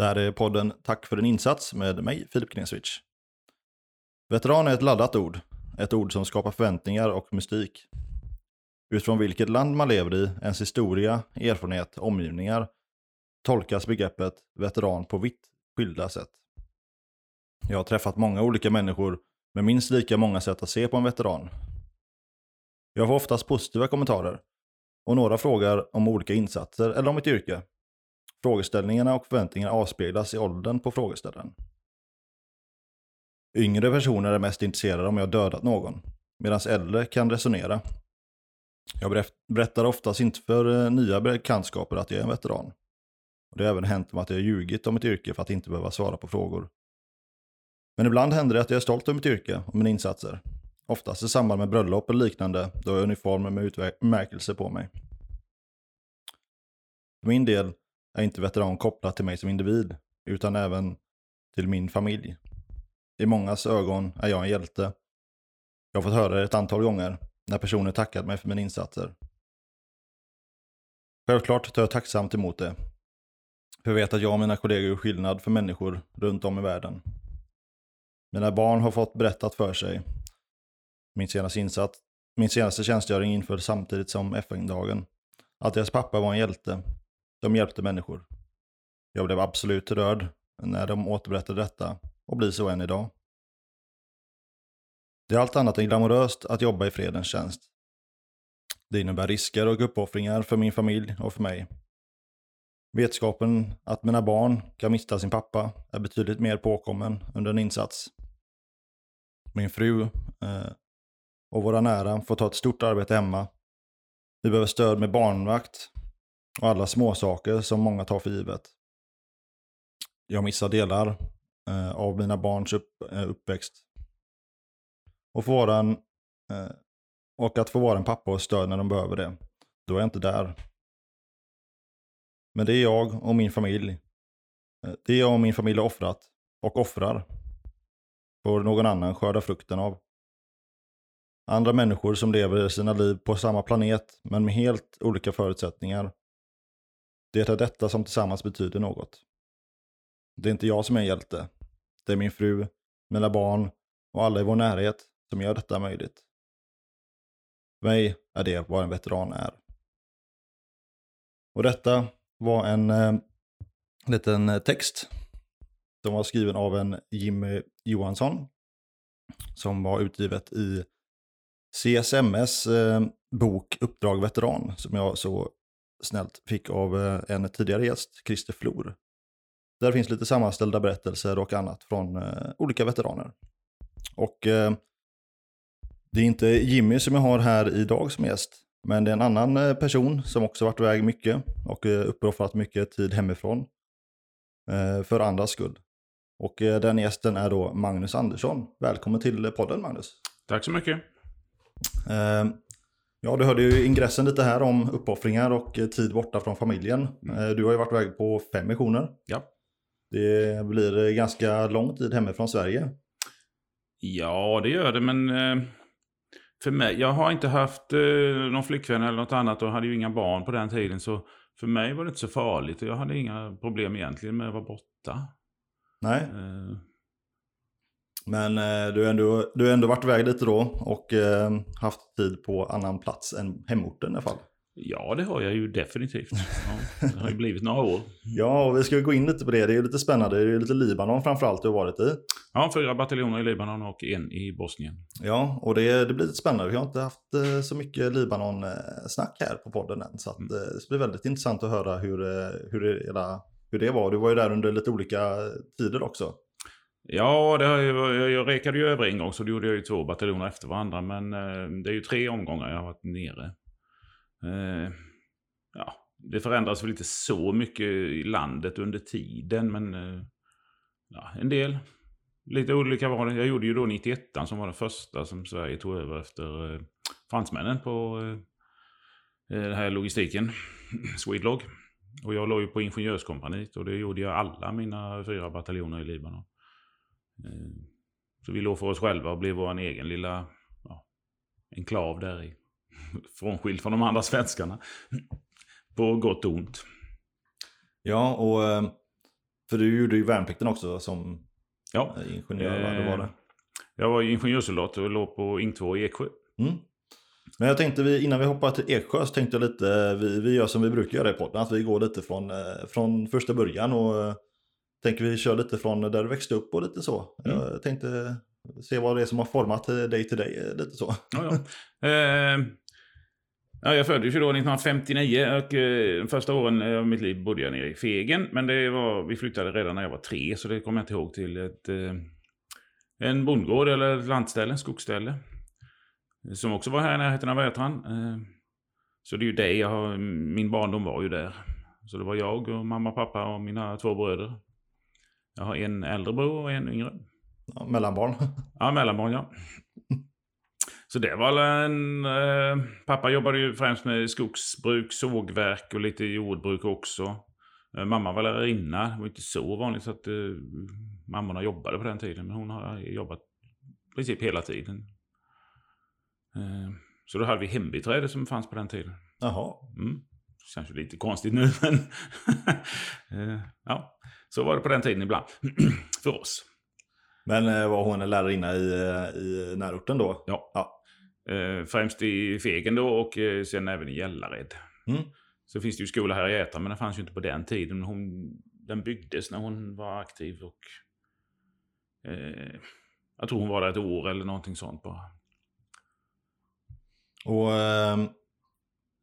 Det här är podden Tack för din insats med mig, Filip Kneswitch. Veteran är ett laddat ord. Ett ord som skapar förväntningar och mystik. Utifrån vilket land man lever i, ens historia, erfarenhet, omgivningar, tolkas begreppet veteran på vitt skilda sätt. Jag har träffat många olika människor med minst lika många sätt att se på en veteran. Jag får oftast positiva kommentarer och några frågar om olika insatser eller om mitt yrke. Frågeställningarna och förväntningarna avspeglas i åldern på frågeställaren. Yngre personer är mest intresserade om jag dödat någon, medan äldre kan resonera. Jag berättar oftast inte för eh, nya bekantskaper att jag är en veteran. Och det har även hänt mig att jag har ljugit om mitt yrke för att inte behöva svara på frågor. Men ibland händer det att jag är stolt över mitt yrke och mina insatser. Oftast i samband med bröllop eller liknande, då jag har med utmärkelse på mig. För min del är inte veteran kopplat till mig som individ, utan även till min familj. I mångas ögon är jag en hjälte. Jag har fått höra det ett antal gånger när personer tackat mig för mina insatser. Självklart tar jag tacksamt emot det. För jag vet att jag och mina kollegor gör skillnad för människor runt om i världen. Mina barn har fått berättat för sig. Min senaste insats, min senaste tjänstgöring inföll samtidigt som FN-dagen. Att deras pappa var en hjälte. De hjälpte människor. Jag blev absolut rörd när de återberättade detta och blir så än idag. Det är allt annat än glamoröst att jobba i fredens tjänst. Det innebär risker och uppoffringar för min familj och för mig. Vetskapen att mina barn kan mista sin pappa är betydligt mer påkommen under en insats. Min fru eh, och våra nära får ta ett stort arbete hemma. Vi behöver stöd med barnvakt och alla småsaker som många tar för givet. Jag missar delar eh, av mina barns upp, eh, uppväxt. Och, få vara en, eh, och att få vara en pappa och stöd när de behöver det. Då är jag inte där. Men det är jag och min familj. Eh, Det är jag och min familj har offrat och offrar. Får någon annan skörda frukten av. Andra människor som lever sina liv på samma planet men med helt olika förutsättningar. Det är detta som tillsammans betyder något. Det är inte jag som är en hjälte. Det är min fru, mina barn och alla i vår närhet som gör detta möjligt. För mig är det vad en veteran är. Och detta var en eh, liten eh, text som var skriven av en Jimmy Johansson som var utgivet i CSMS eh, bok Uppdrag veteran som jag så snällt fick av eh, en tidigare gäst, Christer Flor. Där finns lite sammanställda berättelser och annat från eh, olika veteraner. Och eh, det är inte Jimmy som jag har här idag som gäst, men det är en annan person som också varit iväg mycket och uppoffrat mycket tid hemifrån för andras skull. Och den gästen är då Magnus Andersson. Välkommen till podden Magnus. Tack så mycket. Ja, du hörde ju ingressen lite här om uppoffringar och eh, tid borta från familjen. Eh, Du har ju varit iväg på fem missioner. Ja. Det blir eh, ganska lång tid hemifrån Sverige. Ja, det gör det, men för mig, jag har inte haft någon flickvän eller något annat och hade ju inga barn på den tiden. Så för mig var det inte så farligt och jag hade inga problem egentligen med att vara borta. Nej, men eh, du har ändå, du har ändå varit iväg lite då och eh, haft tid på annan plats än hemorten i alla fall. ja, det har jag ju definitivt. Ja, det har ju blivit några år. Ja, och vi ska gå in lite på det. Det är ju lite spännande. Det är ju lite Libanon framförallt du har varit i. Ja, fyra bataljoner i Libanon och en i Bosnien. Ja, och det, det blir lite spännande. Vi har inte haft eh, så mycket Libanon-snack här på podden än. Så att, Mm. det blir väldigt intressant att höra hur, hur, hur det var. Du var ju där under lite olika tider också. Ja, det har jag, jag rekade ju över en gång så då gjorde jag ju två bataljoner efter varandra. Men eh, det är ju tre omgångar jag har varit nere. Eh, ja, det förändras väl inte så mycket i landet under tiden, men eh, ja, en del. lite olika var det. Jag gjorde ju då 91 som var den första som Sverige tog över efter eh, fransmännen på eh, eh den här logistiken, Swedlog. Och jag låg ju på Ingenjörskompaniet och det gjorde jag alla mina fyra bataljoner i Libanon. Eh, så vi låg för oss själva och blev vår egen lilla ja, enklav där i. Frånskild från de andra svenskarna. På gott och ont. Ja, och eh, för du gjorde ju värnplikten också som Ja. eh, ingenjör? Det var det. Jag var ingenjörssoldat och låg på Ing 2 i Eksjö. Mm. Men jag tänkte, vi, innan vi hoppar till Eksjö så tänkte jag lite, vi, vi gör som vi brukar göra i podden, att vi går lite från, eh, från första början och eh, tänker vi kör lite från där du växte upp och lite så. Mm. Jag tänkte se vad det är som har format eh, dig till dig, eh, lite så. Ja, ja. Eh, ja, jag föddes ju då 1959 och eh, första åren av mitt liv bodde jag nere i Fegen. Men det var, vi flyttade redan när jag var tre, så det kommer jag inte ihåg till ett, eh, en bondgård eller ett lantställe, skogsställe. Som också var här i närheten av Vätran. Eh, så det är ju det jag har, min barndom var ju där. Så det var jag och mamma, pappa och mina två bröder. Jag har en äldre bror och en yngre. Ja, mellanbarn. Ja, mellanbarn ja. Så det var en... Eh, pappa jobbade ju främst med skogsbruk, sågverk och lite jordbruk också. Eh, mamma var lärarinna. Det var inte så vanligt så att eh, mammorna jobbade på den tiden. Men hon har jobbat i princip hela tiden. Eh, så då hade vi hembiträde som fanns på den tiden. Jaha. Mm. Ju lite konstigt nu men... eh, ja, så var det på den tiden ibland. För oss. Men eh, var hon en lärarinna i, eh, i närorten då? Ja. Ja. Eh, främst i Fegen då och eh, sen även i Gällared. Mm. Så finns det ju skola här i Äta men den fanns ju inte på den tiden. Hon, den byggdes när hon var aktiv och eh, jag tror hon var där ett år eller någonting sånt bara. Och ehm,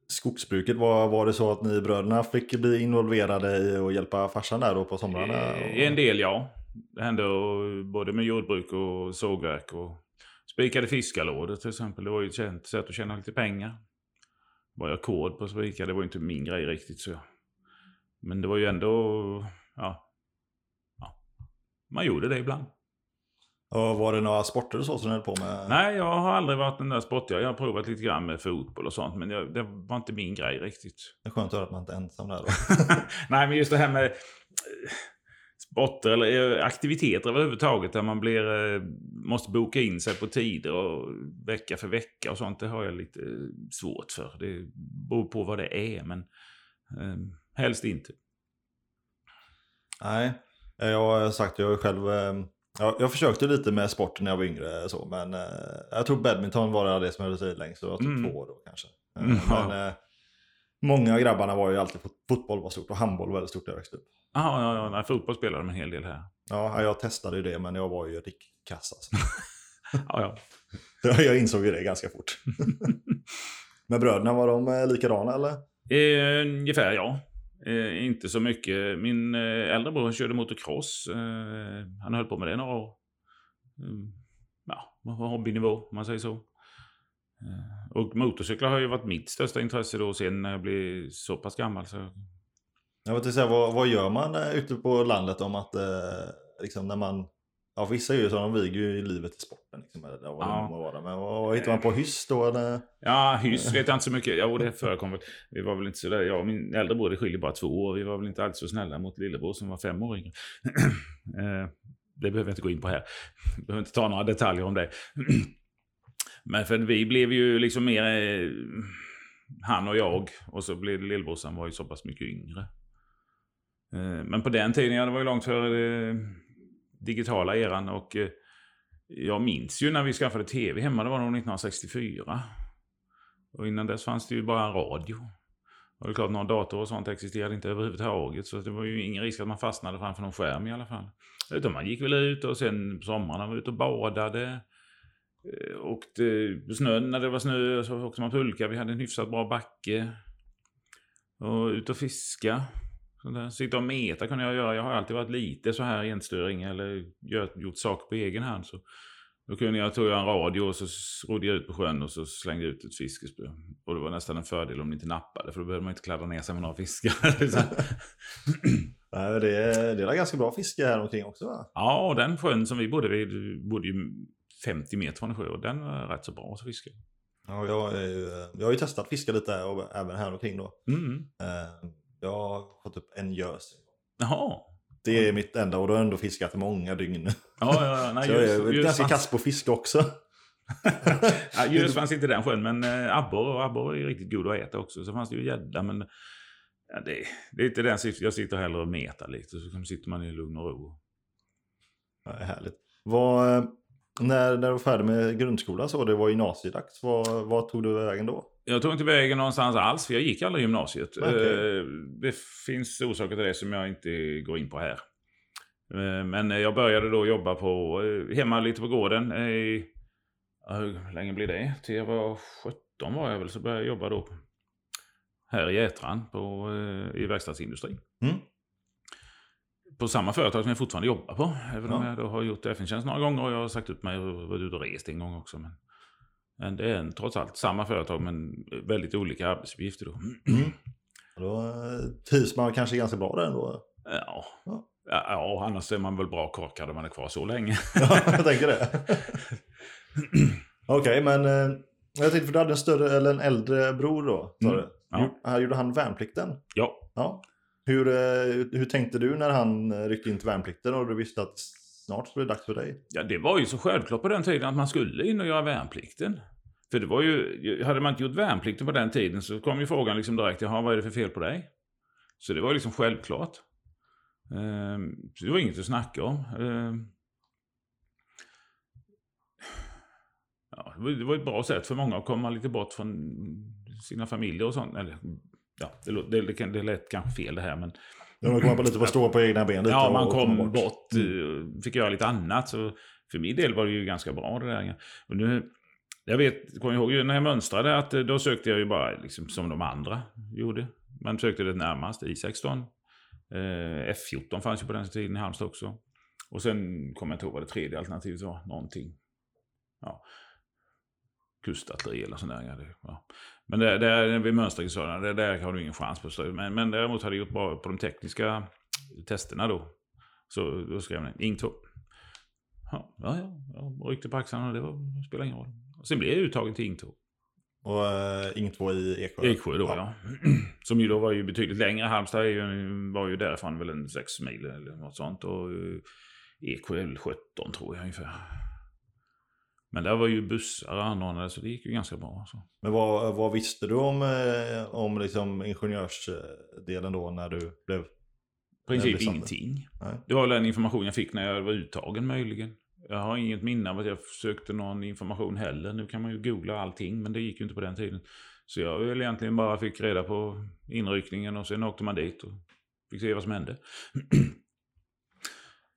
skogsbruket, var, var det så att ni bröderna fick bli involverade i att hjälpa farsan där då på somrarna? Och... en del ja. Det hände och, både med jordbruk och sågverk och spikade fiskarlådor till exempel. Det var ju ett känt sätt att tjäna lite pengar. Var jag kod på att spika, det var ju inte min grej riktigt så. Men det var ju ändå, ja. ja. Man gjorde det ibland. Och var det några sporter och så som ni höll på med? Nej, jag har aldrig varit den där sportiga. Jag har provat lite grann med fotboll och sånt, men jag, det var inte min grej riktigt. Det är skönt att höra att man inte är ensam där då. Nej, men just det här med eh, sporter eller eh, aktiviteter överhuvudtaget där man blir, eh, måste boka in sig på tider och vecka för vecka och sånt. Det har jag lite svårt för. Det beror på vad det är, men eh, helst inte. Nej, jag har sagt, jag är själv... eh, Jag, försökte lite med sporten när jag var yngre så, men eh, jag tror badminton var det som höll sig längst. Så jag var typ Mm. två år då kanske. Eh, Mm, ja. Men eh, många av grabbarna var ju alltid, fot- fotboll var stort och handboll var väldigt stort när jag växte upp. Jaha, ja, ja, nej, fotboll spelar de en hel del här. Ja, jag testade ju det, men jag var ju rickkass alltså. Ja, ja. jag insåg ju det ganska fort. men bröderna, var de eh, likadana eller? Eh, ungefär ja. Eh, inte så mycket. Min eh, äldre bror körde motocross. Eh, han höll på med det några år. Mm, ja, hobbynivå om man säger så. Eh, och motorcyklar har ju varit mitt största intresse då sen när jag blev så pass gammal. Så, Jag vill säga, vad, vad gör man eh, ute på landet om att, eh, liksom när man, ja vissa är ju så, de viger ju livet i sporten. Liksom, eller det Ja. vara. Men vad, hittar man på hyss då? Eller? ja, hyss vet jag inte så mycket. Jo, det förekom väl. Vi var väl inte så där. Jag och min äldre bror, det skiljer bara två år. Vi var väl inte alls så snälla mot lillebror som var fem år yngre. Eh, det behöver jag inte gå in på här. Jag behöver inte ta några detaljer om det. Men för vi blev ju liksom mer eh, han och jag. Och så blev lillbrorsan var ju så pass mycket yngre. Eh, men på den tiden, ja det var ju långt före eh, digitala eran. Och eh, jag minns ju när vi skaffade tv hemma, det var nog 1964. Och innan dess fanns det ju bara radio. Och det är klart, någon dator och sånt existerade inte överhuvudtaget. Så det var ju ingen risk att man fastnade framför någon skärm i alla fall. Utan man gick väl ut och sen på somrarna var ute och badade. Eh, och Åkte på snön när det var snö så åkte man pulka. Vi hade en hyfsat bra backe. Och ut och fiska. Sitta och meta kunde jag göra. Jag har alltid varit lite så här enstöring eller gjort saker på egen hand. Så då kunde jag, tog jag en radio och så rodde jag ut på sjön och så slängde ut ett fiskespö. Och det var nästan en fördel om det inte nappade för då behövde man inte kladda ner sig med några fiskar. Nej, det, är, det är ganska bra fiske här omkring också va? Ja, och den sjön som vi bodde vid bodde ju 50 meter från en sjö och den var rätt så bra att fiska. Ja, jag, är ju, jag har ju testat fiska lite här och även här omkring då. Mm. Eh, Jag har fått upp en gös. Jaha. Det är mitt enda och då har jag ändå fiskat många dygn. Ja, ja, ja. Nej, Så jag just, är just ganska kass på fiske också. ja, just fanns inte i den sjön, men äh, abborre och abborre är riktigt god att äta också. Så fanns det ju gädda, men ja, det, det är inte den syftet. Jag sitter hellre och metar lite, så sitter man i lugn och ro. Ja, det är härligt. Vad, eh, när, när du var färdig med grundskolan så, det var gymnasiedags, vad, vad tog du vägen då? Jag tog inte vägen någonstans alls, för jag gick aldrig gymnasiet. Okej. Eh, Det finns orsaker till det som jag inte går in på här. Eh, Men jag började då jobba på, eh, hemma lite på gården. I, hur länge blir det? Till jag var 17 var jag väl, så började jag jobba då här i Jätran på, i verkstadsindustrin. Mm. På samma företag som jag fortfarande jobbar på. Även om Ja. jag då har gjort FN-tjänst några gånger och jag har sagt upp mig och varit ute och rest en gång också. Men, men det är en, trots allt samma företag men väldigt olika arbetsuppgifter då. Mm. Då eh, trivs man kanske ganska bra där ändå. Ja. Ja. Ja, annars är man väl bra korkad om man är kvar så länge. Ja, jag tänker det. Okej, men eh, jag tänkte för du hade en större, eller en äldre bror då, Mm, du? ja. Gjorde- han- värnplikten? Ja. Ja. Hur, eh, hur tänkte du när han ryckte in till värnplikten och du visste att snart skulle det dags för dig? ja, det var ju så självklart på den tiden att man skulle in och göra värnplikten. För det var ju, hade man inte gjort värnplikten på den tiden så kom ju frågan liksom direkt, jaha vad är det för fel på dig? Så det var liksom självklart. Ehm, så det var inget att snacka om. Ehm, ja, det, var, ett bra sätt för många att komma lite bort från sina familjer och sånt. Eller, ja, det, det, det, det lät kanske fel det här men man kommer på lite på stå på egna ben lite. Ja, man kom bort, eh, fick göra lite annat. Så för min del var det ju ganska bra det där. Och nu, jag vet, kommer ihåg när jag mönstrade att eh, då sökte jag ju bara liksom som de andra gjorde. Man sökte det närmast, I16. Eh, F14 fanns ju på den tiden i Halmstad också. Och sen kommer jag inte ihåg vad det tredje alternativet var. Någonting. Ja. Kustartilleri eller sånt där. Ja, det, ja. Men det, det, vid så det där har du ingen chans på. Men, men däremot hade jag gjort bra på de tekniska testerna då. Så då skrev jag Ing 2. Ja, ja, ja. Jag ryckte på axlarna och det var, spelade ingen roll. Och sen blev jag uttagen till Ing 2. Och uh, Ing 2 i Eksjö. Eksjö då ja. Som ju då var ju betydligt längre. Halmstad ju, var ju därifrån väl en sex mil eller något sånt. Och eh, Eksjö är väl 17 tror jag ungefär. Men där var ju bussar anordnade så det gick ju ganska bra. Så. Men vad, vad visste du om, eh, om liksom ingenjörsdelen då när du blev... I princip ingenting. Nej. Det var väl den information jag fick när jag var uttagen möjligen. Jag har inget minne av att jag sökte någon information heller. Nu kan man ju googla allting, men det gick ju inte på den tiden. Så jag väl egentligen bara fick reda på inryckningen och sen åkte man dit och fick se vad som hände.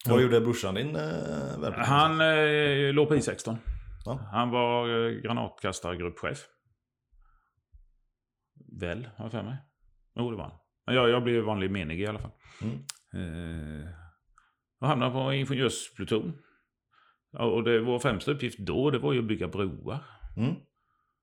Vad gjorde brorsan din eh? Han eh, låg på I16. Ja. Han var eh, granatkastargruppchef. Väl, har jag för mig. Jo, det var han. Men jag, jag blev vanlig menig i alla fall. Mm. Eh, och hamnade på ingenjörspluton. Och det, vår främsta uppgift då, det var ju att bygga broar. Mm.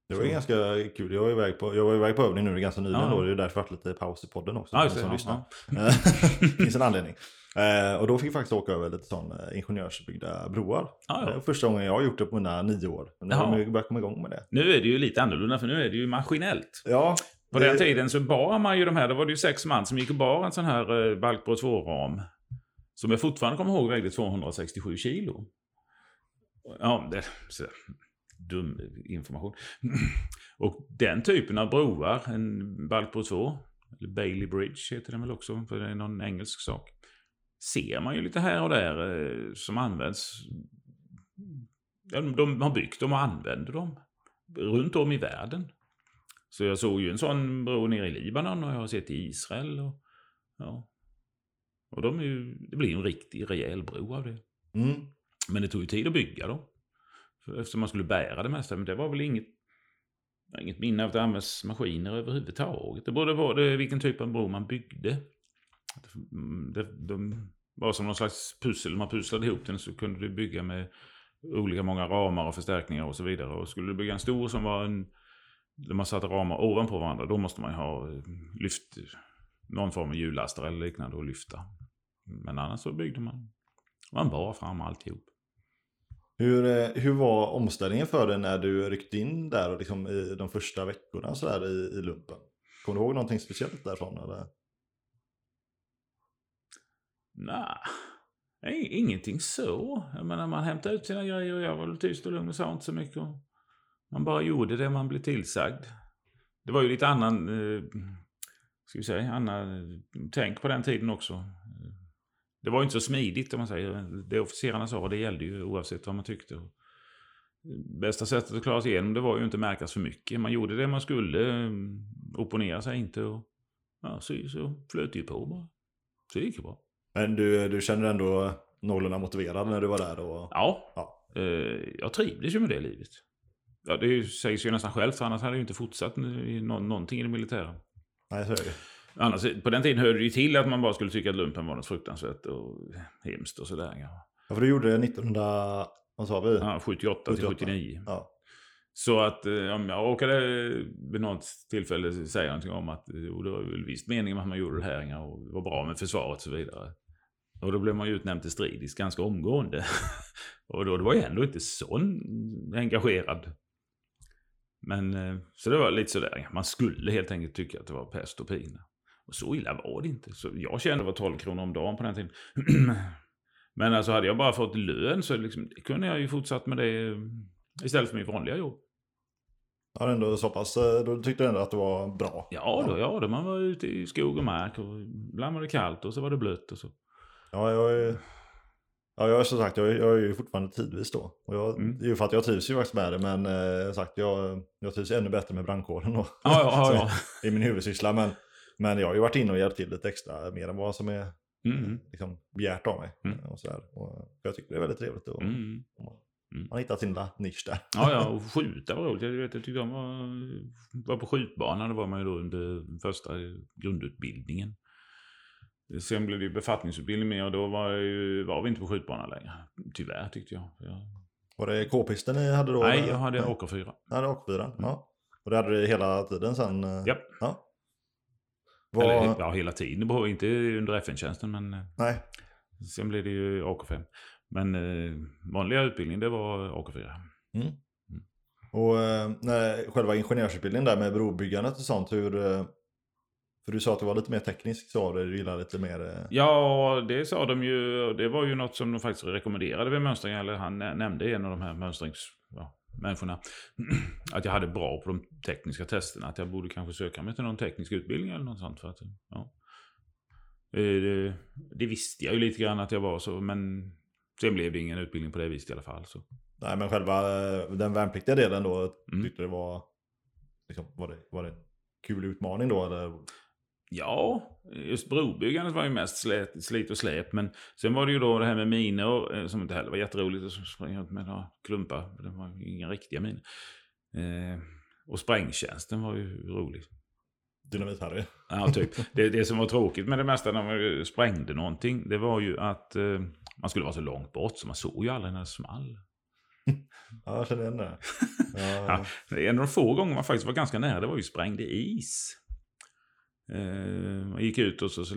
Det var ju ganska kul. Jag var iväg på, jag var iväg på övning nu ganska nyligen Ja. då. Det är därför det varit lite paus i podden också. Ja, det. som Ja, lyssnar. Eh, finns en anledning. Eh, och då fick jag faktiskt åka över lite sån eh, ingenjörsbyggda broar. Ja, Det ja. är första gången jag har gjort det på mina nio år. Men nu Jaha. har ju börjat komma igång med det. Nu är det ju lite annorlunda, för nu är det ju maskinellt. Ja, På det- den tiden så bar man ju de här, då var det ju sex man som gick och bar en sån här eh, Balkbro 2-ram. Som jag fortfarande kommer ihåg vägde 267 kilo. Ja, det så, dum information. Och den typen av broar, en Balkbro 2, eller Bailey Bridge heter den väl också, för det är någon engelsk sak. Ser man ju lite här och där eh, som används. De, de har byggt dem och använder dem. Runt om i världen. Så jag såg ju en sån bro nere i Libanon och jag har sett i Israel. Och, ja. och de ju, det blir ju en riktig rejäl bro av det. mm. Men det tog ju tid att bygga dem. Eftersom man skulle bära det mesta. Men det var väl inget, inget minne av att det används maskiner överhuvudtaget. Det berodde på det, vilken typ av bro man byggde. Det, mm, de var som någon slags pussel. Man pusslade ihop den så kunde du bygga med olika många ramar och förstärkningar och så vidare. Och skulle du bygga en stor som var en där man satte ramar ovanpå varandra, då måste man ju ha eh, lyft, någon form av hjullastare eller liknande och lyfta. Men annars så byggde man. Man bar fram alltihop. Hur, eh, hur var omställningen för dig när du ryckte in där och liksom i de första veckorna så där i, i lumpen? Kommer du ihåg någonting speciellt därifrån? Eller? Nej, ingenting så. Jag menar, man hämtade ut sina grejer och jag var väl tyst och lugn och sa inte så mycket. Och man bara gjorde det man blev tillsagd. Det var ju lite annan, eh, ska vi säga, annan eh, tänk på den tiden också. Det var ju inte så smidigt om man säger. Det officerarna sa, det gällde ju oavsett vad man tyckte. Bästa sättet att klara sig igenom det var ju inte märkas för mycket. Man gjorde det man skulle, opponera sig inte och ja, så, så flöt det ju på bara. Så det gick ju bra. Men du, du känner ändå någorlunda motiverad när du var där? Och... Ja, Ja. Eh, jag trivdes ju med det livet. Ja, det sägs ju nästan självt, för annars hade jag ju inte fortsatt någonting i det militära. Nej, så är det. Annars, på den tiden hörde det ju till att man bara skulle tycka att lumpen var något fruktansvärt och hemskt och sådär. Ja. Ja, för du gjorde det 1900, vad sa vi? Ja, 78 till 78. 79. Ja. Så att eh, om jag råkade vid något tillfälle säga någonting om att jo, det var väl visst meningen att man gjorde det här och det var bra med försvaret och så vidare. Och då blev man ju utnämnd till stridis ganska omgående. och då det var jag ändå inte så engagerad. Men eh, så det var lite sådär, man skulle helt enkelt tycka att det var pest och pina. Och så illa var det inte. Så jag kände det var 12 kronor om dagen på den tiden. Men alltså hade jag bara fått lön så liksom, kunde jag ju fortsatt med det eh, istället för mitt vanliga jobb. Ja, ändå så pass, eh, då tyckte du ändå att det var bra? Ja, då, ja då, man var ute i skog och mark och ibland var det kallt och så var det blött och så. Ja, jag är, ja, jag är som sagt, jag är, jag är ju fortfarande tidvis då. Och jag, Mm. Det är ju för att jag trivs ju faktiskt med det, men eh, sagt, jag, jag trivs ännu bättre med brandkåren då. Ja, ja, Så, ja. I min huvudsyssla, men, men jag har ju varit inne och hjälpt till lite extra, mer än vad som är. Mm, liksom, begärt av mig. Mm. Och så. Och jag tycker det är väldigt trevligt. Och, mm. Man har hittat sin lilla nisch där. Ja, ja, och skjuta var roligt. Jag, vet, jag tyckte om att vara på skjutbanan. Det var man ju då under första grundutbildningen. Sen blev det ju befattningsutbildning med och då var, ju, var vi inte på skjutbanan längre. Tyvärr tyckte jag. jag Var det k-pisten ni hade då? nej, jag hade Nej. AK4. Ja, det var AK4. Ja. Och det hade du hela tiden sen? eh? Japp. Ja. Vad, Eller ja, hela tiden. Inte under FN-tjänsten, men eh, Nej. sen blev det ju AK5. Men eh, vanliga utbildning, det var AK4. Mm. Och eh, när, själva ingenjörsutbildningen där med brobyggandet och sånt, hur... eh, För du sa att det var lite mer tekniskt, sa du, du gillade lite mer... eh, Ja, det sa de ju. Det var ju något som de faktiskt rekommenderade vid mönstring. Eller han nä- nämnde en av de här mönstringsmänniskorna. Ja, människorna, att jag hade bra på de tekniska testerna. Att jag borde kanske söka mig till någon teknisk utbildning eller något sånt. För att, ja. Eh, det, det visste jag ju lite grann att jag var så. Men sen blev det ingen utbildning på det viset i alla fall. Så. Nej, men själva eh, den värnpliktiga delen då, Mm. tyckte det var... Liksom, var, det, var det en kul utmaning då? Eller? Ja, just brobyggandet var ju mest slät, slit och släp. Men sen var det ju då det här med minor eh, som inte heller var jätteroligt att springa runt med några klumpar. Det var ju inga riktiga minor. Eh, och sprängtjänsten var ju rolig. Dynamit-Harry. Ja, typ. det, det som var tråkigt med det mesta när man sprängde någonting, det var ju att eh, man skulle vara så långt bort så man såg ju aldrig när det small. Ja, jag känner igen det. Ja, Ja, en av de få gånger man faktiskt var ganska nära, det var ju sprängde is. Eh, man gick ut och så, så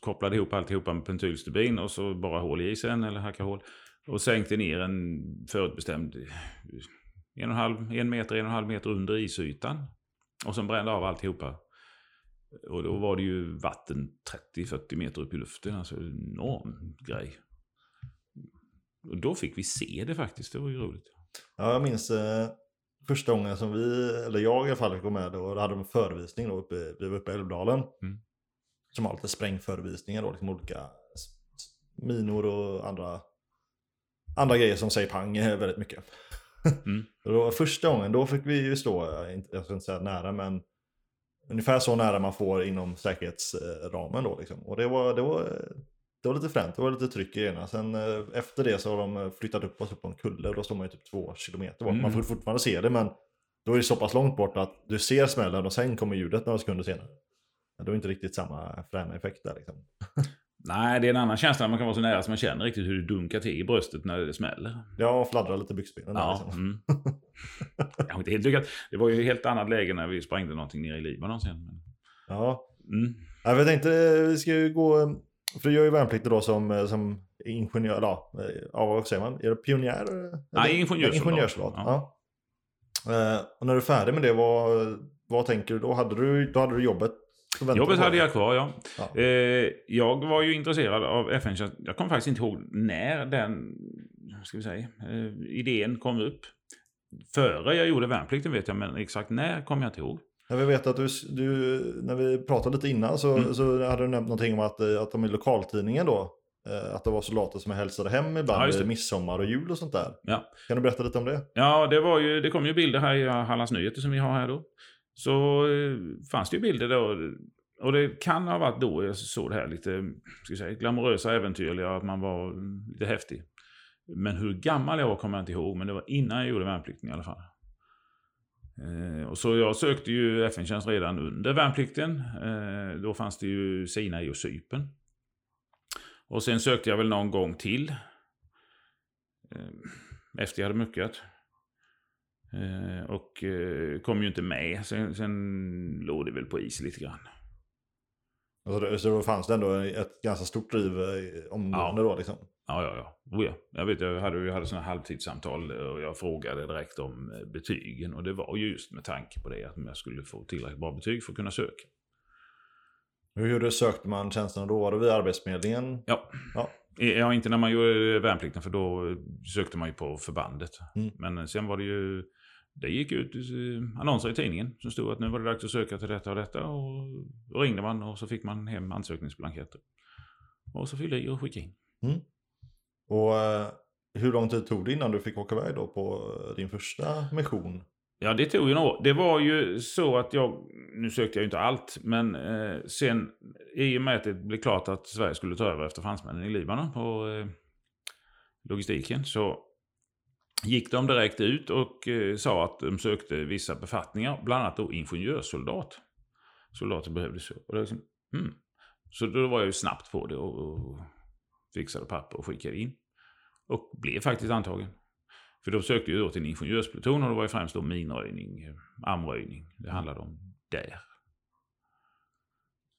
kopplade ihop alltihopa med pentylstubin och så bara hål i isen eller hacka hål. Och sänkte ner en förutbestämd en, och en, halv, en meter, en och en halv meter under isytan. Och sen brände av alltihopa. Och då var det ju vatten 30-40 meter upp i luften. Alltså en enorm grej. Och då fick vi se det faktiskt. Det var ju roligt. ja jag minns eh, första gången som vi, eller jag i alla fall, gå med då, då hade de en förevisning då uppe, vi var uppe i Älvdalen. Mm. Som har lite sprängförevisningar då, liksom olika minor och andra, andra grejer som säger pang eh, väldigt mycket. Mm. Då, första gången, då fick vi ju stå, eh, jag ska inte säga nära, men ungefär så nära man får inom säkerhetsramen då liksom. Och det var, det var, det var lite fränt, det var lite tryck i ena. Sen eh, efter det så har de eh, flyttat upp oss upp på en kulle och då står man ju typ två kilometer bort. Mm. Man får fortfarande se det men då är det så pass långt bort att du ser smällen och sen kommer ljudet några sekunder senare. Men då är inte riktigt samma fräna effekt där liksom. Nej, det är en annan känsla man kan vara så nära så man känner riktigt hur det dunkar till i bröstet när det smäller. Jag fladdrar lite byxbenen där Ja, liksom. mm. Jag har inte helt lyckat. Det var ju ett helt annat läge när vi sprängde någonting nere i Libanon sen. Men... Ja. Mm. Ja, Jag tänkte, vi ska ju gå för du gör ju värnplikt då som, eh, som ingenjör, ja, eh, ja, vad säger man? Är det pionjär? Nej, ingenjörssoldat. Ingenjörssoldat, Ja. ja. Eh, och när du är färdig med det, vad, vad tänker du då? Hade du, då hade du jobbet? Jobbet hade jag kvar, ja. Ja. Eh, jag var ju intresserad av FN-tjänst. Jag kommer faktiskt inte ihåg när den ska vi säga, eh, idén kom upp. Före jag gjorde värnplikten vet jag, men exakt när kommer jag inte ihåg. Jag vill veta att du, du, när vi pratade lite innan så, Mm. så hade du nämnt någonting om att, eh, att de i lokaltidningen då, eh, att det var soldater som hälsade hem Ja, ibland i det. midsommar och jul och sånt där. Ja. Kan du berätta lite om det? Ja, det, var ju, det kom ju bilder här i Hallands Nyheter som vi har här då. Så eh, fanns det ju bilder då. Och det kan ha varit då jag såg det här lite ska säga, glamorösa äventyrliga, att man var mm, lite häftig. Men hur gammal jag var kommer jag inte ihåg, men det var innan jag gjorde värnplikten i alla fall. Eh, och så jag sökte ju FN-tjänst redan under värnplikten. Eh, då fanns det ju Sinai och Cypern. Och sen sökte jag väl någon gång till. Eh, efter jag hade muckat. Och kom ju inte med. Sen, sen låg det väl på is lite grann. Det- så då fanns det ändå ett ganska stort driv omgående då liksom. Ja, ja, ja. Oh, ja. Jag vet, jag hade, jag hade sådana halvtidssamtal och jag frågade direkt om eh, betygen. Och det var ju just med tanke på det, att jag skulle få tillräckligt bra betyg för att kunna söka. Hur sökte man tjänsterna då? Var det via Arbetsförmedlingen? Ja. Ja. Ja, inte när man gjorde värnplikten för då eh, sökte man ju på förbandet. Mm. Men eh, sen var det ju, det gick ut eh, annonser i tidningen som stod att nu var det dags att söka till detta och detta. Och ringde man och så fick man hem ansökningsblanketter. Och så fyllde i och skickade in. Och eh, hur lång tid tog det innan du fick åka iväg då på eh, din första mission? Ja, det tog ju några år. Det var ju så att jag, nu sökte jag ju inte allt, men eh, sen i och med att det blev klart att Sverige skulle ta över efter fransmännen i Libanon på eh, logistiken så gick de direkt ut och eh, sa att de sökte vissa befattningar, bland annat då ingenjörssoldat. Soldater behövdes ju. Och det liksom, hmm. Så då var jag ju snabbt på det och, och fixade papper och skickade in. Och blev faktiskt antagen. För de sökte ju då till en ingenjörspluton och det var ju främst då minröjning, eh, armröjning det handlade om där.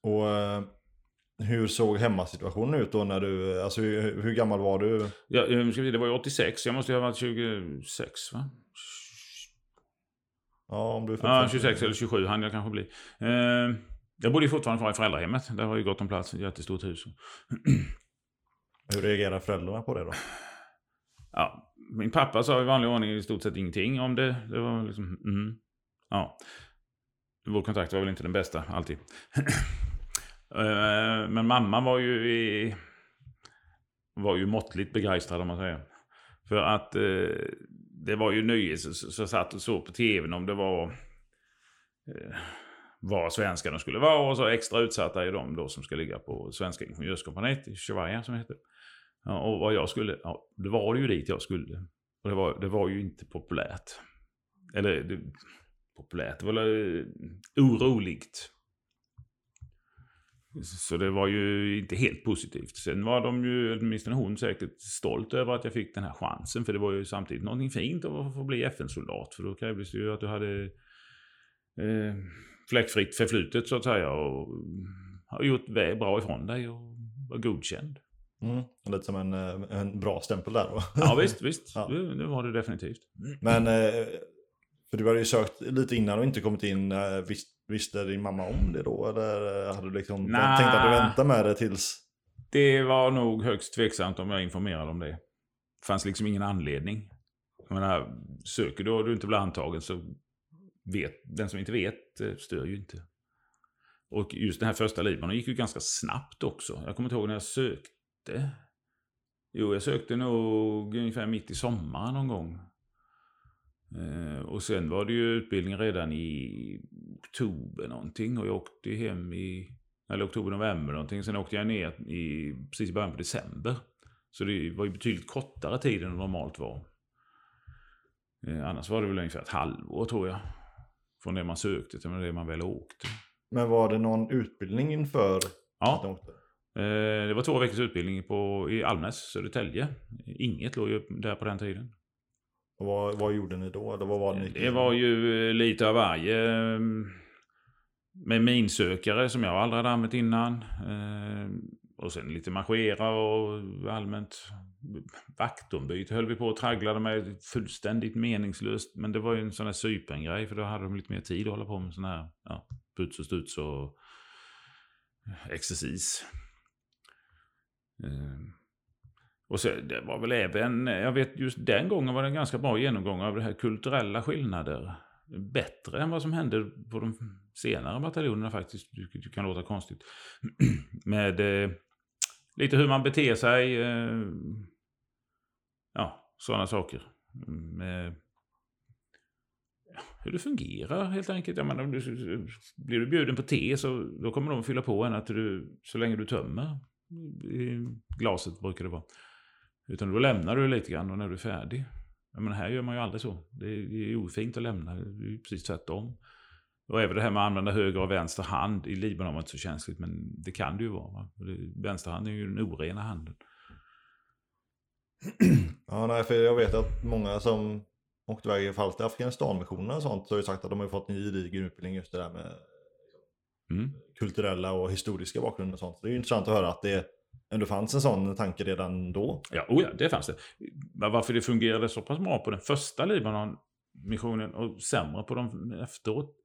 Och eh, hur såg hemmasituationen ut då när du, alltså hur, hur gammal var du? Ja, eh, ska vi det var ju 86, jag måste ju ha varit 26 va? Ja, om du Ja, född- 26 eller 27 hann jag kanske bli. Eh, jag bodde ju fortfarande kvar i föräldrahemmet. Där har ju gott om plats, ett jättestort hus. Hur reagerar föräldrarna på det då? Ja, min pappa sa i vanlig ordning i stort sett ingenting om det. Det var liksom, mm. Ja. Vår kontakt var väl inte den bästa, alltid. Eh, men mamma var ju i, var ju måttligt begeistrad om man säger. För att eh, det var ju nöje, så, så, satt och såg på tvn om det var eh, var svenskarna de skulle vara och så extra utsatta är de då som ska ligga på Svenska Ingenjörskompaniet i Chevaja som det heter. Ja, och vad jag skulle, ja, det var ju dit jag skulle. Och det var, det var ju inte populärt. Eller det, populärt, det var uh, oroligt. Så det var ju inte helt positivt. Sen var de ju, åtminstone hon, säkert stolt över att jag fick den här chansen. För det var ju samtidigt någonting fint att få bli FN-soldat. För då krävdes det ju att du hade eh, fläckfritt förflutet så att säga. Och mm, har gjort bra ifrån dig och var godkänd. Mm. Lite som en, eh, en bra stämpel där då. Ja visst, visst. Ja. Det, det var det definitivt. Men, eh, för du hade ju sökt lite innan och inte kommit in. eh, Visst, visste din mamma om det då? Eller hade du liksom Nä. tänkt att du väntar med det tills... Det var nog högst tveksamt om jag informerade om det. Det fanns liksom ingen anledning. Jag menar, söker du och du inte blir antagen så vet den som inte vet stör ju inte. Och just den här första Libanon gick ju ganska snabbt också. Jag kommer inte ihåg när jag sökte. Jo, jag sökte nog ungefär mitt i sommaren någon gång. Eh, och sen var det ju utbildning redan i oktober någonting. Och jag åkte hem i, eller oktober, november någonting. Sen åkte jag ner i, precis i början på december. Så det var ju betydligt kortare tid än det normalt var. Eh, annars var det väl ungefär ett halvår tror jag. Från det man sökte till det man väl åkte. Men var det någon utbildning inför Ja, det var två veckors utbildning på, i Almnäs, Södertälje. Inget låg ju där på den tiden. Och vad, vad gjorde ni då? Eller vad var det var ju eh, lite av varje. eh, Med minsökare som jag aldrig hade använt innan. eh, Och sen lite marschera och allmänt vaktombyte höll vi på och tragglade med. Fullständigt meningslöst. Men det var ju en sån här Cypern-grej för då hade de lite mer tid att hålla på med sån här ja, puts och studs och exercis. Ehm, och så, det var väl även, jag vet just den gången var det en ganska bra genomgång av det här kulturella skillnader. Bättre än vad som hände på de senare bataljonerna faktiskt. Det kan låta konstigt. Med eh, lite hur man beter sig. Eh, ja, sådana saker. Med, ja, hur det fungerar helt enkelt. Jag menar, blir du bjuden på te så då kommer de fylla på en att du, så länge du tömmer i glaset brukar det vara. Utan då lämnar du lite grann och när du är färdig. Men här gör man ju aldrig så. Det är ofint att lämna. Det är precis tvärtom. Och även det här med att använda höger och vänster hand. I Libanon var inte så känsligt, men det kan det ju vara. Va? Vänsterhand är ju den orena handen. Ja, nej, för jag vet att många som åkte iväg i fall till Afghanistan-missionerna och sånt så har ju sagt att de har fått en gedigen utbildning just det där med mm. kulturella och historiska bakgrunder och sånt. Så det är ju intressant att höra att det ändå fanns en sån tanke redan då. Ja, oh ja det fanns det. Varför det fungerade så pass bra på den första Libanon-missionen och sämre på de efteråt.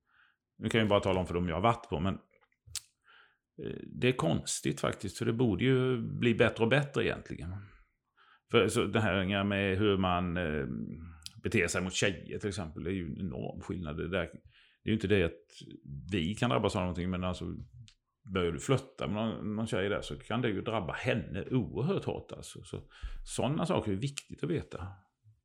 Nu kan jag bara tala om för dem jag har varit på, men eh, det är konstigt faktiskt, för det borde ju bli bättre och bättre egentligen. För så det här med hur man eh, beter sig mot tjejer till exempel, det är ju en enorm skillnad. Det, där, det är ju inte det att vi kan drabbas av någonting, men alltså börjar du flötta med någon, någon tjej där så kan det ju drabba henne oerhört hårt. Alltså. Så, sådana saker är viktigt att veta.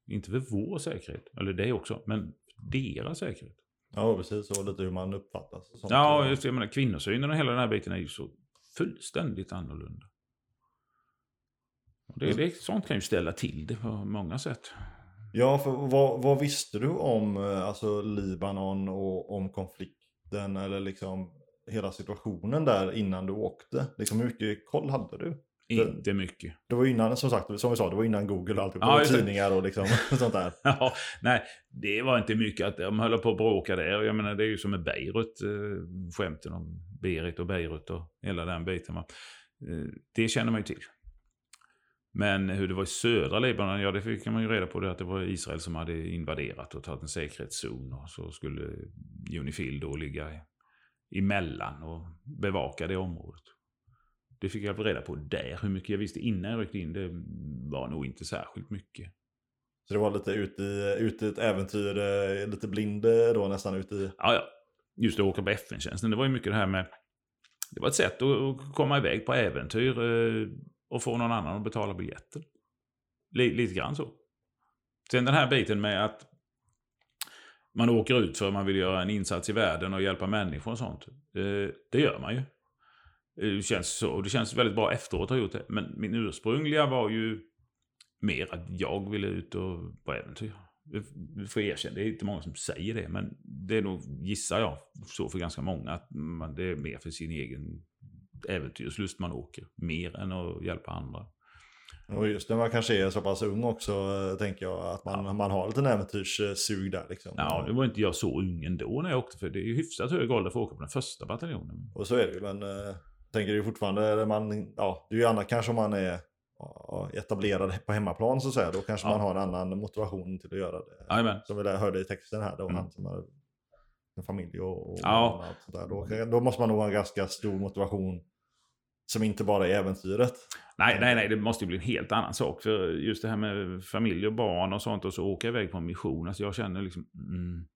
Inte för vår säkerhet, eller det också, men deras säkerhet. Ja, precis. Och lite hur man uppfattas. Sånt. Ja, just det. Jag menar, kvinnosynen och hela den här biten är ju så fullständigt annorlunda. Och det, det, sånt kan ju ställa till det på många sätt. Ja, för vad, vad visste du om eh, alltså, Libanon och om konflikten? Eller liksom hela situationen där innan du åkte? Liksom hur mycket koll hade du? Inte mycket. Det var innan, som sagt, som vi sa, det var innan Google och allt. Ja, och tidningar och liksom, sånt där. Ja, nej, det var inte mycket att de höll på att bråka där. Jag menar, det är ju som med Beirut, eh, skämten om Berit och Beirut och hela den biten. Eh, det känner man ju till. Men hur det var i södra Libanon, ja det fick man ju reda på det att det var Israel som hade invaderat och tagit en säkerhetszon. Och så skulle Unifil då ligga emellan och bevaka det området. Det fick jag reda på där. Hur mycket jag visste innan jag ryckte in, det var nog inte särskilt mycket. Så det var lite ute i, ute i ett äventyr, eh, lite blind eh, då nästan ute i... Ja, ja. Just att åka på FN-tjänsten, det var ju mycket det här med... Det var ett sätt att komma iväg på äventyr eh, och få någon annan att betala biljetten. Lite grann så. Sen den här biten med att man åker ut för att man vill göra en insats i världen och hjälpa människor och sånt. Eh, det gör man ju. Eh, det känns så. Det känns väldigt bra efteråt att ha gjort det. Men min ursprungliga var ju mer att jag ville ut och på äventyr. Vi får erkänna, det är inte många som säger det. Men det är nog, gissar jag, så för ganska många. Att man, det är mer för sin egen äventyrslust man åker. Mer än att hjälpa andra. Och just när man kanske är så pass ung också, eh, tänker jag, att man, ja. man har lite äventyrssug där. Liksom. Ja, nu var inte jag så ung ändå när jag åkte, för det är ju hyfsat hög ålder för att åka på den första bataljonen. Och så är det ju, men äh, tänker det fortfarande, man, ja, det är ju annat kanske om man är etablerad på hemmaplan så att säga. Då kanske ja. man har en annan motivation till att göra det. Amen. Som vi hörde i texten här då, mm. han som har en familj och, och ja. allt sånt där. Då, då måste man nog ha en ganska stor motivation som inte bara är äventyret. Nej, nej, nej, det måste ju bli en helt annan sak. För just det här med familj och barn och sånt och så åka iväg på en mission. Alltså jag känner liksom... Mm,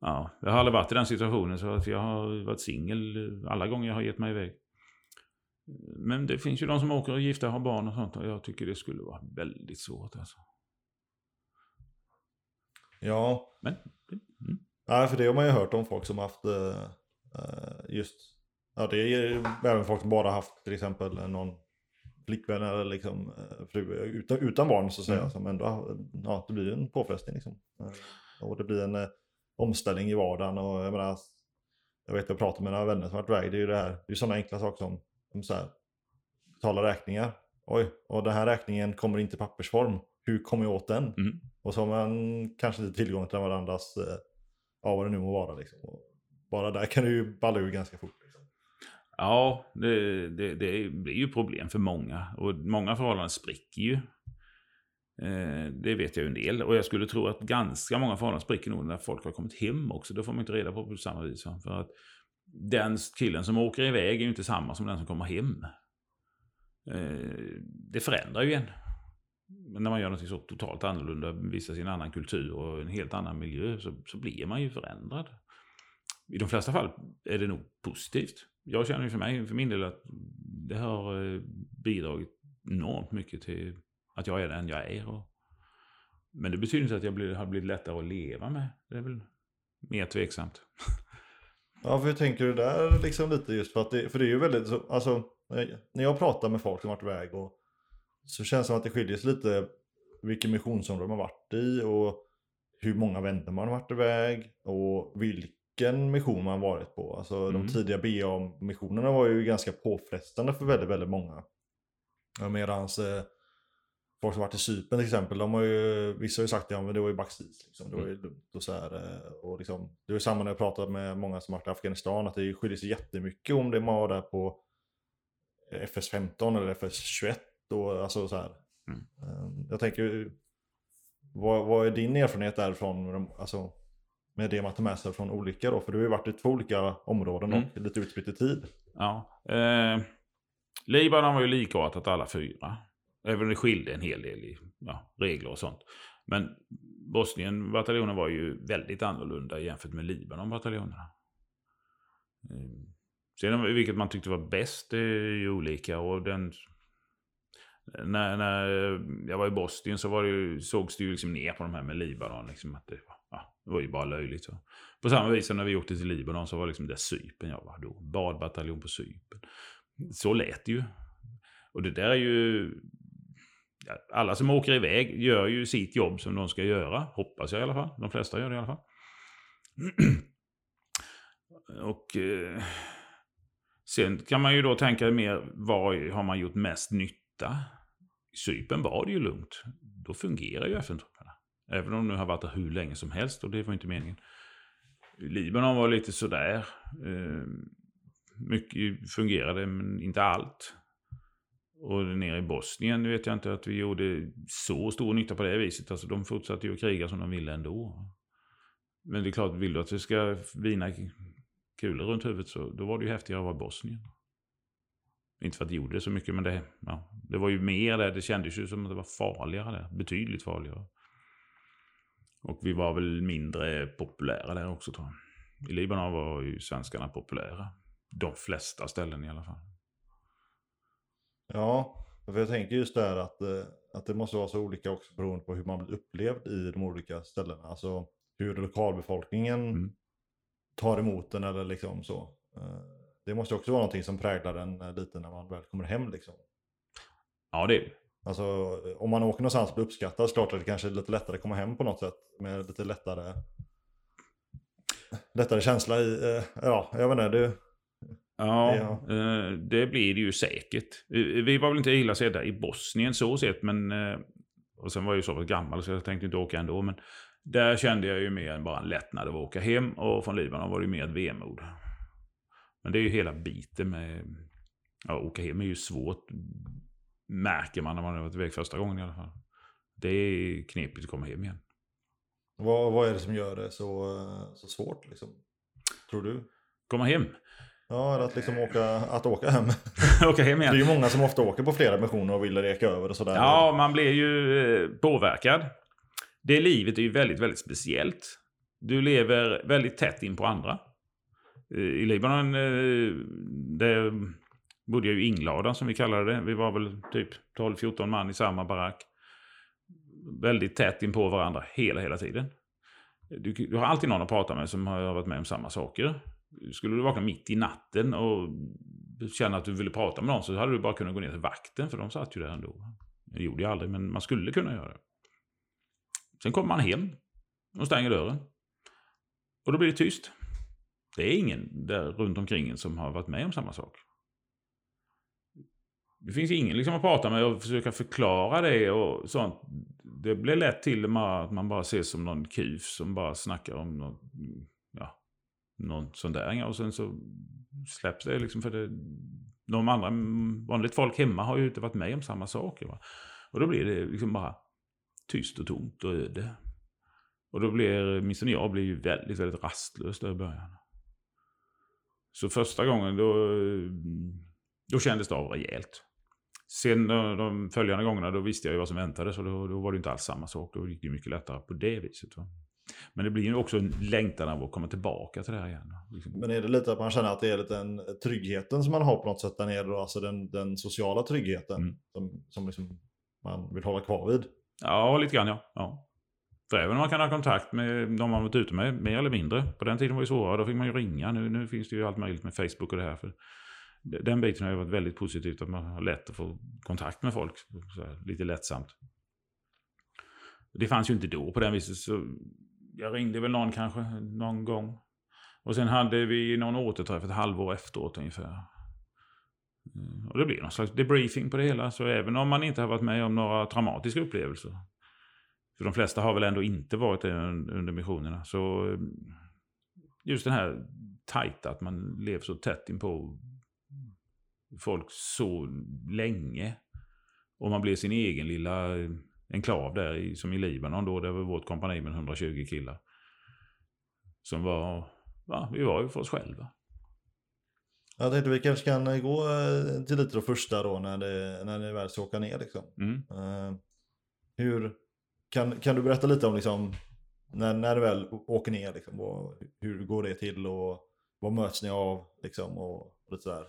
ja, jag har aldrig varit i den situationen så att jag har varit singel alla gånger jag har gett mig iväg. Men det finns ju de som åker och gifta och har barn och sånt och jag tycker det skulle vara väldigt svårt alltså. Ja. Men, mm. Nej, för det har man ju hört om folk som haft uh, just, ja det är även folk som bara haft till exempel någon flickvän eller liksom eh, fru utan, utan barn så att säga. Mm. Som ändå, ja det blir en påfrestning liksom. Och det blir en uh, omställning i vardagen och jag menar, jag vet jag pratar med några vänner som varit iväg, det är ju det här, det är sådana enkla saker som så här, betala räkningar. Oj, och den här räkningen kommer inte i pappersform. Hur kommer jag åt den? Mm. Och så har man kanske inte tillgång till varandras, eh, ja vad det nu må vara liksom. Bara där kan det ju balla ur ganska fort. Ja, det, det, det blir ju problem för många. Och många förhållanden spricker ju. Eh, det vet jag ju en del. Och jag skulle tro att ganska många förhållanden spricker nog när folk har kommit hem också. Då får man inte reda på på samma vis. För att den killen som åker iväg är ju inte samma som den som kommer hem. Eh, det förändrar ju en. Men när man gör något så totalt annorlunda, visar sin annan kultur och en helt annan miljö, så, så blir man ju förändrad. I de flesta fall är det nog positivt. Jag känner ju för mig, för min del, att det har eh, bidragit enormt mycket till att jag är den jag är. Och, men det betyder inte att jag blir, har blivit lättare att leva med. Det är väl mer tveksamt. Ja, för hur tänker du där liksom lite just för att det, för det är ju väldigt, alltså när jag pratar med folk som varit iväg och så känns det som att det skiljer sig lite vilken missionsområde man varit i och hur många vänner man har varit iväg och vilken mission man varit på. Alltså mm. de tidiga BA-missionerna var ju ganska påfrestande för väldigt, väldigt många. Medans eh, folk som varit i Cypern till exempel, de har ju, vissa har ju sagt att ja, det var ju backstris. Liksom. Det var ju mm. lugnt och så här. Eh, och liksom, det är samma när jag pratat med många som varit i Afghanistan, att det skiljer sig jättemycket om det man var där på FS15 eller FS21. Och, alltså så här. Mm. Ehm, jag tänker, vad, vad, är din erfarenhet därifrån? Alltså, med det man tar med sig från olika då? För du har ju varit i två olika områden mm. och lite utspritt i tid. Ja. Eh, Libanon var ju likartat alla fyra. Även om det skilde en hel del i ja, regler och sånt. Men Bosnien-bataljonen var ju väldigt annorlunda jämfört med Libanon-bataljonerna. Eh, sen vilket man tyckte var bäst är ju olika. Och den, när, när jag var i Bosnien så var det ju, sågs det ju liksom ner på de här med Libanon. Liksom, att det, ja, det var ju bara löjligt. Så. På samma vis som när vi åkte till Libanon så var det liksom det Cypern jag var då. Badbataljon på Cypern. Så lät det ju. Och det där är ju alla som åker iväg gör ju sitt jobb som de ska göra. Hoppas jag i alla fall. De flesta gör det i alla fall. Och eh, sen kan man ju då tänka mer, var har man gjort mest nytta? I Cypern var det ju lugnt. Då fungerar ju FN. Även om de nu har varit där hur länge som helst och det var inte meningen. Libanon var lite sådär. Eh, mycket fungerade men inte allt. Och nere i Bosnien vet jag inte att vi gjorde så stor nytta på det viset. Alltså de fortsatte ju att kriga som de ville ändå. Men det är klart, vill du att det ska vina kulor runt huvudet så då var det ju häftigare att vara i Bosnien. Inte för att det gjorde det så mycket, men det, ja, det var ju mer där. Det kändes ju som att det var farligare där. Betydligt farligare. Och vi var väl mindre populära där också tror jag. I Libanon var ju svenskarna populära. De flesta ställen i alla fall. Ja, för jag tänker just där att, eh, att det måste vara så olika också beroende på hur man blir upplevd i de olika ställena. Alltså hur lokalbefolkningen mm. tar emot den eller liksom så. Eh, det måste också vara någonting som präglar den eh, lite när man väl kommer hem liksom. Ja, det är det. Alltså om man åker någonstans och blir uppskattad så klart att det kanske är lite lättare att komma hem på något sätt. Med lite lättare, lättare känsla i, ja jag vet inte. Det, Ja, ja. Eh, det blir det ju säkert. Vi var väl inte illa sedda i Bosnien så sett, men... Eh, och sen var jag ju så pass gammal så jag tänkte inte åka ändå. Men där kände jag ju mer än bara en lättnad att åka hem. Och från Libanon var det ju mer ett vemod. Men det är ju hela biten med... Ja, åka hem är ju svårt. Märker man när man har varit iväg första gången i alla fall. Det är knepigt att komma hem igen. Vad, vad är det som gör det så, så svårt liksom? Tror du? Komma hem? Ja, att liksom åka, att åka hem. åka hem igen. Det är ju många som ofta åker på flera missioner och vill reka över och sådär. Ja, man blir ju eh, påverkad. Det livet är ju väldigt, väldigt speciellt. Du lever väldigt tätt in på andra. Eh, I Libanon, eh, det bodde jag i Ingladan som vi kallade det. Vi var väl typ 12-14 man i samma barack. Väldigt tätt in på varandra hela, hela tiden. Du, du har alltid någon att prata med som har varit med om samma saker. Skulle du vakna mitt i natten och känna att du ville prata med någon så hade du bara kunnat gå ner till vakten för de satt ju där ändå. Det gjorde jag aldrig men man skulle kunna göra det. Sen kommer man hem och stänger dörren. Och då blir det tyst. Det är ingen där runt omkring en som har varit med om samma sak. Det finns ingen liksom att prata med och försöka förklara det och sånt. Det blir lätt till att man bara ses som någon kuf som bara snackar om något, ja, någon sån där. Och sen så släpps det liksom för det, de andra, mm, vanligt folk hemma har ju inte varit med om samma saker. Va? Och då blir det liksom bara tyst och tomt och öde. Och då blir, åtminstone jag, blir ju väldigt, väldigt rastlös där i början. Så första gången då, mm, då kändes det av rejält. Sen de följande gångerna då visste jag ju vad som väntade så då, då var det inte alls samma sak. Då gick det mycket lättare på det viset. Va? Men det blir ju också en längtan av att komma tillbaka till det här igen. Liksom. Men är det lite att man känner att det är lite den tryggheten som man har på något sätt där nere då? Alltså den, den sociala tryggheten mm. som, som liksom man vill hålla kvar vid? Ja, lite grann ja. ja. För även om man kan ha kontakt med de man varit ute med, mer eller mindre. På den tiden var det svårare, då fick man ju ringa. Nu, nu finns det ju allt möjligt med Facebook och det här. För den biten har ju varit väldigt positivt, att man har lätt att få kontakt med folk. Här, lite lättsamt. Det fanns ju inte då på den viset, så jag ringde väl någon kanske någon gång. Och sen hade vi någon återträff ett halvår efteråt ungefär. Mm, och det blir någon slags debriefing på det hela. Så även om man inte har varit med om några traumatiska upplevelser. För de flesta har väl ändå inte varit det under missionerna. Så mm, just den här tajta, att man lever så tätt in på folk så länge. Och man blir sin egen lilla enklav där i, som i Libanon då. Det var vårt kompani med 120 killar. Som var, ja, vi var ju för oss själva. Jag tänkte vi kanske kan gå eh, till lite då första då när, det, när ni väl ska åka ner liksom. Mm. Uh, hur, kan, kan du berätta lite om liksom, när, när du väl åker ner, liksom, och hur går det till och vad möts ni av liksom, och, och lite sådär?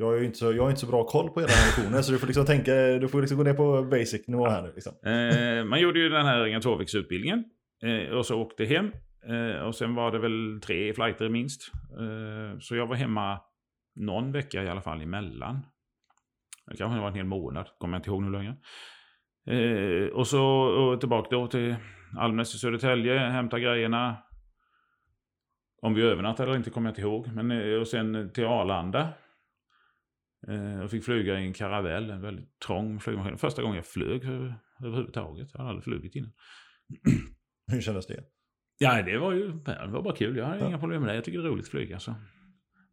Jag har ju inte så, jag har inte så bra koll på era ambitioner så du får liksom tänka, du får liksom gå ner på basic nivå här nu. Liksom. Eh, man gjorde ju den här Ringa utbildningen eh, och så åkte hem. Eh, och sen var det väl tre flighter minst. Eh, så jag var hemma någon vecka i alla fall emellan. Det kanske var en hel månad, kommer jag inte ihåg nu längre. Eh, och så och tillbaka då till Almnäs i Södertälje, hämta grejerna. Om vi övernattade eller inte kommer jag inte ihåg. Men, eh, och sen till Arlanda. Eh, och fick flyga i en karavell, en väldigt trång flygmaskin. Första gången jag flög överhuvudtaget. Jag hade aldrig flugit innan. Hur kändes det? Ja, det var ju det var bara kul. Jag hade ja. inga problem med det. Jag tycker det är roligt att flyga. Så.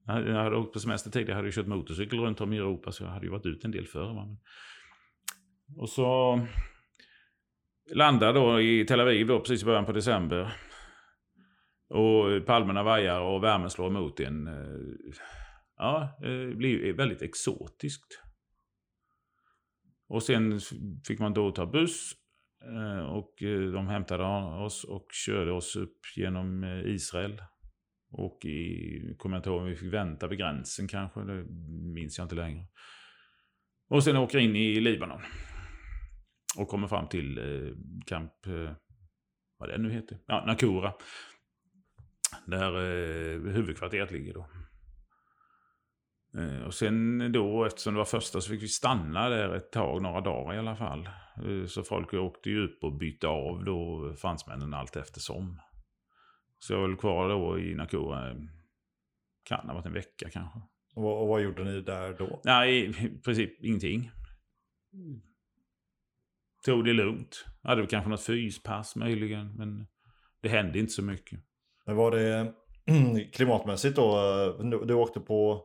Jag hade åkt på semester tidigare. Jag hade ju kört motorcykel runt om i Europa. Så jag hade ju varit ute en del förr. Och så landade då i Tel Aviv då, precis i början på december. Och palmerna vajar och värmen slår emot en. Ja, det blir väldigt exotiskt. Och sen fick man då ta buss. Eh, och eh, de hämtade oss och körde oss upp genom Israel. Och i, kommer jag inte ihåg om vi fick vänta vid gränsen kanske, det minns jag inte längre. Och sen åker in i Libanon. Och kommer fram till eh, Camp, eh, vad det nu heter, ja, Nakura. Där eh, huvudkvarteret ligger då. Eh, och sen då, eftersom det var första, så fick vi stanna där ett tag, några dagar i alla fall. Eh, så folk åkte ju upp och bytte av då fransmännen allt eftersom. Så jag var väl kvar då i Nakura, eh, kan ha varit en vecka kanske. Och vad, och vad gjorde ni där då? Nej, i princip ingenting tog det lugnt. Hade väl kanske något fyspass möjligen, men det hände inte så mycket. Men var det klimatmässigt då? Du åkte på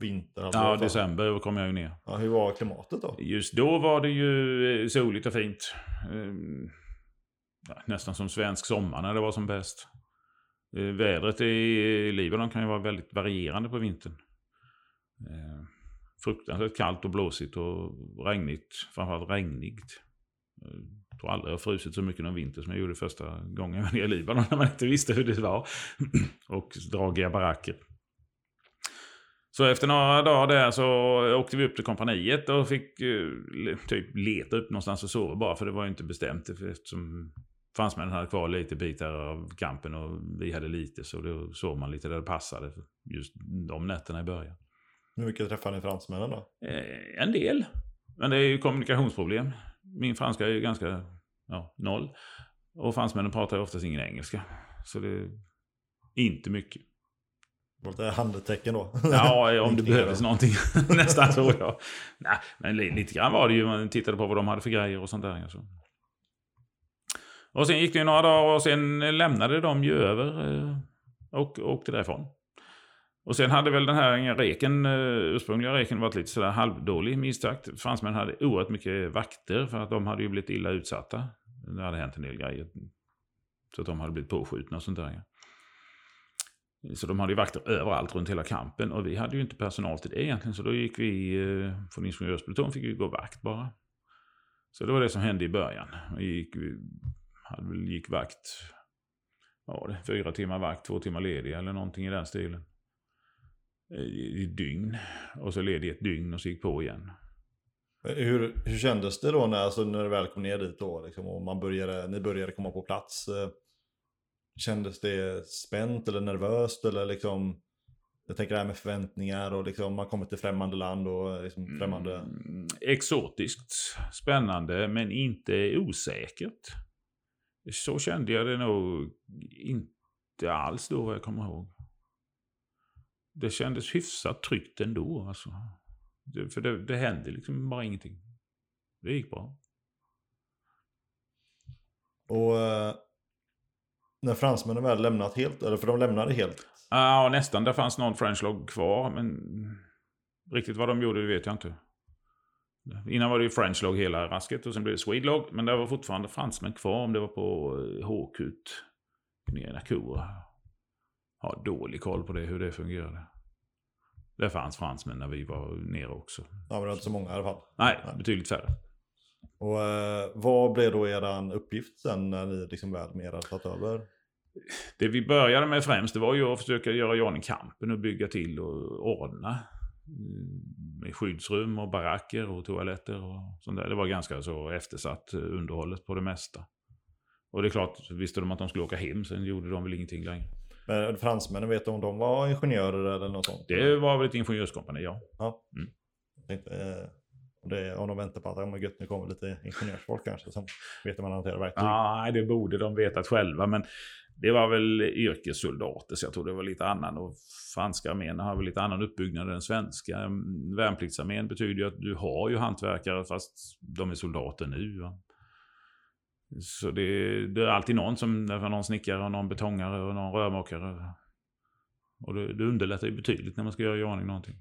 vinter? Alltså, ja, december kom jag ju ner. Ja, hur var klimatet då? Just då var det ju eh, soligt och fint. Ehm, nästan som svensk sommar när det var som bäst. Eh, vädret i Libanon kan ju vara väldigt varierande på vintern. Ehm, fruktansvärt kallt och blåsigt och regnigt. Framförallt regnigt. Jag tror aldrig jag har frusit så mycket någon vinter som jag gjorde första gången jag var nere i Libanon när man inte visste hur det var. och dragiga baracker. Så efter några dagar där så åkte vi upp till kompaniet och fick uh, typ leta upp någonstans och sova bara för det var ju inte bestämt eftersom fransmännen hade kvar lite bitar av kampen och vi hade lite så då sov man lite där det passade just de nätterna i början. Hur mycket träffade ni fransmännen då? Eh, en del. Men det är ju kommunikationsproblem. Min franska är ju ganska ja, noll. Och fransmännen pratar ju oftast ingen engelska. Så det är inte mycket. Lite handeltecken då? Ja, om det behövdes någonting. Nästan så ja. Nej, men lite grann var det ju. Man tittade på vad de hade för grejer och sånt där. Alltså. Och sen gick det ju några dagar och sen lämnade de ju över eh, och åkte därifrån. Och sen hade väl den här reken, eh, ursprungliga reken varit lite sådär halvdålig minst sagt. Fransmännen hade oerhört mycket vakter för att de hade ju blivit illa utsatta. Det hade hänt en del grejer. Så att de hade blivit påskjutna och sånt där. Så de hade ju vakter överallt runt hela kampen och vi hade ju inte personal till det egentligen. Så då gick vi, eh, från ingenjörspluton fick vi gå vakt bara. Så det var det som hände i början. Vi gick, vi hade väl, gick vakt, ja det, fyra timmar vakt, två timmar ledig eller någonting i den stilen. Eh, I, i dygn. Och så ledig ett dygn och så gick på igen. Eh, hur, hur kändes det då när, alltså, när du väl kom ner dit då? Liksom, och man började, ni började komma på plats? Kändes det spänt eller nervöst? Eller liksom, jag tänker det här med förväntningar och liksom, man kommer till främmande land och liksom främmande... Mm, exotiskt, spännande men inte osäkert. Så kände jag det nog inte alls då vad jag kommer ihåg. Det kändes hyfsat tryggt ändå. Alltså. Det, för det, det hände liksom bara ingenting. Det gick bra. Och eh, när fransmännen väl lämnat helt, eller för de lämnade helt? Ja, nästan. Det fanns någon French log kvar, men riktigt vad de gjorde det vet jag inte. Innan var det ju French log hela rasket och sen blev det Swede log, men det var fortfarande fransmän kvar om det var på Håkut nere i Nakura. Har dålig koll på det, hur det fungerade. Det fanns fransmän när vi var nere också. Ja, men det var inte så många i alla fall. Nej, Nej. betydligt färre. Och eh, vad blev då er uppgift sen när ni liksom väl mer tagit över? Det vi började med främst det var ju att försöka göra i ordning kampen och bygga till och ordna. Mm, med skyddsrum och baracker och toaletter och sånt där. Det var ganska så eftersatt eh, underhållet på det mesta. Och det är klart, visste de att de skulle åka hem, sen gjorde de väl ingenting längre. Men fransmännen, vet du om de var ingenjörer eller något sånt? Det var väl ett ingenjörskompani, ja. ja. Mm. Tänkte, eh, det, om de väntar på att oh gött, nu kommer lite ingenjörsfolk kanske som vet man hanterar verktyg. Nej, det borde de vetat själva. Men det var väl yrkessoldater, så jag tror det var lite annan. Och franska armén har väl lite annan uppbyggnad än den svenska. Mm, värnpliktsarmén betyder ju att du har ju hantverkare fast de är soldater nu. Va? Så det, det, är alltid någon som, det någon snickare och någon betongare och någon rörmokare. Och det, det underlättar ju betydligt när man ska göra i ordning någonting.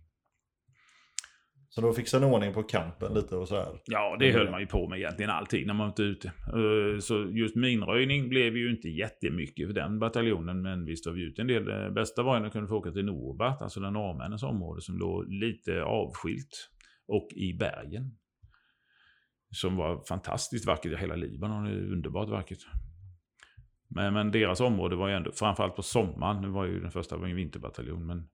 Så då fixade ni ordning på kampen lite och sådär? Ja, det höll man ju på med egentligen alltid när man var ute. Eh, så just minröjning blev ju inte jättemycket för den bataljonen, men visst var vi ute en del. Det bästa var ju när vi kunde få åka till Norbat, alltså den norrmännens område som låg lite avskilt och i bergen. Som var fantastiskt vackert. Hela Libanon är underbart vackert. Men, men deras område var ju ändå, framförallt på sommaren, nu var ju den första var en vinterbataljon, men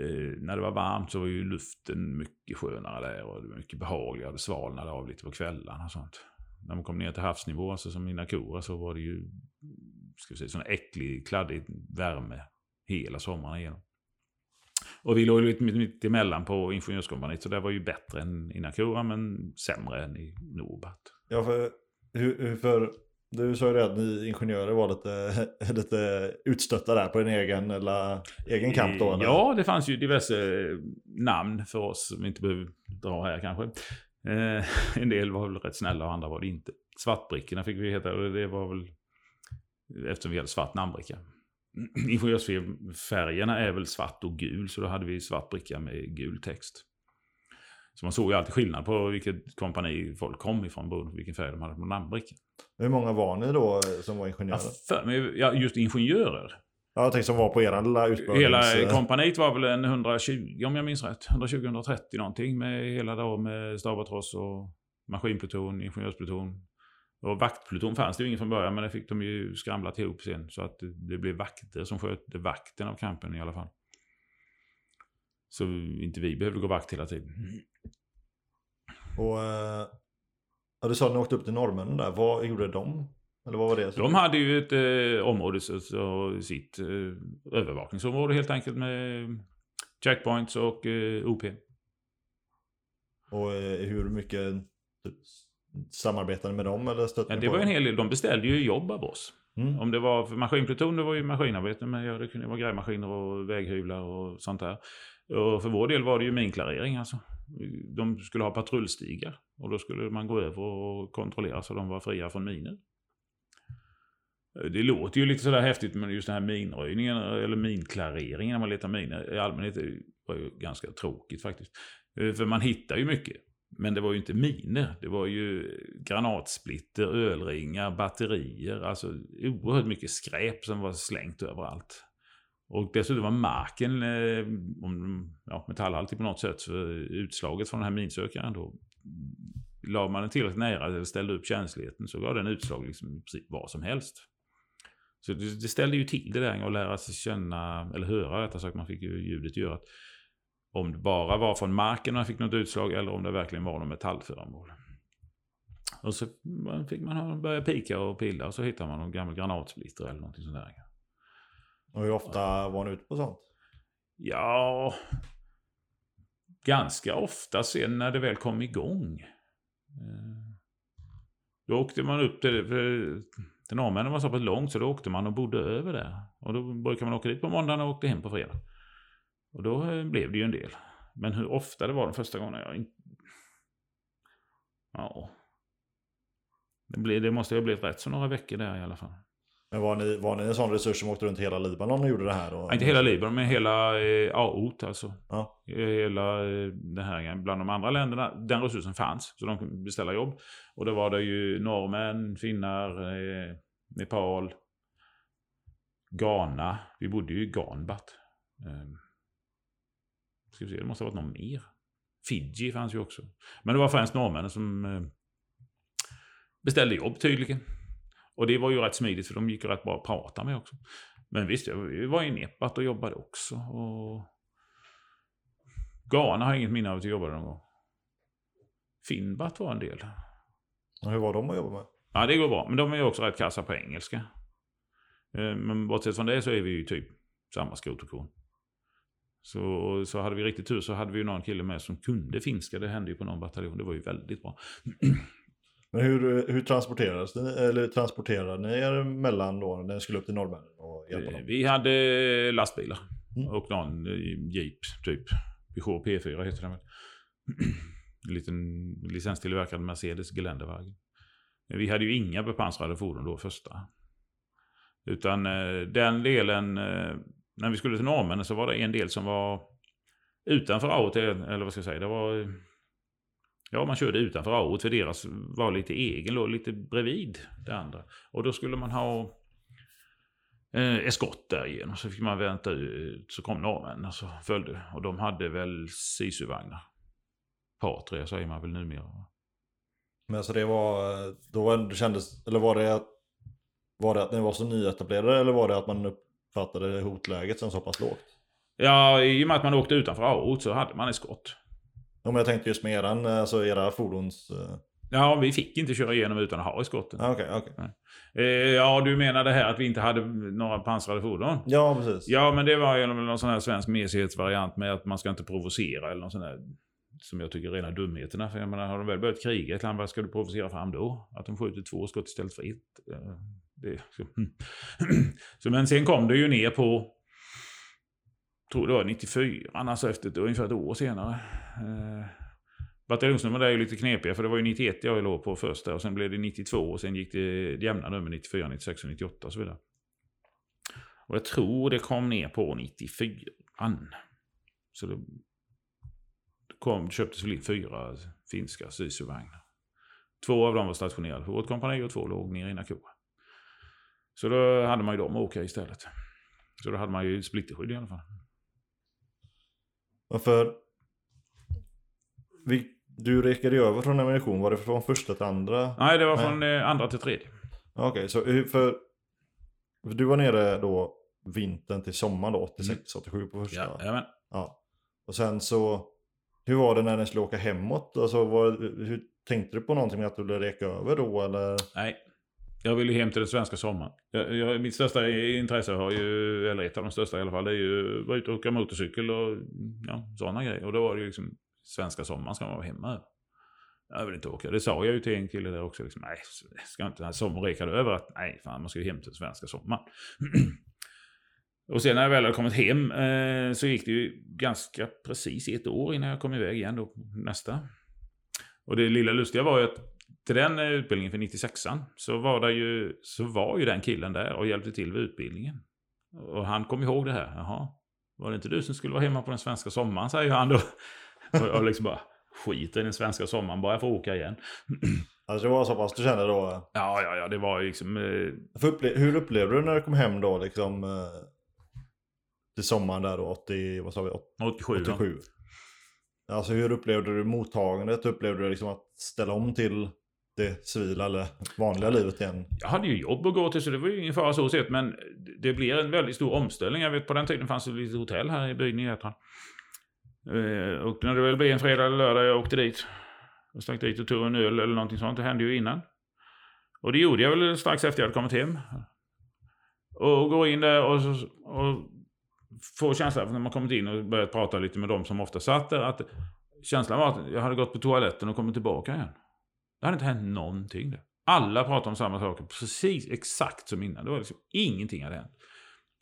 Eh, när det var varmt så var ju luften mycket skönare där och det var mycket behagligare. Det svalnade av lite på kvällarna och sånt. När man kom ner till havsnivå, alltså som i Nakura, så var det ju ska vi säga, sån äcklig, kladdig värme hela sommaren igenom. Och vi låg lite mitt emellan på Ingenjörskompaniet, så det var ju bättre än i Nakura, men sämre än i Norbat. Ja, för, hur, för du sa ju det att ni ingenjörer var lite, lite utstötta där på en egen, eller, egen kamp då? Eller? Ja, det fanns ju diverse eh, namn för oss som vi inte behöver dra här kanske. Eh, en del var väl rätt snälla och andra var det inte. Svartbrickorna fick vi heta och det var väl eftersom vi hade svart namnbricka. Ingenjörsfärgerna är väl svart och gul så då hade vi svart bricka med gul text. Så man såg ju alltid skillnad på vilket kompani folk kom ifrån beroende på vilken färg de hade på namnbrickan. Hur många var ni då eh, som var ingenjörer? Ja, för, ja just ingenjörer. Ja, jag tänkte som var på era lilla utbildnings... Hela kompaniet var väl en 120, om jag minns rätt. 120-130 någonting med hela då med stabatross och maskinpluton, ingenjörspluton. Och vaktpluton fanns det ju ingen från början, men det fick de ju skramlat ihop sen. Så att det blev vakter som skötte vakten av kampen i alla fall. Så inte vi behövde gå vakt hela tiden. Och eh, ja, du sa att ni åkte upp till norrmännen där. Vad gjorde de? Eller vad var det? De hade ju ett eh, område, så, så, sitt eh, övervakningsområde helt enkelt med checkpoints och eh, OP. Och eh, hur mycket typ, samarbetade med dem eller stötte ja, Det var en hel del. De beställde ju jobb av oss. Mm. Om det var för maskinpluton, det var ju maskinarbete, men ja, det kunde vara grävmaskiner och väghyvlar och sånt där. Och för vår del var det ju minklarering alltså. De skulle ha patrullstigar och då skulle man gå över och kontrollera så de var fria från miner. Eh, det låter ju lite sådär häftigt men just den här minröjningen eh, eller minklareringen när man letar miner i allmänhet eh, var ju ganska tråkigt faktiskt. För man hittar ju mycket. Men det var ju inte miner. Det var ju granatsplitter, ölringar, batterier. Alltså oerhört mycket skräp som var slängt överallt. Och dessutom var marken ja, metallhaltig på något sätt. Utslaget från den här minsökaren då. La man den tillräckligt nära eller ställde upp känsligheten så gav den utslag liksom i princip vad som helst. Så det, det ställde ju till det där att lära sig känna, eller höra rättare sagt, man fick ju ljudet göra att om det bara var från marken man fick något utslag eller om det verkligen var något metallföremål. Och så fick man börja pika och pilla och så hittade man någon gammal granatsplitter eller någonting sånt där. Och hur ofta var ni ute på sånt? Ja, ganska ofta sen när det väl kom igång. Eh, då åkte man upp till, för till norrmännen var så pass långt så då åkte man och bodde över där. Och då brukade man åka dit på måndagen och åkte hem på fredag. Och då eh, blev det ju en del. Men hur ofta det var de första gångerna, jag inte... Ja. Det, blev, det måste ju ha blivit rätt så några veckor där i alla fall. Men var ni, var ni en sån resurs som åkte runt hela Libanon och gjorde det här? Och... Inte hela Libanon, men hela eh, AOT alltså. Ja. Hela eh, det här, bland de andra länderna, den resursen fanns. Så de kunde beställa jobb. Och då var det ju norrmän, finnar, eh, Nepal, Ghana. Vi bodde ju i Ganbat. Eh, ska vi se, det måste ha varit någon mer. Fiji fanns ju också. Men det var främst norrmännen som eh, beställde jobb tydligen. Och det var ju rätt smidigt för de gick ju rätt bra att prata med också. Men visst, vi var i Nepat och jobbade också. Och... Ghana har jag inget minne av att jag jobbade någon gång. Finbat var en del. Och hur var de att jobba med? Ja, det går bra. Men de är ju också rätt kassa på engelska. Eh, men bortsett från det så är vi ju typ samma skrot och korn. Så, så hade vi riktigt tur så hade vi ju någon kille med som kunde finska. Det hände ju på någon bataljon. Det var ju väldigt bra. Men hur, hur transporterades ni, eller transporterade ni er mellan då när ni skulle upp till norrmännen och hjälpa dem? Vi hade lastbilar mm. och någon jeep typ. Peugeot P4 heter den väl. En liten licenstillverkad Mercedes Geländewagen. Vi hade ju inga bepansrade fordon då första. Utan eh, den delen, eh, när vi skulle till norrmännen så var det en del som var utanför AOT, eller vad ska jag säga, det var Ja, man körde utanför AOT för deras var lite egen, låg lite bredvid det andra. Och då skulle man ha eh, eskort där igenom. Så fick man vänta ut, så kom norrmännen och så följde. Och de hade väl Sisu-vagnar. Patria säger man väl numera. Men alltså det var, då kändes, eller var det, var det att ni var så nyetablerade eller var det att man uppfattade hotläget som så pass lågt? Ja, i och med att man åkte utanför AOT så hade man eskort. Men jag tänkte just med eran, alltså era fordons... Eh, ja, vi fick inte köra igenom utan att ha i skotten. Ah, okej, okay, okay. Eh, ja, du menar det här att vi inte hade några pansrade fordon? Ja, precis. Ja, men det var ju någon sån här svensk mesighetsvariant med att man ska inte provocera eller någon sån här som jag tycker är rena dumheterna. För jag menar, har de väl börjat kriga ett land, vad ska du provocera fram då? Att de skjuter två skott istället för ett? Eh, det, så. så, men sen kom det ju ner på tror det var 94, alltså efter ungefär ett år senare. Eh, bataljonsnummer där är ju lite knepiga för det var ju 91 jag låg på först där och sen blev det 92 och sen gick det jämna nummer 94, 96 och 98 och så vidare. Och jag tror det kom ner på 94. Så det kom, köptes väl in fyra finska sysuvagnar. Två av dem var stationerade på vårt kompani och två låg nere i Nakura. Så då hade man ju dem att åka istället. Så då hade man ju splitterskydd i alla fall. Varför? Vi, du rekade ju över från ammunition. Var det från första till andra? Nej, det var Nej. från eh, andra till tredje. Okej, okay, så för, för du var nere då vintern till sommaren då, 86, mm. 87 på första? Ja, jajamän. ja. Och sen så, hur var det när ni skulle åka hemåt? Alltså, var, hur, tänkte du på någonting med att du ville reka över då eller? Nej, jag vill ju hem till den svenska sommaren. Jag, jag, mitt största intresse har ju, eller ett av de största i alla fall, det är ju att vara ute och åka motorcykel och ja, sådana grejer. Och då var det ju liksom svenska sommaren ska man vara hemma Jag vill inte åka. Det sa jag ju till en kille där också. Liksom, nej, ska inte sommaren över att nej, fan man ska ju hem till den svenska sommaren. och sen när jag väl hade kommit hem eh, så gick det ju ganska precis ett år innan jag kom iväg igen då nästa. Och det lilla lustiga var ju att till den eh, utbildningen för 96an så var, det ju, så var ju den killen där och hjälpte till vid utbildningen. Och han kom ihåg det här. Jaha, var det inte du som skulle vara hemma på den svenska sommaren, säger han då. Och jag liksom bara skiter i den svenska sommaren, bara jag får åka igen. Alltså det var så pass du kände då? Ja, ja, ja, det var ju liksom... Eh... Upple hur upplevde du när du kom hem då liksom? Eh, till sommaren där då, 80, vad sa vi? 87. 87. Ja. Alltså hur upplevde du mottagandet? Upplevde du liksom att ställa om till det civila eller vanliga livet igen? Jag hade ju jobb att gå till så det var ju ingen fara så sett. Men det blir en väldigt stor omställning. Jag vet på den tiden fanns det ett litet hotell här i byn i Edstrand. Eh, och när det väl blev en fredag eller lördag jag åkte dit. Jag stack dit och tog en öl eller någonting sånt. Det hände ju innan. Och det gjorde jag väl strax efter jag hade kommit hem. Och går in där och, och får känslan när man kommit in och börjat prata lite med dem som ofta satt där. Att känslan var att jag hade gått på toaletten och kommit tillbaka igen. Det hade inte hänt någonting där. Alla pratade om samma saker, precis exakt som innan. Det var liksom, ingenting hade hänt.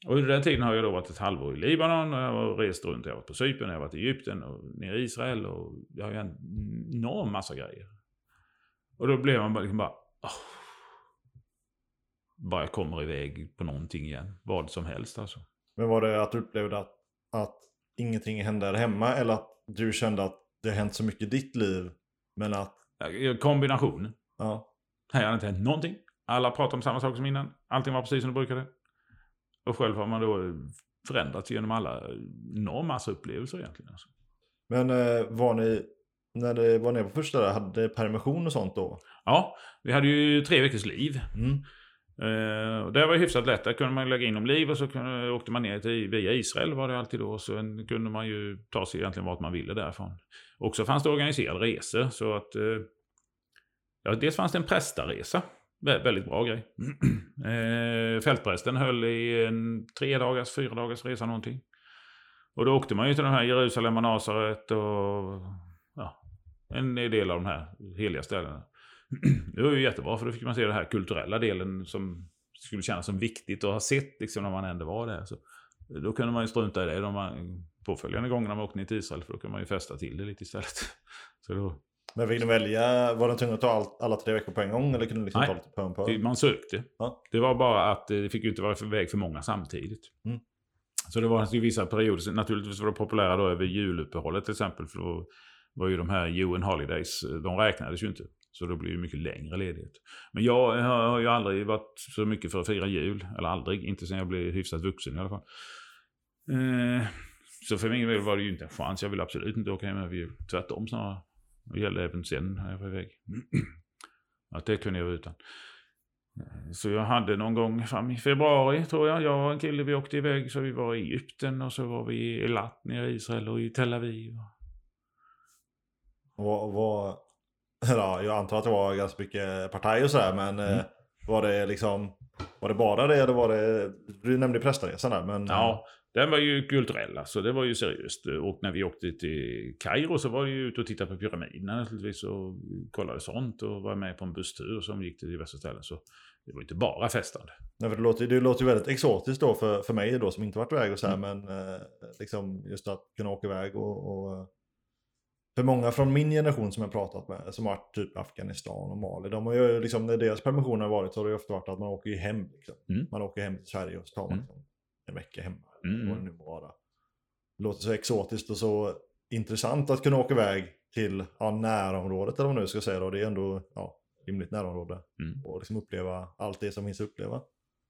Och under den tiden har jag då varit ett halvår i Libanon och jag har rest runt. Jag har varit på Cypern, jag har varit i Egypten och nere i Israel och jag har ju en enorm massa grejer. Och då blev man bara liksom bara... Oh, bara jag kommer iväg på någonting igen. Vad som helst alltså. Men var det att du upplevde att, att ingenting hände där hemma eller att du kände att det har hänt så mycket i ditt liv men att... Kombination. Ja. Här hade inte hänt någonting. Alla pratade om samma sak som innan. Allting var precis som det brukade. Och själv har man då förändrats genom alla enorma massa upplevelser egentligen. Alltså. Men eh, var ni, när det var nere på första där, hade permission och sånt då? Ja, vi hade ju tre veckors liv. Mm. Uh, det var hyfsat lätt. Där kunde man lägga in om liv och så kunde, åkte man ner till via Israel var det alltid då. Så kunde man ju ta sig egentligen vart man ville därifrån. Och så fanns det organiserade resor så att... Uh, ja, dels fanns det en prästaresa, Vä väldigt bra grej. uh, fältprästen höll i en tre dagars, fyra dagars resa någonting. Och då åkte man ju till de här Jerusalem och Nasaret och ja, en del av de här heliga ställena. Det var ju jättebra för då fick man se den här kulturella delen som skulle kännas som viktigt att ha sett liksom, när man ändå var där. Så då kunde man ju strunta i det de man, påföljande gångerna man åkte ner till Israel för då kunde man ju fästa till det lite istället. Så då... Men fick ni välja, var det tvungen att ta all, alla tre veckor på en gång eller kunde du liksom Nej, ta lite på en på? man sökte. Ja. Det var bara att det fick ju inte vara för väg för många samtidigt. Mm. Så det var vissa perioder, naturligtvis var det populära då över juluppehållet till exempel. För då var ju de här UN Holidays, de räknades ju inte. Så då blir det mycket längre ledighet. Men jag har ju aldrig varit så mycket för att fira jul. Eller aldrig, inte sen jag blev hyfsat vuxen i alla fall. Eh, så för min del var det ju inte en chans. Jag vill absolut inte åka hem över jul. Tvärtom snarare. Det gällde även sen när jag var iväg. Att det kunde jag vara utan. Eh, så jag hade någon gång fram i februari tror jag, jag och en kille vi åkte iväg. Så vi var i Egypten och så var vi i Elat nere i Israel och i Tel Aviv. Vad, vad, Ja, jag antar att det var ganska mycket partaj och sådär men mm. eh, var det liksom Var det bara det eller var det Du nämnde prästaresan där men Ja den var ju kulturell alltså det var ju seriöst och när vi åkte till Kairo så var det ju ute och titta på pyramiderna naturligtvis och kollade sånt och var med på en busstur som gick till diverse ställen så det var inte bara festande. Nej, för det, låter, det låter ju väldigt exotiskt då för, för mig då som inte varit iväg och så här, mm. men eh, liksom just att kunna åka iväg och, och för många från min generation som jag pratat med, som har varit typ Afghanistan och Mali, de har ju liksom, när deras permissioner har varit så har det ju ofta varit att man åker hem. Liksom. Mm. Man åker hem till Sverige och så tar man mm. liksom en vecka hemma. Mm. Vad det nu må vara. Det låter så exotiskt och så intressant att kunna åka iväg till ja, närområdet eller vad man nu ska säga då. Det är ändå ja, rimligt närområde. Mm. Och liksom uppleva allt det som finns att uppleva.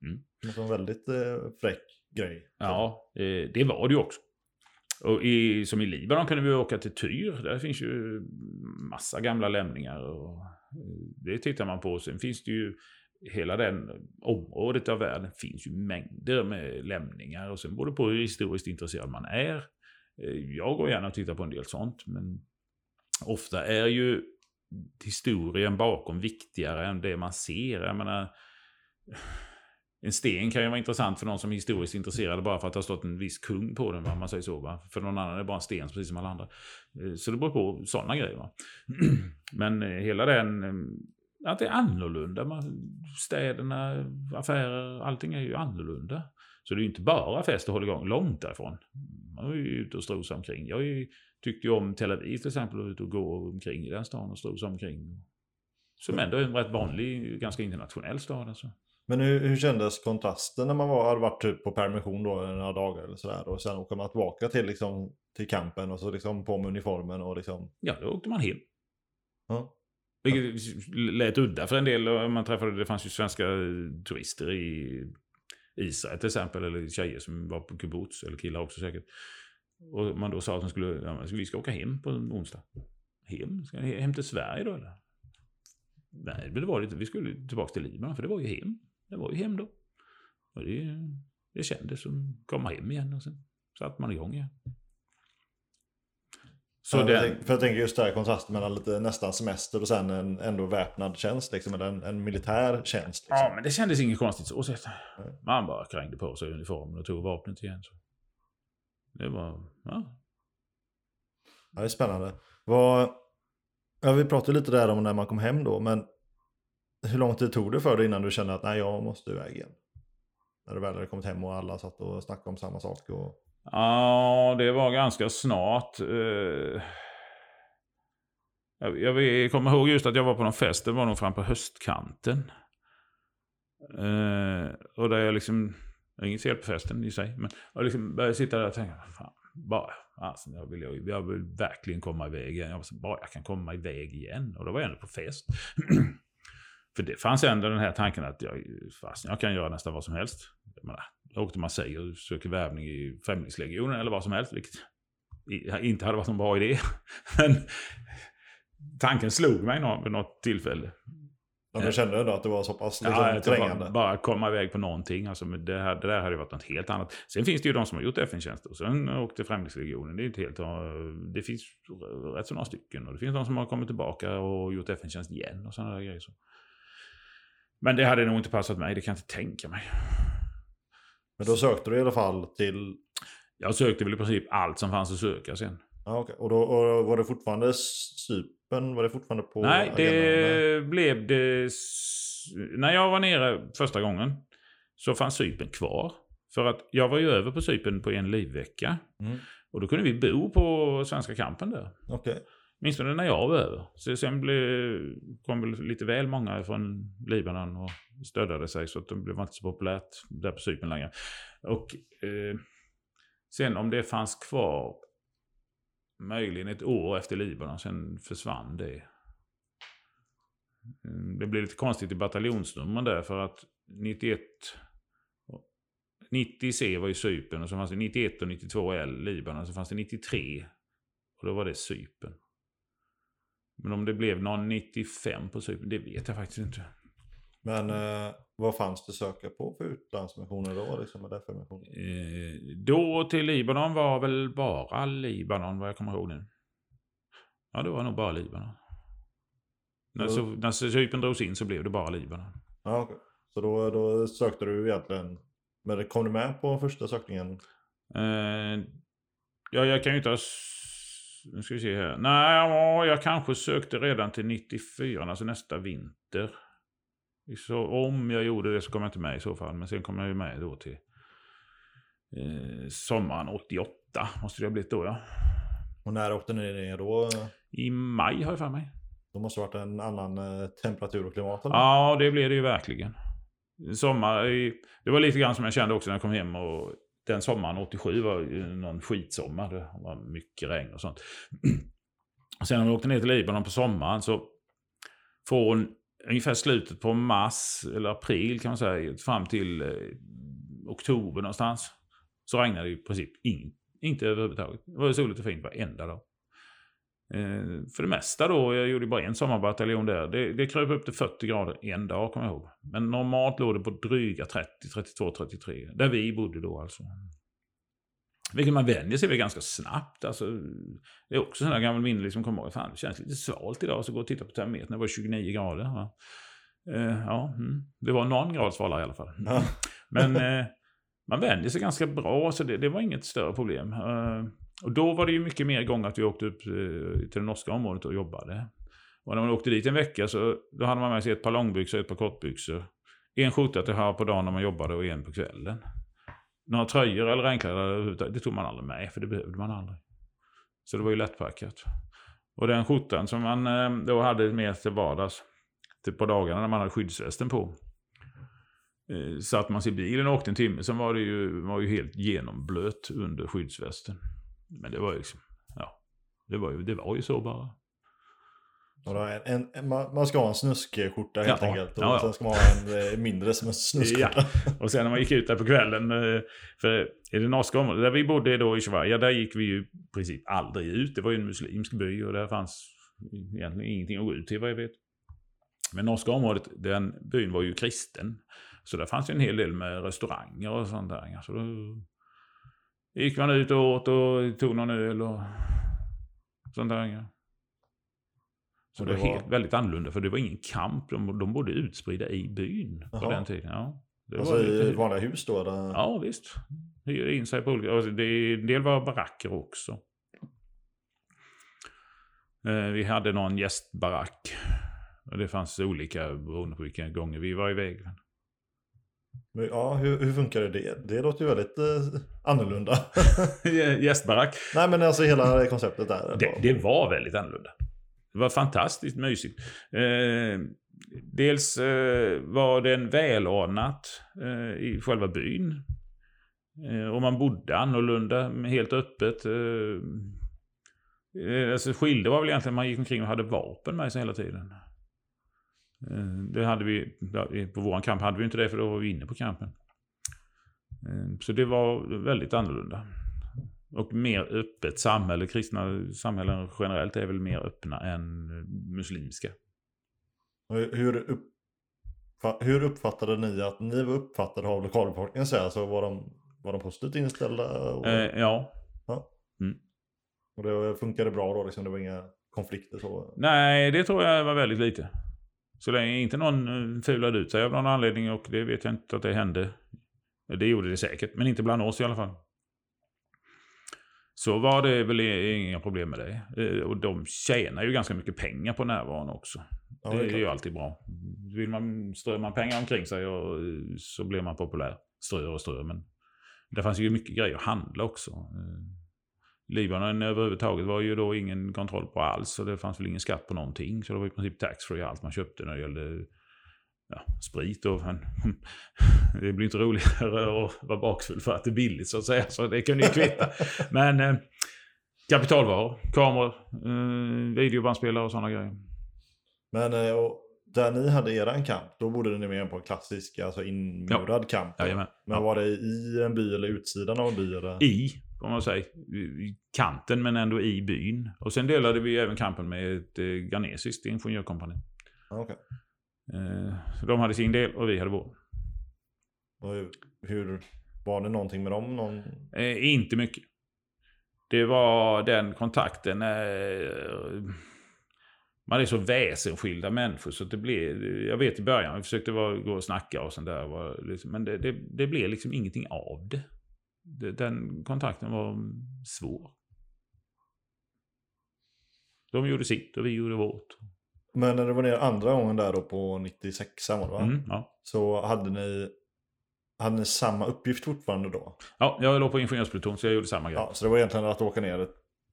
Mm. Det var en väldigt eh, fräck grej. Ja, eh, det var det ju också. Och i, som i Libanon kunde vi åka till Tyr. Där finns ju massa gamla lämningar. Och eh, det tittar man på. Sen finns det ju hela den området av världen finns ju mängder med lämningar. Och sen beror det på hur historiskt intresserad man är. Eh, jag går gärna och tittar på en del sånt. Men ofta är ju historien bakom viktigare än det man ser. Jag menar, en sten kan ju vara intressant för någon som är historiskt intresserad bara för att det har stått en viss kung på den. Va? Man säger så. Va? För någon annan är det bara en sten precis som alla andra. Eh, så det beror på sådana grejer. Va? Men eh, hela den... Eh, att det är annorlunda. Städerna, affärer, allting är ju annorlunda. Så det är ju inte bara fest och hålligång, långt därifrån. Man är ju ute och strosar omkring. Jag tyckte ju om Tel Aviv till exempel, och ute och gå omkring i den stan och strosa omkring. Som ändå är en rätt vanlig, ganska internationell stad. Alltså. Men hur, hur kändes kontrasten när man var, hade varit typ på permission då några dagar eller sådär och sen åker man tillbaka till, liksom, till campen och så liksom på med uniformen och liksom... Ja, då åkte man hem. Ja. Vilket lät udda för en del. Man träffade, det fanns ju svenska turister i Israel till exempel. Eller tjejer som var på kibbutz. Eller killar också säkert. Och man då sa att de skulle, ja, vi ska åka hem på en onsdag. Hem? Ska hem till Sverige då eller? Nej, det var det Vi skulle tillbaka till Libanon för det var ju hem. Det var ju hem då. Och det, det kändes som att komma hem igen och sen satte man igång igen. Så jag tänk, för jag tänker just där kontrasten mellan lite nästan semester och sen en ändå väpnad tjänst, liksom, eller en, en militär tjänst. Liksom. Ja, men det kändes inget konstigt så sett. Man bara krängde på sig uniformen och tog vapnet igen. Så. Det var, ja. Ja, det är spännande. Vad, ja, vi pratade lite där om när man kom hem då, men hur lång tid tog det för dig innan du kände att nej, jag måste iväg igen? När du väl hade kommit hem och alla satt och snackade om samma sak? Och... Ja, det var ganska snart. Eh, jag kommer ihåg just att jag var på någon fest, det var nog fram på höstkanten. Eh, och där jag liksom, jag inget fel på festen i sig, men jag liksom började sitta där och tänka, fan, bara, alltså, jag, vill, jag vill verkligen komma iväg igen. Jag var så, bara jag kan komma iväg igen. Och då var jag ändå på fest. För det fanns ändå den här tanken att jag, fast jag kan göra nästan vad som helst. Jag menar, åkte Marseille och sökte värvning i Främlingslegionen eller vad som helst. Vilket inte hade varit någon bra idé. Men tanken slog mig vid något tillfälle. Ja, men kände du då att det var så pass liksom, ja, trängande? Bara, bara komma iväg på någonting. Alltså, det, här, det där hade varit något helt annat. Sen finns det ju de som har gjort FN-tjänst och sen åkte Främlingslegionen. Det, är helt, det finns rätt så några stycken. Och det finns de som har kommit tillbaka och gjort FN-tjänst igen och sådana där grejer. Så. Men det hade nog inte passat mig, det kan jag inte tänka mig. Men då sökte du i alla fall till? Jag sökte väl i princip allt som fanns att söka sen. Ja, okay. och, då, och var det fortfarande Cypern? Var det fortfarande på Nej, det blev det... När jag var nere första gången så fanns Cypern kvar. För att jag var ju över på Cypern på en livvecka. Mm. Och då kunde vi bo på Svenska kampen där. Okay. Åtminstone när jag var över. Så sen blev, kom väl lite väl många från Libanon och stödde sig så att det blev inte så populärt där på Cypern längre. Och eh, sen om det fanns kvar möjligen ett år efter Libanon, sen försvann det. Mm, det blev lite konstigt i bataljonsnumren där för att 91 90 C var ju Cypern och så fanns det 91 och 92 L Libanon. och Så fanns det 93 och då var det Cypern. Men om det blev någon 95 på Cypern, det vet jag faktiskt inte. Men eh, vad fanns det söka på för utlandsmissioner då? Liksom, med eh, då till Libanon var väl bara Libanon vad jag kommer ihåg nu. Ja, det var nog bara Libanon. När, så, när Cypern drogs in så blev det bara Libanon. Ja, okay. Så då, då sökte du egentligen... Men kom du med på första sökningen? Eh, ja, jag kan ju inte ha nu ska vi se här. Nej, jag kanske sökte redan till 94, alltså nästa vinter. Så om jag gjorde det så kom jag inte med i så fall. Men sen kom jag ju med då till eh, sommaren 88. Måste det ha blivit då ja. Och när åkte ni ner då? I maj har jag för mig. Då måste det varit en annan eh, temperatur och klimat? Eller? Ja, det blev det ju verkligen. Sommar, det var lite grann som jag kände också när jag kom hem och den sommaren 87 var ju någon skitsommar. Det var mycket regn och sånt. Sen när vi åkte ner till Libanon på sommaren så från ungefär slutet på mars eller april kan man säga fram till eh, oktober någonstans så regnade det i princip in, inte överhuvudtaget. Det var soligt och fint varenda dag. Eh, för det mesta då, jag gjorde bara en sommarbataljon där, det, det kröp upp till 40 grader en dag kommer jag ihåg. Men normalt låg det på dryga 30, 32, 33. Där vi bodde då alltså. Vilket man vänjer sig vid ganska snabbt. Alltså, det är också sådana gamla minnen liksom kommer ihåg. Fan, det känns lite svalt idag. Så gå och titta på termometern. Det var 29 grader. Ja, uh, ja mm. det var någon grad svalare i alla fall. Men uh, man vänjer sig ganska bra. Så det, det var inget större problem. Uh, och då var det ju mycket mer gång att vi åkte upp eh, till det norska området och jobbade. Och när man åkte dit en vecka så då hade man med sig ett par långbyxor och ett par kortbyxor. En skjorta till här på dagen när man jobbade och en på kvällen. Några tröjor eller regnkläder, det tog man aldrig med för det behövde man aldrig. Så det var ju lättpackat. Och den skjortan som man eh, då hade med till vardags. Typ på dagarna när man hade skyddsvästen på. Eh, satt man sig i bilen och åkte en timme, sen var det ju, var ju helt genomblöt under skyddsvästen. Men det var ju liksom, ja. Det var ju, det var ju så bara. En, en, man ska ha en snuskskjorta helt Ja, enkelt. Och ja, ja. sen ska man ha en eh, mindre som en snuskskjorta. Och sen när man gick ut där på kvällen, eh, för i det norska området, där vi bodde då i Sverige, där gick vi ju i princip aldrig ut. Det var ju en muslimsk by och där fanns egentligen ingenting att gå ut till vad jag vet. Men norska området, den byn var ju kristen. Så där fanns ju en hel del med restauranger och sånt där. Så då gick man ut och åt och tog någon öl och sånt där. Så Och det det var helt, väldigt annorlunda, för det var ingen kamp. De, de bodde utspridda i byn på Jaha. den tiden. Ja, det Alltså var i lite- vanliga hus då? Eller? Ja, visst. Hyrde in sig på olika... Och det, en del var baracker också. Eh, vi hade någon gästbarack. Och det fanns olika beroende på vilka gånger vi var iväg. Men, ja, hur, hur funkar det? Det låter ju väldigt eh, annorlunda. Gästbarack. Nej men alltså hela konceptet där. Det, det var väldigt annorlunda. Det var fantastiskt mysigt. Eh, dels eh, var den välordnat eh, i själva byn. Eh, och man bodde annorlunda, helt öppet. Eh, eh, alltså skilde var väl egentligen att man gick omkring och hade vapen med sig hela tiden. Eh, det hade vi, ja, på våran kamp hade vi inte det för då var vi inne på kampen. Eh, så det var väldigt annorlunda. Och mer öppet samhälle. Kristna samhällen generellt är väl mer öppna än muslimska. Hur, upp, hur uppfattade ni att ni var uppfattade av lokalbefolkningen? Så? Alltså var de, var de positivt inställda? Och, Eh, ja. och det funkade bra då? Liksom, det var inga konflikter? Så. Nej, det tror jag var väldigt lite. Så länge inte någon eh, fulade ut sig av någon anledning och det vet jag inte att det hände. Det gjorde det säkert, men inte bland oss i alla fall. Så var det väl inga problem med det. Eh, Och de tjänar ju ganska mycket pengar på närvaron också. Ja, det det är är klart. ju alltid bra. Vill man, strör man pengar omkring sig och, eh, så blir man populär. Strör och strör, men det fanns ju mycket grejer att handla också. Libanon överhuvudtaget var ju då ingen kontroll på alls. Så det fanns väl ingen skatt på någonting. Så det var i princip taxfree allt man köpte när det gällde ja, sprit. Och, men, det blir inte roligare att vara bakfull för att det är billigt så att säga. Så det kunde ju kvitta. Men eh, kapitalvaror, kameror, eh, videobandspelare och sådana grejer. Men eh, och där ni hade eran kamp, då bodde ni mer på en klassisk alltså inmurad kamp? då? Jajamän. Men Ja. var det i en by eller utsidan av en by? Eller? I, får man säga. I kanten men ändå i byn. Och sen delade vi även kampen med ett eh, ghanesiskt ingenjörkompani. Okej. Eh, de hade sin del och vi hade vår. Och hur, hur, var det någonting med dem? Någon... Eh, inte mycket. Det var den kontakten. Eh, man är så väsensskilda människor så det blev... Jag vet i början, vi försökte vara, gå och snacka och sånt där. Var liksom, men det, det, det blev liksom ingenting av det. Den kontakten var svår. De gjorde sitt och vi gjorde vårt. Men när det var ner andra gången där då på 96 var det va? Mm, ja. Så hade ni, hade ni samma uppgift fortfarande då? ja, jag låg på ingenjörspluton så jag gjorde samma grej. Ja, så det var egentligen att åka ner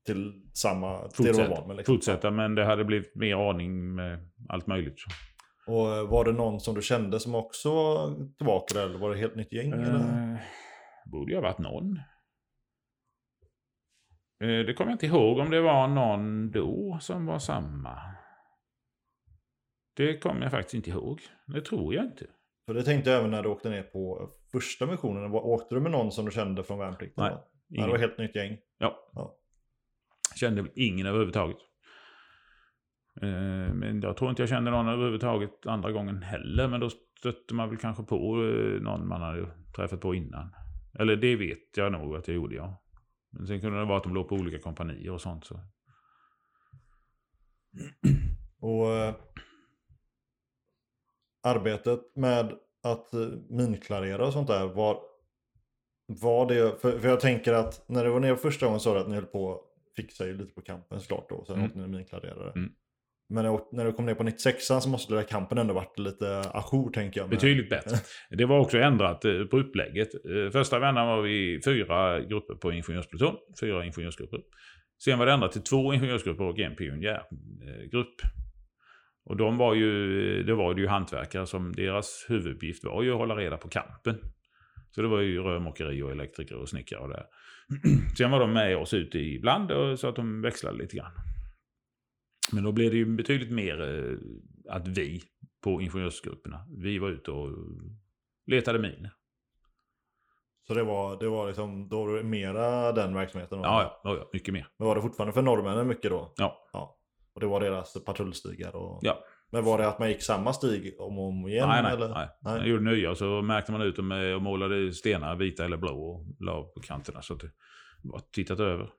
till samma... Du Fortsätta, van med, liksom. fortsätta, men det hade blivit mer aning med allt möjligt. Och eh, var det någon som du kände som också var tillbaka där? Eller var det helt nytt gäng? eller? Eh, borde ju ha varit någon. Eh, det kommer jag inte ihåg om det var någon då som var samma. Det kommer jag faktiskt inte ihåg. Det tror jag inte. För det tänkte jag även när du åkte ner på första missionen. Åkte du med någon som du kände från värnplikten? Nej, Ingen. det var helt nytt gäng. Ja. Ja. Kände ingen överhuvudtaget. Eh, Men jag tror inte jag kände någon överhuvudtaget andra gången heller. Men då stötte man väl kanske på eh, någon man hade träffat på innan. Eller det vet jag nog att jag gjorde, ja. Men sen kunde det vara att de låg på olika kompanier och sånt. Så. Och eh, arbetet med att eh, minklarera och sånt där, var, var det, för, för jag tänker att när det var nere första gången sa du att ni höll på fixa ju lite på kampen såklart då, sen Mm. åkte ni minklarerare. Mm. Men när, du kom ner på 96 så måste den där kampen ändå varit lite ajour tänker jag. Betydligt bättre. Det var också ändrat eh, på upplägget. Eh, Första vändan var vi fyra grupper på ingenjörspluton. Fyra ingenjörsgrupper. Sen var det ändrat till två ingenjörsgrupper och en pionjärgrupp. Och de var ju, det var ju hantverkare som deras huvuduppgift var ju att hålla reda på kampen. Så det var ju rörmokeri och elektriker och snickare och det. Sen var de med oss ute ibland och så att de växlade lite grann. Men då blev det ju betydligt mer eh, att vi på ingenjörsgrupperna, vi var ute och letade miner. Så det var, det var liksom, då var det mera den verksamheten? Då. Ja, ja, ja, mycket mer. Men var det fortfarande för norrmännen mycket då? Ja. ja. Och det var deras patrullstigar? Och... Ja. Men var det att man gick samma stig om och om igen? Nej, nej. eller? nej. Jag gjorde nya och så märkte man ut dem med och målade stenar vita eller blå och la på kanterna. Så att det var tittat över.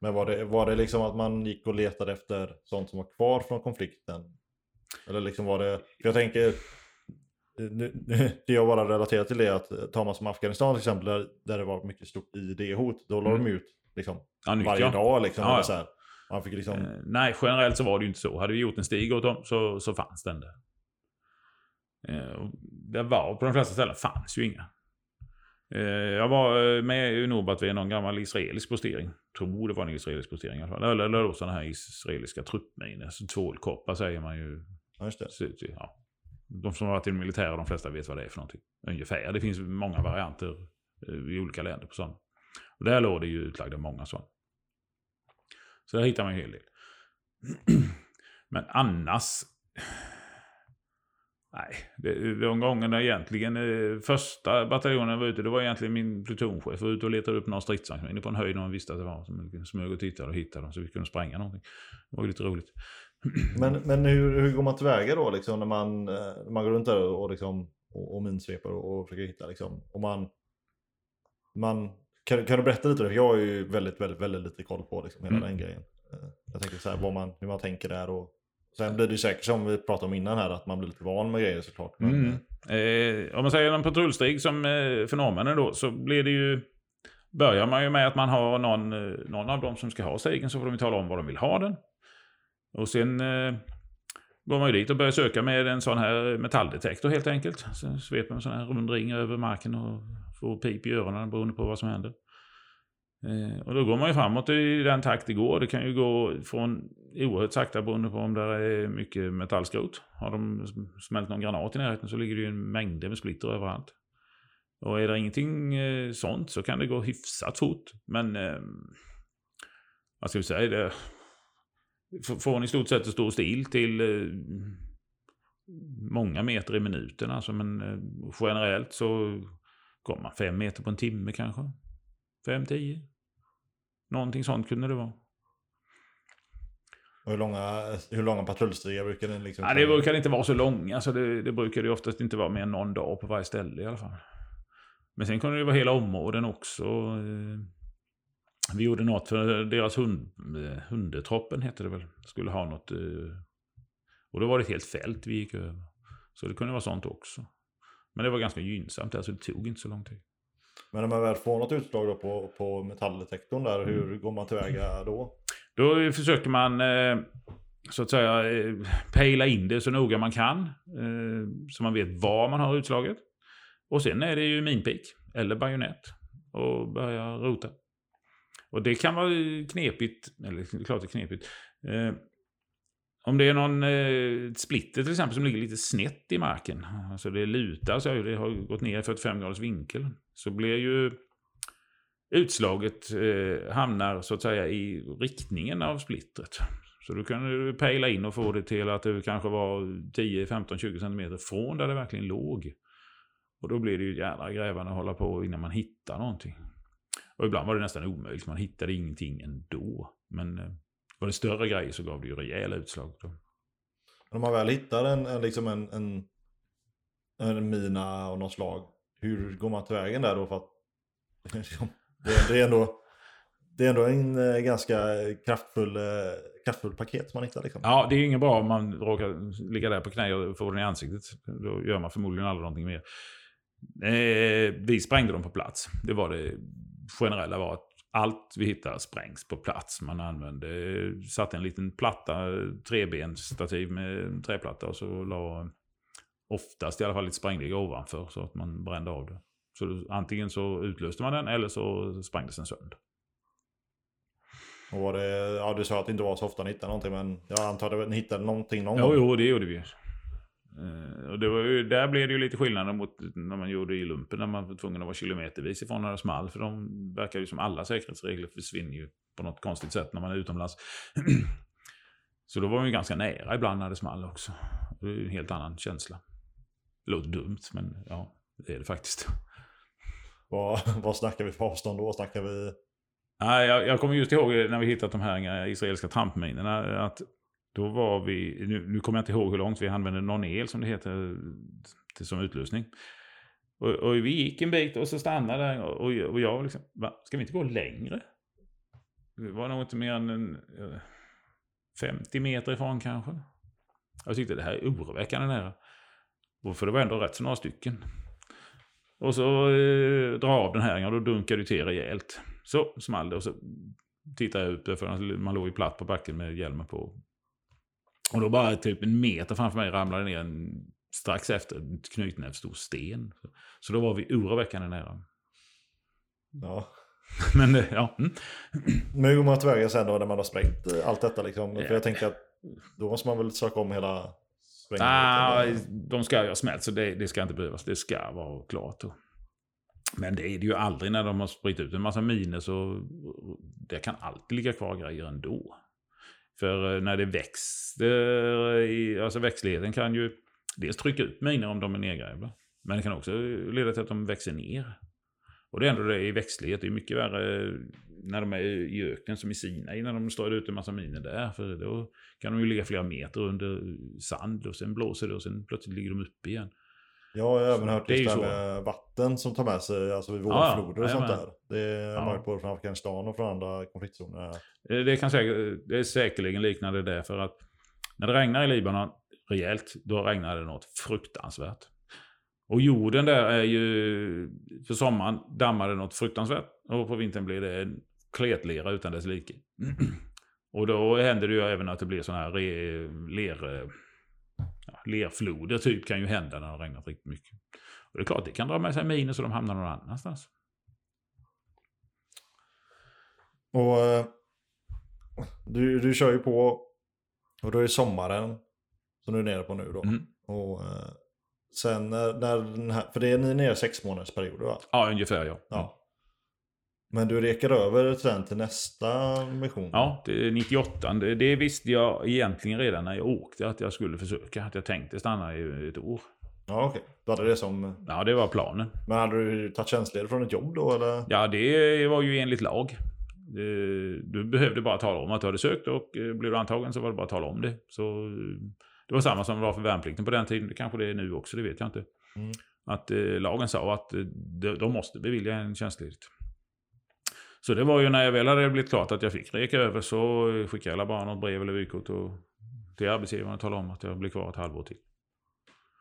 Men var det, var det liksom att man gick och letade efter sånt som var kvar från konflikten? Eller liksom var det, för jag tänker, nu, det jag bara relaterar till är att tar man som Afghanistan till exempel, där, där det var mycket stort ID-hot, då la Mm. de ut liksom, Ja, nytt, varje ja. dag. Liksom, Ja, så här. Man fick liksom, Eh, nej, generellt så var det ju inte så. Hade vi gjort en stig åt dem så, så fanns den där. Eh, det var, på de flesta ställen fanns ju inga. Eh, jag var eh, med i Norbat vid någon gammal israelisk postering. Tror det var en israelisk postering i alla fall. Eller, eller då sådana här israeliska truppminor. Så tvålkoppar säger man ju. ja, just det. Så, ja. De som har varit i det militära, de flesta vet vad det är för någonting. Ungefär. Det finns många varianter eh, i olika länder på sådana. Och där låg det ju utlagda många sådana. Så där hittar man ju en hel del. Men annars... Nej, det, de gångerna egentligen eh, första bataljonen var ute, det var egentligen min plutonchef var ute och letade upp några stridsvagnsminor på en höjd man visste att det var. Så smög och tittade och hittade dem så vi kunde spränga någonting. Det var ju lite roligt. Men, men hur, hur går man tillväga då liksom, när man, eh, när man går runt där och, liksom, och, och minsvepar och, och försöker hitta? Liksom, och man, man, kan, kan du berätta lite? För jag har ju väldigt, väldigt, väldigt lite koll på liksom, hela Mm. den grejen. Eh, Jag tänker så här, vad man, hur man tänker där. Och, sen blir det säkert som vi pratade om innan här, att man blir lite van med grejer såklart. Men, Mm. eh, om man säger en patrullstig som eh, för norrmännen då, så blir det ju... Börjar man ju med att man har någon, eh, någon av dem som ska ha stigen, så får de ju tala om var de vill ha den. Och sen eh, går man ju dit och börjar söka med en sån här metalldetektor helt enkelt. Sen sveper man en sån här rund ring över marken och får pip i öronen beroende på vad som händer. Eh, och då går man ju framåt i den takt det går. Det kan ju gå från oerhört sakta beroende på om det är mycket metallskrot. Har de smält någon granat i närheten så ligger det ju en mängd med splitter överallt. Och är det ingenting eh, sånt så kan det gå hyfsat fort. Men eh, vad ska vi säga? Det, från i stort sett att stå still till eh, många meter i minuten. Alltså, men eh, generellt så kommer man fem meter på en timme kanske. Fem, tio. Någonting sånt kunde det vara. och hur långa, hur långa patrullstigar brukar den liksom Ja, det brukar inte vara så långa. Alltså det, det brukar ju oftast inte vara mer än någon dag på varje ställe i alla fall. Men sen kunde det vara hela områden också. Eh, Vi gjorde något för deras hund, eh, hundetroppen hette det väl. Skulle ha något. eh, Och då var det ett helt fält vi gick över. Så det kunde vara sånt också. Men det var ganska gynnsamt, alltså det tog inte så lång tid. Men när man väl får något utslag då på, på metalldetektorn där, hur Mm. går man tillväga då? Då försöker man eh, så att säga eh, pejla in det så noga man kan. Eh, så man vet var man har utslaget. Och sen är det ju minpik eller bajonett och börja rota. Och det kan vara knepigt, eller klart det är knepigt. Om det är någon eh, splitter till exempel som ligger lite snett i marken, alltså det lutar så det har gått ner i 45 graders vinkel, så blir ju utslaget eh, hamnar så att säga i riktningen av splittret. Så då kan du pejla in och få det till att det kanske var 10, 15, 20 cm från där det verkligen låg. Och då blir det ju jävla grävande att hålla på innan man hittar någonting. Och ibland var det nästan omöjligt, man hittade ingenting ändå. Men eh, var det större grejer så gav det ju rejäla utslag. Då. När man väl hittar en, en, liksom en, en, en mina av något slag, hur går man tillvägen där då? För att, det, det, är ändå, det är ändå en eh, ganska kraftfull, eh, kraftfull paket man hittar. Liksom. Ja, det är ju inget bra om man råkar ligga där på knä och få den i ansiktet. Då gör man förmodligen aldrig någonting mer. Eh, vi sprängde dem på plats. Det var det generella var att allt vi hittar sprängs på plats. Man använde, satte en liten platta, trebensstativ med en träplatta och så la oftast i alla fall lite sprängdeg ovanför så att man brände av det. Så antingen så utlöste man den eller så sprängdes den sönder. Och var det, ja du sa att det inte var så ofta ni hittade någonting men jag antar att ni hittade någonting någon Jo, gång? jo, det gjorde vi. Eh, och det var ju, där blev det ju lite skillnad mot när man gjorde i lumpen. När man var tvungen att vara kilometervis ifrån när det small. För de verkar ju som alla säkerhetsregler försvinner ju på något konstigt sätt när man är utomlands. Så då var man ju ganska nära ibland när det small också. Det är ju en helt annan känsla. Det låter dumt, men ja, det är det faktiskt. Vad, vad snackar vi för avstånd då? Snackar vi... Nej, jag, jag kommer just ihåg när vi hittat de här israeliska trampminerna. Att då var vi, nu, nu kommer jag inte ihåg hur långt, vi använde någon el som det heter till, som utlösning. Och, och vi gick en bit och så stannade den och, och jag liksom, va, ska vi inte gå längre? Det var nog inte mer än en, eh, 50 meter ifrån kanske. Jag tyckte det här är oroväckande nära. Och för det var ändå rätt så några stycken. Och så eh, dra av den här och då dunkade det till rejält. Så small det och så tittade jag ut för att man låg ju platt på backen med hjälmen på. Och då bara typ en meter framför mig ramlade ner en, strax efter en knytnävsstor sten. Så då var vi oroväckande nära. Ja. Men eh, ja. Mm. Men hur går man tillväga sen då när man har sprängt eh, allt detta liksom? Ja. För jag tänker att då måste man väl söka om hela sprängningen? Ah, de ska ju ha smält så det, det ska inte behövas. Det ska vara klart. Då. Men det är det ju aldrig när de har spritt ut en massa miner så det kan alltid ligga kvar grejer ändå. För eh, när det växer, eh, alltså växtligheten kan ju dels trycka ut miner om de är nedgrävda. Men det kan också leda till att de växer ner. Och det är ändå det i växtlighet. Det är mycket värre eh, när de är i öknen som i Sinai. När de står ut en massa miner där. För då kan de ju ligga flera meter under sand och sen blåser det och sen plötsligt ligger de uppe igen. Jag har även hört Det just ju det här med vatten som tar med sig alltså vid Ja, vårfloder och sånt där. Det är Ja. hört både från Afghanistan och från andra konfliktzoner. Eh, Det, kan säkert, det är säkerligen liknande det för att när det regnar i Libanon rejält, då regnar det något fruktansvärt. Och jorden där är ju, för sommaren dammar det något fruktansvärt. Och på vintern blir det en kletlera utan dess like. och då händer det ju även att det blir sådana här ler, ja, lerfloder typ kan ju hända när det har regnat riktigt mycket. Och det är klart, det kan dra med sig miner så de hamnar någon annanstans. Och eh, du, du kör ju på, och då är det sommaren som du är nere på nu då. Mm. Och eh, sen när, när den här, för det är ni nere sex månaders perioder va? Ja, ungefär ja. Ja. Men du rekar över sen till nästa mission? Ja, det är 98. Det, visste jag egentligen redan när jag åkte att jag skulle försöka. Att jag tänkte stanna i ett år. Ja okej. Du hade det som... Ja, det var planen. Men hade du tagit tjänstledigt från ett jobb då eller? Ja, det var ju enligt lag. Du behövde bara tala om att du hade sökt och eh, blev du antagen så var det bara att tala om det. Så eh, det var samma som det var för värnplikten på den tiden. Det kanske det är nu också, det vet jag inte. Mm. Att eh, lagen sa att de, de måste bevilja en tjänstledigt. Så det var ju när jag väl hade blivit klart att jag fick reka över så skickade jag bara något brev eller vykort och till arbetsgivaren och talade om att jag blir kvar ett halvår till.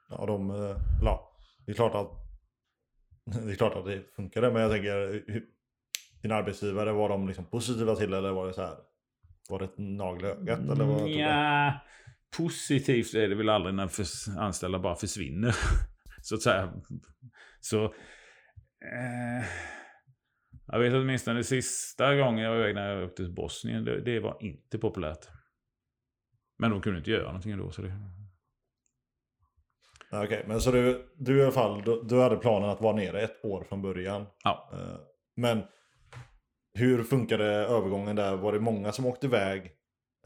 Ja, de... eh, Ja, det är klart att... Det är klart att det funkade, men jag tänker... Din arbetsgivare, var de liksom positiva till eller var det så här? Var det ett nagel ögat eller vad? Ja, positivt är det väl aldrig när anställda bara försvinner. så att säga. Så... Eh, jag vet åtminstone sista gången jag var iväg när jag åkte till Bosnien. Det, det var inte populärt. Men de kunde inte göra någonting ändå. Så det, Okej, men så du, du i alla fall, du, du hade planen att vara nere ett år från början. ja. Eh, Men hur funkade övergången där? Var det många som åkte iväg?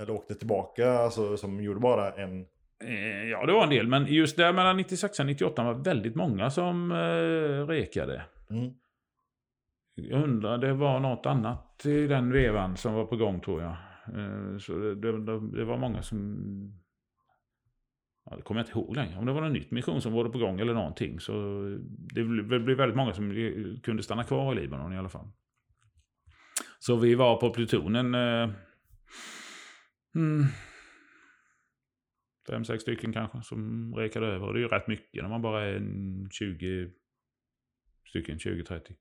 Eller åkte tillbaka, alltså som gjorde bara en... Eh, ja, det var en del. Men just där mellan 96 och 98 var väldigt många som eh, rekade. Mm. Jag undrar, det var något annat i den vevan som var på gång tror jag. Eh, så det, det, det var många som... Ja, det kommer jag inte ihåg längre. Om det var någon nytt mission som var på gång eller någonting. Så det blev väldigt många som kunde stanna kvar i Libanon i alla fall. Så vi var på plutonen... Eh, mm, fem, sex stycken kanske som rekade över. Och det är ju rätt mycket när man bara är 20 stycken, 20-30.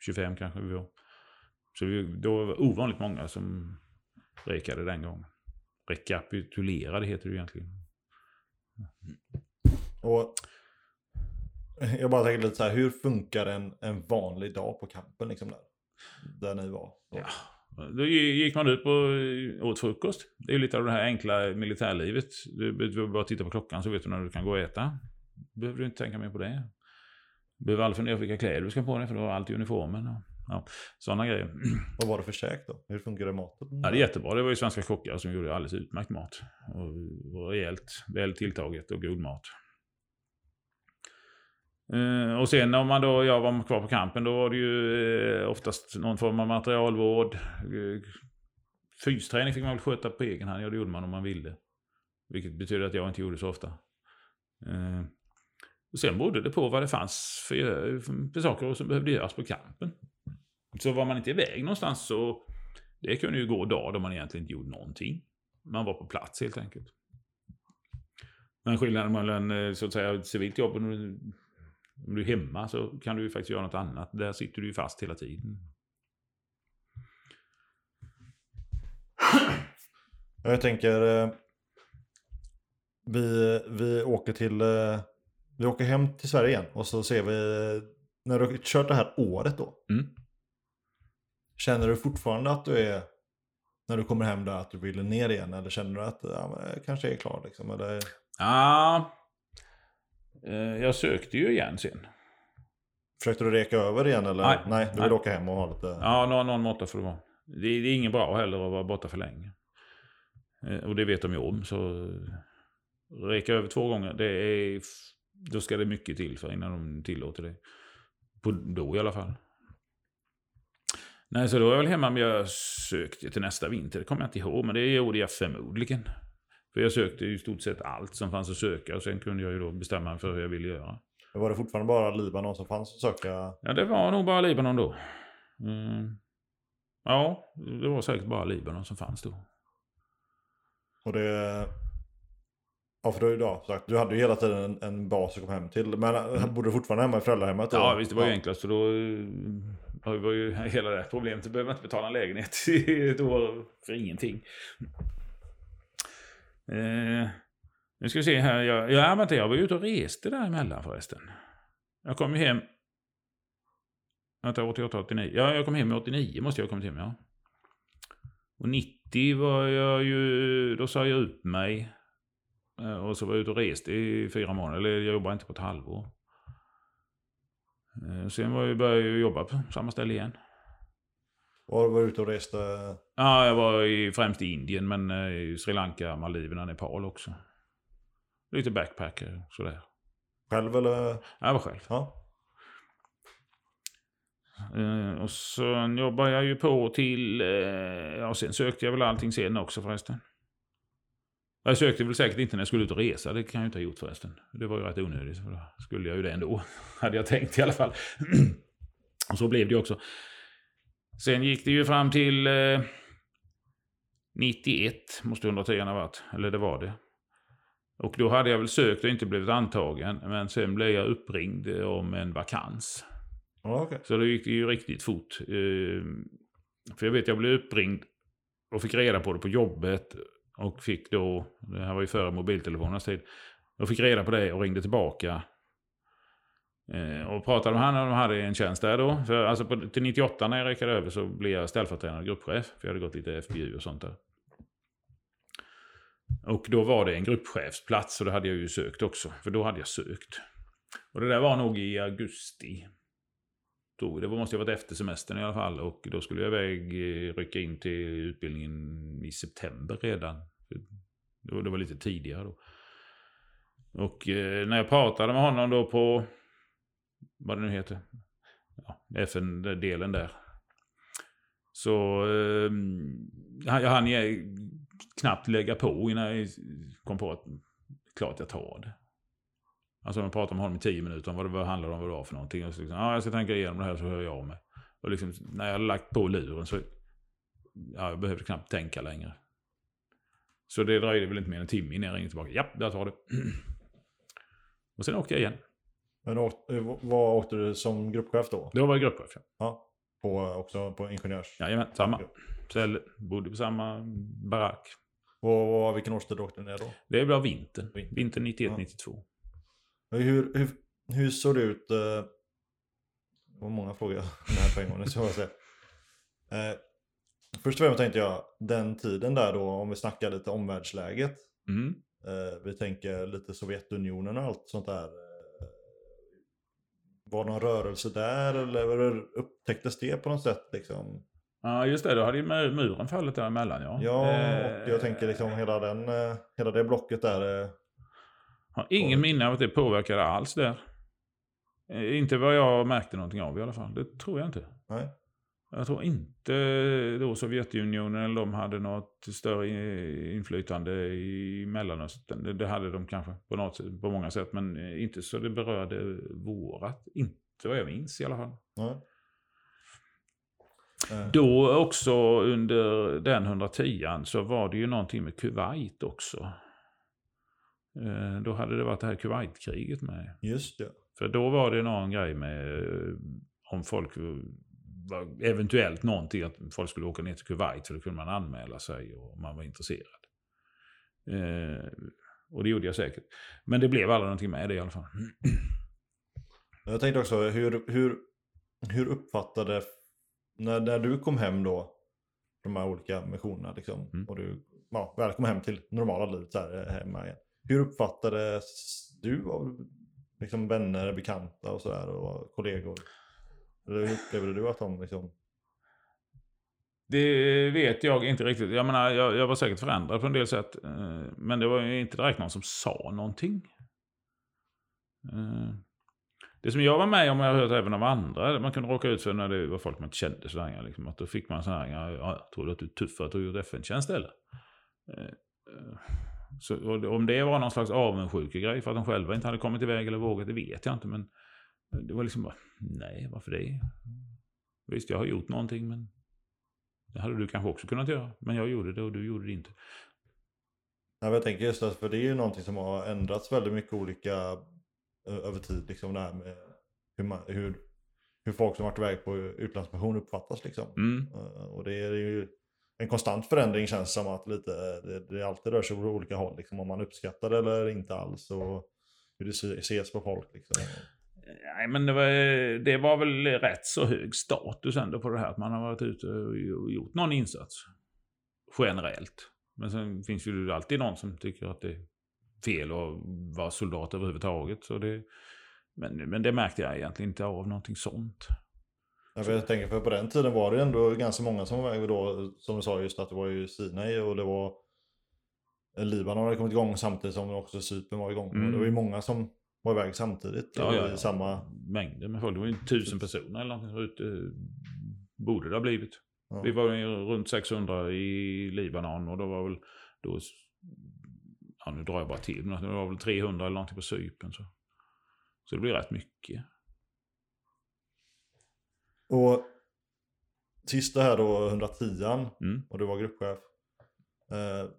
25 kanske vi var. Så vi, då var det ovanligt många som rekade den gången. Rekapitulerade heter det egentligen. Och jag bara tänker lite så här, hur funkar en, en vanlig dag på kampen liksom där? Där ni var? Ja. Då gick man ut på åt frukost. Det är lite av det här enkla militärlivet. Du behöver bara titta på klockan så vet du när du kan gå och äta. behöver du inte tänka mer på det. Du behöver aldrig fundera på vilka kläder du ska på dig för du har allt i uniformen. Och, ja, sådana grejer. Vad var det för käk då? Hur fungerade maten? Ja, det är jättebra. Det var ju svenska kockar som gjorde alldeles utmärkt mat. Och, och rejält väl tilltaget och god mat. Uh, och sen om man då, jag var kvar på kampen, då var det ju uh, oftast någon form av materialvård. Uh, fysträning fick man väl sköta på egen hand, ja det gjorde man om man ville. Vilket betyder att jag inte gjorde så ofta och sen berodde det på vad det fanns för, eh, för saker som behövde göras på kampen. Så var man inte iväg någonstans så det kunde ju gå dagar då man egentligen inte gjorde någonting. Man var på plats helt enkelt. Men skillnaden mellan eh, så att säga civilt jobb och om du är hemma så kan du ju faktiskt göra något annat. Där sitter du ju fast hela tiden. Jag tänker, eh, vi, vi åker till, vi åker hem till Sverige igen och så ser vi, när du har kört det här året då. Mm. Känner du fortfarande att du är, när du kommer hem där, att du vill ner igen? Eller känner du att ja, jag kanske är klar liksom? Eller? Ja, Eh, jag sökte ju igen sen. Försökte du reka över igen eller? Nej. Nej du vill Nej. åka hem och ha lite... Ja, någon, någon måtta får det vara. Det, det är inget bra heller att vara borta för länge. Eh, Och det vet de ju om. Så reka över två gånger, det är, då ska det mycket till för innan de tillåter det. På, då i alla fall. Nej, så då var jag väl hemma, men jag sökte till nästa vinter. Det kommer jag inte ihåg, men det gjorde jag förmodligen. För jag sökte i stort sett allt som fanns att söka och sen kunde jag ju då bestämma mig för hur jag ville göra. Var det fortfarande bara Libanon som fanns att söka? Ja, det var nog bara Libanon då. Mm. Ja, det var säkert bara Libanon som fanns då. Och det... Ja, för du, ja, sagt, du hade ju hela tiden en, en bas att komma hem till. Men mm. bodde du fortfarande hemma i föräldrahemmet? Ja, visst, det var ju enklast. För då ja, det var ju hela det här problemet. Du behöver inte betala en lägenhet i ett år för ingenting. Eh, nu ska vi se här. Jag, ja, vänta, jag var ute och reste däremellan förresten. Jag kom ju hem... Vänta, 88, 89. Ja, jag kom hem 89 måste jag ha kommit hem, ja. Och 90 var jag ju... Då sa jag ut mig. Eh, och så var jag ute och reste i fyra månader. Eller jag jobbade inte på ett halvår. Eh, sen var jag, började jag jobba på samma ställe igen. Var du var ute och reste? Ja, jag var i, främst i Indien, men eh, i Sri Lanka, Maldiverna, Nepal också. Lite backpacker och sådär. Själv eller? Jag var själv. Ja. Och sen jobbade jag ju på till... Ja, sen sökte jag väl allting sen också förresten. Jag sökte väl säkert inte när jag skulle ut och resa. Det kan jag inte ha gjort förresten. Det var ju rätt onödigt. För då skulle jag ju det ändå. Hade jag tänkt i alla fall. och så blev det ju också. Sen gick det ju fram till eh, 91, måste 110 ha varit. Eller det var det. Och då hade jag väl sökt och inte blivit antagen. Men sen blev jag uppringd om en vakans. Okay. Så då gick det ju riktigt fort. Eh, för jag vet, jag blev uppringd och fick reda på det på jobbet. Och fick då, det här var ju före mobiltelefonernas tid. Jag fick reda på det och ringde tillbaka. Eh, och pratade med honom, de hade en tjänst där då. För, alltså på, till 98 när jag räckade över så blev jag ställföreträdande gruppchef. För jag hade gått lite FBU och sånt där. Och då var det en gruppchefsplats och det hade jag ju sökt också. För då hade jag sökt. Och det där var nog i augusti. Det måste ha varit efter semestern i alla fall. Och då skulle jag iväg, eh, rycka in till utbildningen i september redan. Det var lite tidigare då. Och eh, när jag pratade med honom då på vad det nu heter, ja, FN-delen där. Så eh, jag hann knappt lägga på innan jag kom på att klart jag tar det. Alltså jag pratade med honom i tio minuter om vad det handlade om, vad det var för någonting. Och så liksom, ah, jag ska tänka igenom det här så hör jag av mig. Och liksom, när jag hade lagt på luren så ja, jag behövde knappt tänka längre. Så det dröjde väl inte mer än en timme innan jag ringde tillbaka. Ja, där tar det. Och sen åkte jag igen. Men åkte, vad åkte du som gruppchef då? Då var jag gruppchef, ja. ja. På, också på ingenjörs? Jajamän, samma. Ställe. Bodde på samma barack. Och, och vilken årstid åkte ni då? Det blev vintern. Vintern 91-92. Ja. Hur, hur, hur såg det ut? Eh, det var många frågor här på en gång. Så jag säga. Eh, Först och främst tänkte jag den tiden där då, om vi snackar lite omvärldsläget. Mm. Eh, vi tänker lite Sovjetunionen och allt sånt där. Eh, var det någon rörelse där eller upptäcktes det på något sätt liksom? Ja, just det. Då hade ju mu- muren fallit däremellan, ja. Ja, Eh, och jag tänker liksom hela, den, eh, hela det blocket där. eh, Har ingen minne av att det påverkade alls där. Eh, Inte vad jag märkte någonting av i alla fall. Det tror jag inte. Nej. Jag tror inte då Sovjetunionen eller de hade något större inflytande i Mellanöstern. Det, hade de kanske på, något, sätt- på många sätt, men eh, inte så det berörde vårat. Inte vad jag minns i alla fall. Nej. Då också under den 110 så var det ju någonting med Kuwait också. Eh, Då hade det varit det här Kuwaitkriget med. Just det. För då var det någon grej med eh, om folk eventuellt någonting att folk skulle åka ner till Kuwait så då kunde man anmäla sig och man var intresserad. Eh, och det gjorde jag säkert. Men det blev aldrig någonting med det i alla fall. Jag tänkte också, hur, hur, hur uppfattade, när, när du kom hem då, de här olika missionerna liksom, Mm. och du ja, väl kom hem till normala livet här, eh, hemma igen. Hur uppfattades du av liksom, vänner, bekanta och sådär och kollegor? Eller hur upplevde du att de liksom... Det vet jag inte riktigt. Jag menar, jag, jag var säkert förändrad på en del sätt. Eh, men det var ju inte direkt någon som sa någonting. Eh, det som jag var med om, och jag har hört även av andra, man kunde råka ut för när det var folk man inte kände sådär. Liksom, att då fick man så här, ja, ja, tror du att du är tuff för att du har gjort FN-tjänst eller? Eh, så, om det var någon slags avundsjukegrej för att de själva inte hade kommit iväg eller vågat, det vet jag inte. Men det var liksom bara, nej, varför det? Visst, jag har gjort någonting, men det hade du kanske också kunnat göra. Men jag gjorde det och du gjorde det inte. Men jag tänker just det, för det är ju någonting som har ändrats väldigt mycket olika över tid. Liksom det här med hur, man, hur, hur folk som varit iväg på utlandsmission uppfattas. Liksom. Mm. Och det är ju en konstant förändring känns som att lite, det, det alltid rör sig åt olika håll. Liksom, om man uppskattar det eller inte alls. Och hur det se- ses på folk. Liksom. Nej, men det var, det var väl rätt så hög status ändå på det här. Att man har varit ute och gjort någon insats. Generellt. Men sen finns ju alltid någon som tycker att det är fel att vara soldat överhuvudtaget. Så det, men, men det märkte jag egentligen inte av någonting sånt. Jag, vet, jag tänker för på den tiden var det ändå ganska många som var iväg då. Som du sa just att det var ju Sinai och det var Libanon hade kommit igång samtidigt som också Cypern var igång. Mm. Det var ju många som var iväg samtidigt. Ja, ja, ja. samma... Mängder med folk. Det var ju tusen personer eller någonting ute. Borde det ha blivit. Ja. Vi var ju runt 600 i Libanon och då var väl då, ja nu drar jag bara till, men det var väl 300 eller någonting på Cypern. Så, så det blir rätt mycket. Och sista här då, 110 Mm. och du var gruppchef. Eh,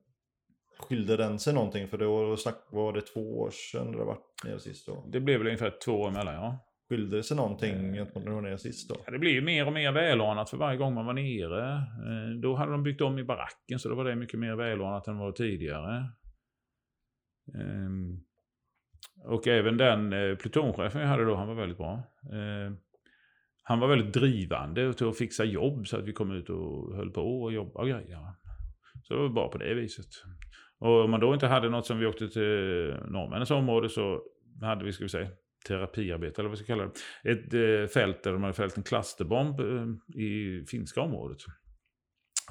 skilde den sig någonting? För då snack, var det två år sedan har varit nere sist då. Det blev väl ungefär två år emellan, ja. Skilde det sig någonting gentemot när du var nere sist då? ja. Det blir ju mer och mer välordnat för varje gång man var nere. Eh, Då hade de byggt om i baracken så då var det mycket mer välordnat än vad det var tidigare. Ehm, Och även den eh, plutonchefen jag hade då, han var väldigt bra. Eh, Han var väldigt drivande till att fixa jobb så att vi kom ut och höll på och jobbade och grejer. Så det var bra på det viset. Och om man då inte hade något som vi åkte till norrmännens område så hade vi, ska vi säga, terapiarbete eller vad vi ska kalla det. Ett eh, fält där de hade fällt en klusterbomb eh, i finska området.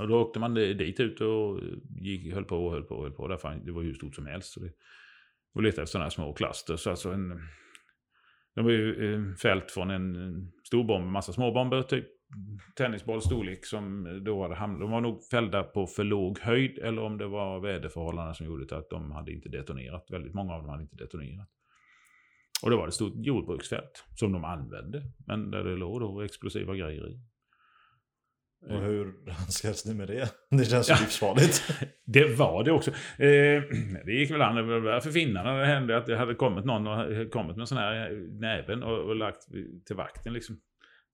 Och då åkte man dit ut och eh, gick, höll på och höll på och höll på. Därför det var hur stort som helst. Så det, och letade efter sådana här små kluster. Så alltså en, de var ju eh, fält från en en stor bomb, en massa småbomber, typ tennisbolls storlek som då hade hamnat. De var nog fällda på för låg höjd eller om det var väderförhållanden som gjorde att de hade inte detonerat. Väldigt många av dem hade inte detonerat. Och det var ett stort jordbruksfält som de använde. Men där det låg då explosiva grejer i. Och hur handskas ni med det? Det känns ju Ja. livsfarligt. Det var det också. Eh, det gick väl an. Det var därför finnarna det hände att det hade kommit någon och kommit med en sån här näven och, och lagt till vakten liksom.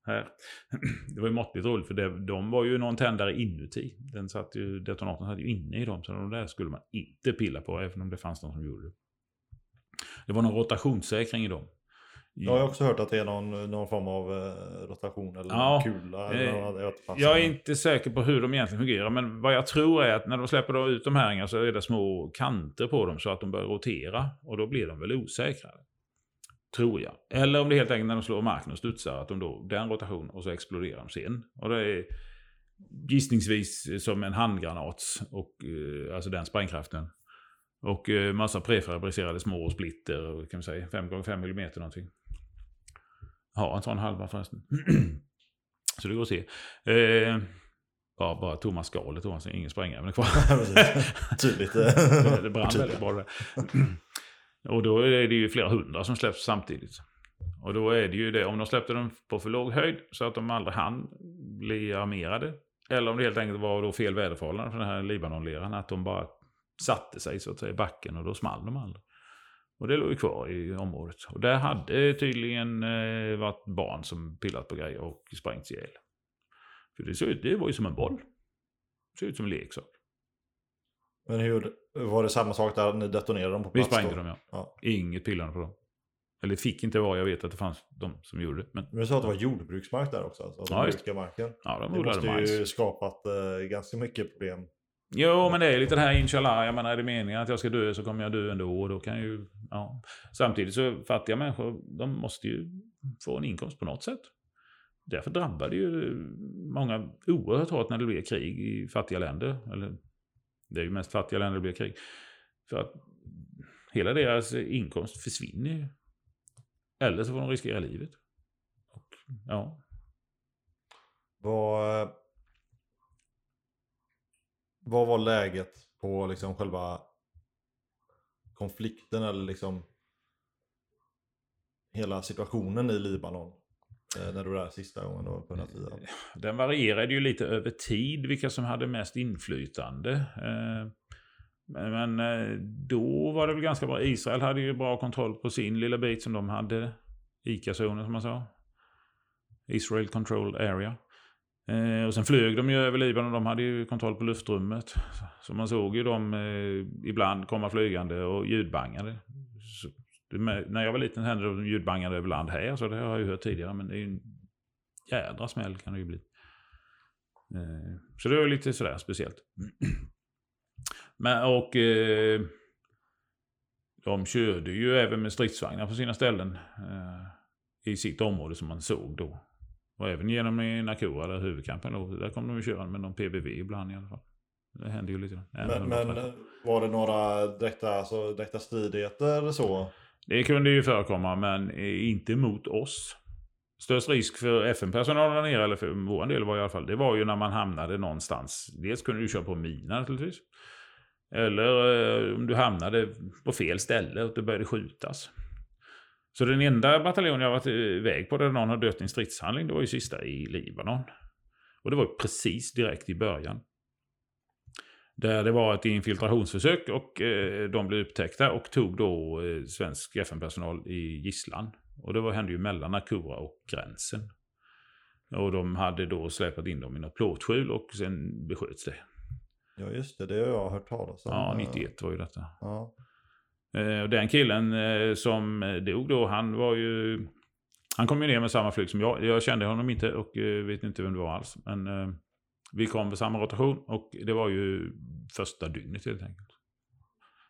Här. Det var ju måttligt roligt för det, de var ju någon tändare inuti. Den satt ju, detonatorn satt ju inne i dem. Så de där skulle man inte pilla på även om det fanns någon som gjorde det. Det var någon rotationssäkring i dem. Jag har också hört att det är någon, någon form av eh, rotation eller Ja, kula. eh, Eller, något, jag, är inte säker på hur de egentligen fungerar, men vad jag tror är att när de släpper ut de här så är det små kanter på dem så att de börjar rotera. Och då blir de väl osäkrare. Tror jag. Eller om det helt enkelt när de slår marken och studsar, att de då, den rotation och så exploderar de sen. Och det är gissningsvis som en handgranat, och, eh, alltså den sprängkraften. Och eh, massa prefabricerade små splitter, kan vi säga 5x5 mm någonting. Ja, en sån halva förresten. så det går att se. Eh, ja, bara Thomas Skalet, ingen sprängämne kvar. Tydligt. det, brann väldigt bra det. Och då är det ju flera hundra som släpps samtidigt. Och då är det ju det, om de släppte dem på för låg höjd så att de aldrig hann bli armerade. Eller om det helt enkelt var då fel väderförhållanden för den här Libanonleran, att de bara satte sig så att säga i backen och då small de aldrig. Och det låg ju kvar i området. Och där hade tydligen eh, varit barn som pillat på grejer och sprängts ihjäl. För det, såg ut, det var ju som en boll. Det såg ut som en leksak. Men hur, var det samma sak där ni detonerade dem på Vi plats? sprängde då? dem ja. Ja. Inget pillande på dem. Eller fick inte vara, jag vet att det fanns de som gjorde det. Men Men du sa att det var jordbruksmark där också? Alltså, Ja, just marken. ja, de Det måste majs. ju skapat eh, ganska mycket problem. Jo, men det är lite det här inshallah. Jag menar, är det meningen att jag ska dö så kommer jag dö ändå. Och då kan ju, ja. Samtidigt så fattiga människor, de måste ju få en inkomst på något sätt. Därför drabbar det ju många oerhört hårt när det blir krig i fattiga länder. Eller, det är ju mest fattiga länder det blir krig. För att hela deras inkomst försvinner ju. Eller så får de riskera livet. Och, ja. Vad, vad var läget på liksom själva konflikten eller liksom hela situationen i Libanon? Eh, när du var där sista gången då på den här tiden. Eh, den varierade ju lite över tid vilka som hade mest inflytande. Eh, men då var det väl ganska bra. Israel hade ju bra kontroll på sin lilla bit som de hade. ICA-zonen som man sa. Israel Control Area. Och sen flög de ju över Libanon. De hade ju kontroll på luftrummet. Så man såg ju dem ibland komma flygande och ljudbangade. När jag var liten hände det ljudbangade över land här. Så det har jag ju hört tidigare. Men det är ju en jädra smäll kan det ju bli. Eh, Så det var lite sådär speciellt. Men och eh, de körde ju även med stridsvagnar på sina ställen eh, i sitt område som man såg då. Och även genom i Nakura, där huvudkampen låg, där kom de ju köra med någon PBV ibland i alla fall. Det hände ju lite. Men, men var det några direkta, alltså, direkta stridigheter så? Det kunde ju förekomma, men eh, inte mot oss. Störst risk för FN-personalen där nere, eller för vår del var i alla fall, det var ju när man hamnade någonstans. Dels kunde du köra på mina naturligtvis. Eller eh, om du hamnade på fel ställe och det började skjutas. Så den enda bataljon jag varit iväg på där någon har dött i en stridshandling, det var ju sista i Libanon. Och det var ju precis direkt i början. Där det var ett infiltrationsförsök och eh, de blev upptäckta och tog då eh, svensk FN-personal i gisslan. Och det var, hände ju mellan Nakura och gränsen. Och de hade då släpat in dem i något plåtskjul och sen besköts det. Ja just det, det har jag hört talas om. Ja, 91 var ju detta. Ja. Eh, den killen som dog då, han var ju... Han kom ju ner med samma flyg som jag. Jag kände honom inte och vet inte vem det var alls. Men vi kom med samma rotation och det var ju första dygnet helt enkelt.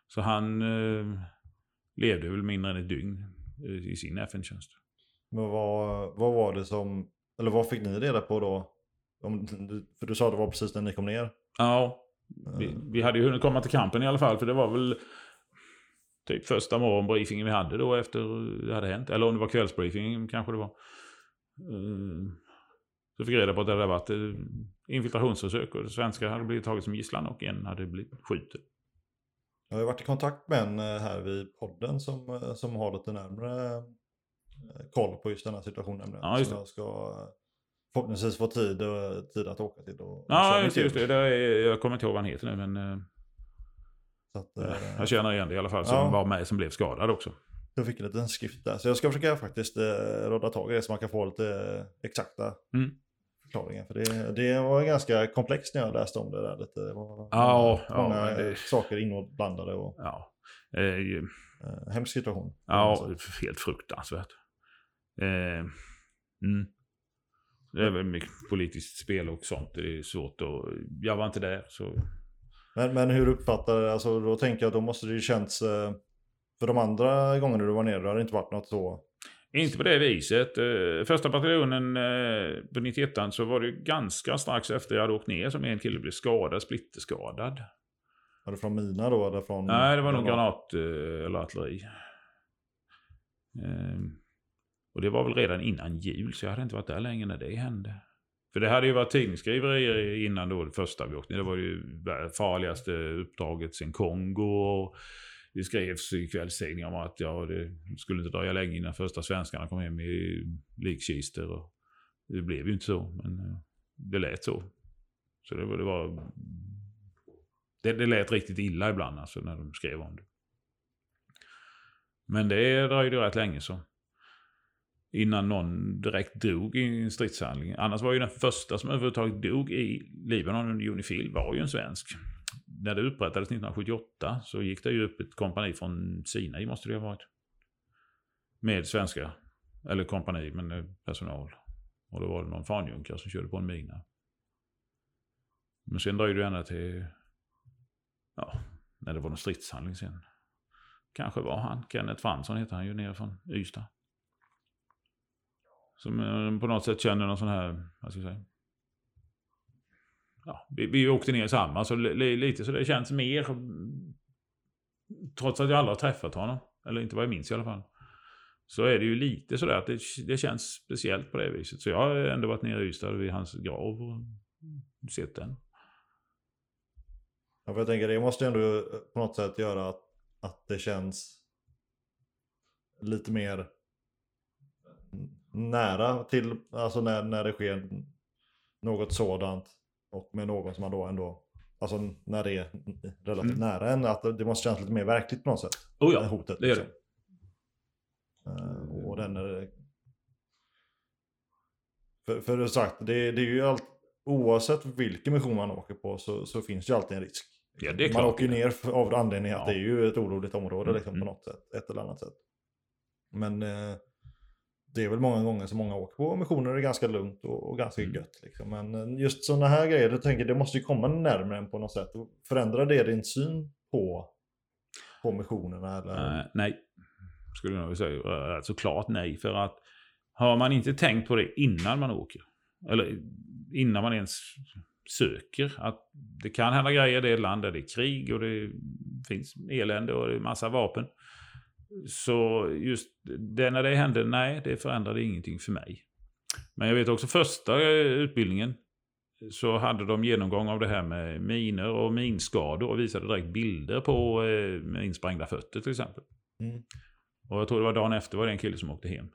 Så han eh, levde väl mindre än ett dygn eh, i sin FN-tjänst. Men vad, vad var det som, eller vad fick ni reda på då? Om, för du sa att det var precis när ni kom ner. Ja, vi, vi hade ju hunnit komma till kampen i alla fall. För det var väl typ första morgonbriefingen vi hade då efter det hade hänt. Eller om det var kvällsbriefingen kanske det var. Eh, Så fick jag reda på att det hade varit eh, infiltrationsförsök och det svenska hade blivit taget som gisslan och en hade blivit skjuten. Jag har varit i kontakt med en eh, här vid podden som, eh, som har lite närmare eh, koll på just den här situationen. Ja, just som jag ska förhoppningsvis få tid, och- tid att åka till. Och, Ja, just, just det. det är, jag kommer inte ihåg vad han heter nu men att, eh, jag känner igen det i alla fall. Som Ja. var med som blev skadad också. jag fick en liten skrift där. Så jag ska försöka faktiskt eh, råda tag i det så man kan få lite exakta Mm. Förklaringar. För det, det var ganska komplext när jag läste om det där. Lite. Det var Ja, många, ja, saker inblandade och Ja. Eh, hemsk situation. Ja, helt fruktansvärt. Eh, mm. Det är väl mycket politiskt spel och sånt. Det är svårt att... Jag var inte där så... Men, men hur uppfattar alltså då tänker jag då måste det ju känts... eh, För de andra gångerna du var nere, det har det inte varit något så... Inte på det viset. Eh, Första bataljonen eh, på 91 så var det ganska strax efter jag hade åkt ner som en kille blev skadad, splitterskadad. Var det från mina då eller från... Nej, det var nog granat eh, eller artilleri. Ehm, och det var väl redan innan jul, så jag hade inte varit där länge när det hände. För det hade ju varit tidningsskriverier innan då, det första vi åkte ner. Det var ju farligaste uppdraget sen Kongo. Och det skrevs i kvällstidningar om att ja, det skulle inte dröja länge innan första svenskarna kom hem i likkistor. Och det blev ju inte så, men eh, det lät så. Så det var... Det, var, det, det lät riktigt illa ibland alltså när de skrev om det. Men det dröjde rätt länge så. Innan någon direkt dog i en stridshandling. Annars var ju den första som överhuvudtaget dog i Libanon under Unifil var ju en svensk. När det upprättades 1978 så gick det ju upp ett kompani från Sinai måste det ha varit. Med svenska. Eller kompani, men eh, personal. Och då var det någon fanjunkare som körde på en mina. Men sen dröjde det ända till... Ja, när det var någon stridshandling sen. Kanske var han. Kenneth Fransson heter han ju nere från Ystad. Som eh, på något sätt känner någon sån här, vad ska jag säga. Ja, vi, vi åkte ner samma, så li, lite så det känns mer. Trots att jag aldrig har träffat honom. Eller inte vad jag minns i alla fall. Så är det ju lite sådär att det, det känns speciellt på det viset. Så jag har ändå varit nere i Ystad vid hans grav och sett den. Ja, för jag tänker det måste ju ändå på något sätt göra att, att det känns lite mer nära till, alltså när, när det sker något sådant och med någon som man då ändå, alltså när det är relativt Mm. nära en, att det måste kännas lite mer verkligt på något sätt. Oh ja, det hotet. det gör det. liksom. Eh, och den är... För, för det sagt, det, det är ju allt, oavsett vilken mission man åker på så, så finns det ju alltid en risk. Ja, det man klart. åker ju ner av anledning att Ja. det är ju ett oroligt område liksom, Mm, på något sätt, ett eller annat sätt. Men eh, det är väl många gånger som många åker på missioner är ganska lugnt och, och ganska Mm. gött. Liksom. Men eh, just sådana här grejer, jag tänker det måste ju komma närmare en på något sätt. Förändrar det din syn på, på missionerna? Eller? Eh, nej, skulle jag nog säga. Eh, Alltså klart nej. För att har man inte tänkt på det innan man åker, eller innan man ens söker, att det kan hända grejer det land där det är krig och det finns elände och det är massa vapen. Så just det när det hände, nej, det förändrade ingenting för mig. Men jag vet också första eh, utbildningen så hade de genomgång av det här med miner och minskador och visade direkt bilder på eh, med insprängda fötter till exempel. Mm. Och jag tror det var dagen efter var det en kille som åkte hem.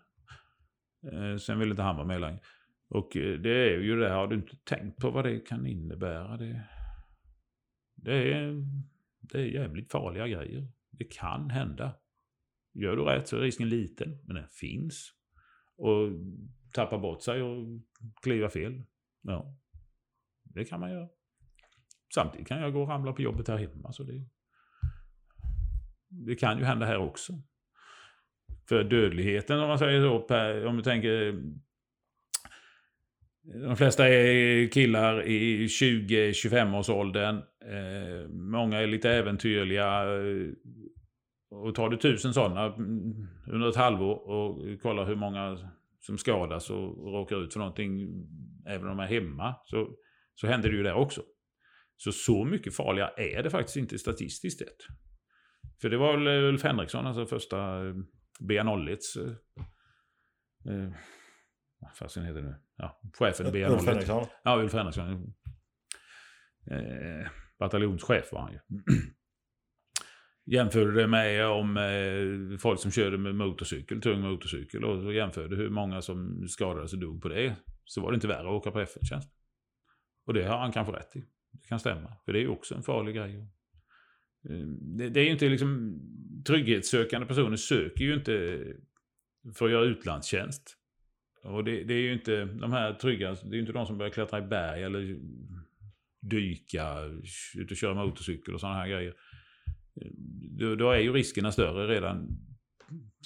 Eh, sen ville inte han vara med längre. Och eh, det är ju det här, har du inte tänkt på vad det kan innebära? Det, det, är, det är jävligt farliga grejer. Det kan hända. Gör du rätt så är risken liten, men den finns. Och tappa bort sig och kliva fel. Ja, det kan man göra. Samtidigt kan jag gå och ramla på jobbet här hemma. Så det, det kan ju hända här också. För dödligheten om man säger så, per, om du tänker... De flesta är killar i 20-25 års åldern. Eh, många är lite äventyrliga. Eh, och tar du tusen sådana mm, under ett halvår och kollar hur många som skadas och råkar ut för någonting, även om de är hemma, så, så händer det ju där också. Så så mycket farliga är det faktiskt inte statistiskt sett. För det var väl Ulf Henriksson, alltså första eh, BA01. Eh, eh, vad fasen heter det nu? Ja, chefen i Ulf BA01. Henriksson. Ja, Ulf Henriksson. Eh, bataljonschef var han ju. Jämförde det med om eh, folk som körde med motorcykel, tung motorcykel och så jämförde hur många som skadades och dog på det. Så var det inte värre att åka på F1-tjänst. Och det har han kanske rätt i. Det kan stämma. För det är ju också en farlig grej. Eh, Det, det är ju inte liksom... Trygghetssökande personer söker ju inte för att göra utlandstjänst. Och det, det är ju inte de här trygga, det är ju inte de som börjar klättra i berg eller dyka, ut och köra motorcykel och sådana här grejer. Då, då är ju riskerna större redan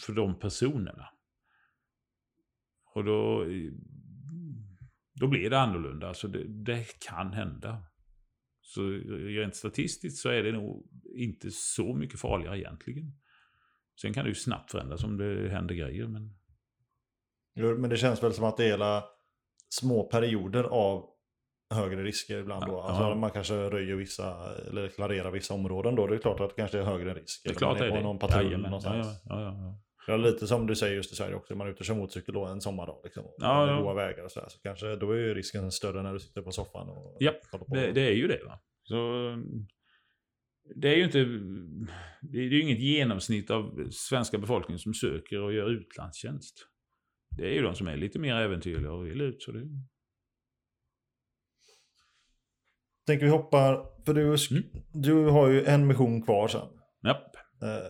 för de personerna. Och då, då blir det annorlunda. Alltså det, det kan hända. Så rent statistiskt så är det nog inte så mycket farligare egentligen. Sen kan det ju snabbt förändras om det händer grejer. Men... Men det känns väl som att det är hela små perioder av högre risker ibland då. Ja, Alltså ja. man kanske röjer vissa, eller klarerar vissa områden då. Det är klart att det kanske är högre risk. Det är klart man det är på det. någon patrull Jajamän. någonstans. Ja, ja, ja, ja. Lite som du säger just i Sverige också, man är ute och kör motorcykel då en sommardag. Liksom, Ja, med ja. goda vägar och sådär. Så kanske då är ju risken större när du sitter på soffan och Ja, kollar på. Det, det är ju det. Va? Så, det är ju inte... Det är ju inget genomsnitt av svenska befolkningen som söker och gör utlandstjänst. Det är ju de som är lite mer äventyrliga och vill ut. Så det, Tänker vi hoppar, för du, Mm. du har ju en mission kvar sen. japp. Eh,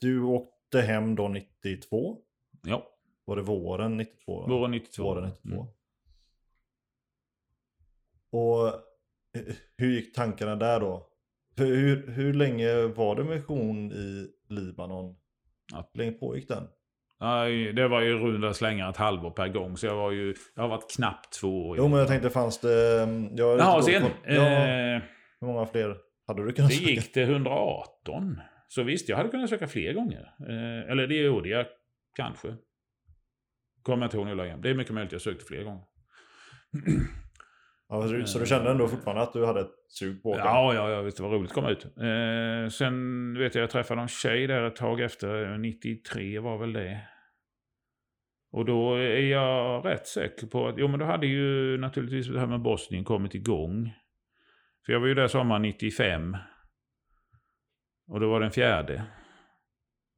Du åkte hem då 92. Ja, Var det våren 92? då? våren 92. Våren 92. Mm. Och eh, hur gick tankarna där då? Hur, hur länge var det mission i Libanon? Ja. Hur länge pågick den? Nej, det var ju runda slängar ett halvår per gång. Så jag var ju... Jag har varit knappt två år. Jo men jag tänkte fanns det... mm, Jag Jaha, sen. koll- Ja, Eh, hur många fler hade du kunnat det söka? gick till 118. Så visst, jag hade kunnat söka fler gånger. Eh, eller det gjorde jag kanske. Kommer jag inte ihåg nu längre. Det är mycket möjligt jag sökte fler gånger. Ja, så, du, kände ändå fortfarande att du hade ett sug på åka? Ja, ja, ja, visst det var roligt att komma ut. Eh, sen vet jag, jag träffade en tjej där ett tag efter, 93 var väl det. Och då är jag rätt säker på att, jo men då hade ju naturligtvis det här med Bosnien kommit igång. För jag var ju där sommaren 95. Och då var den fjärde.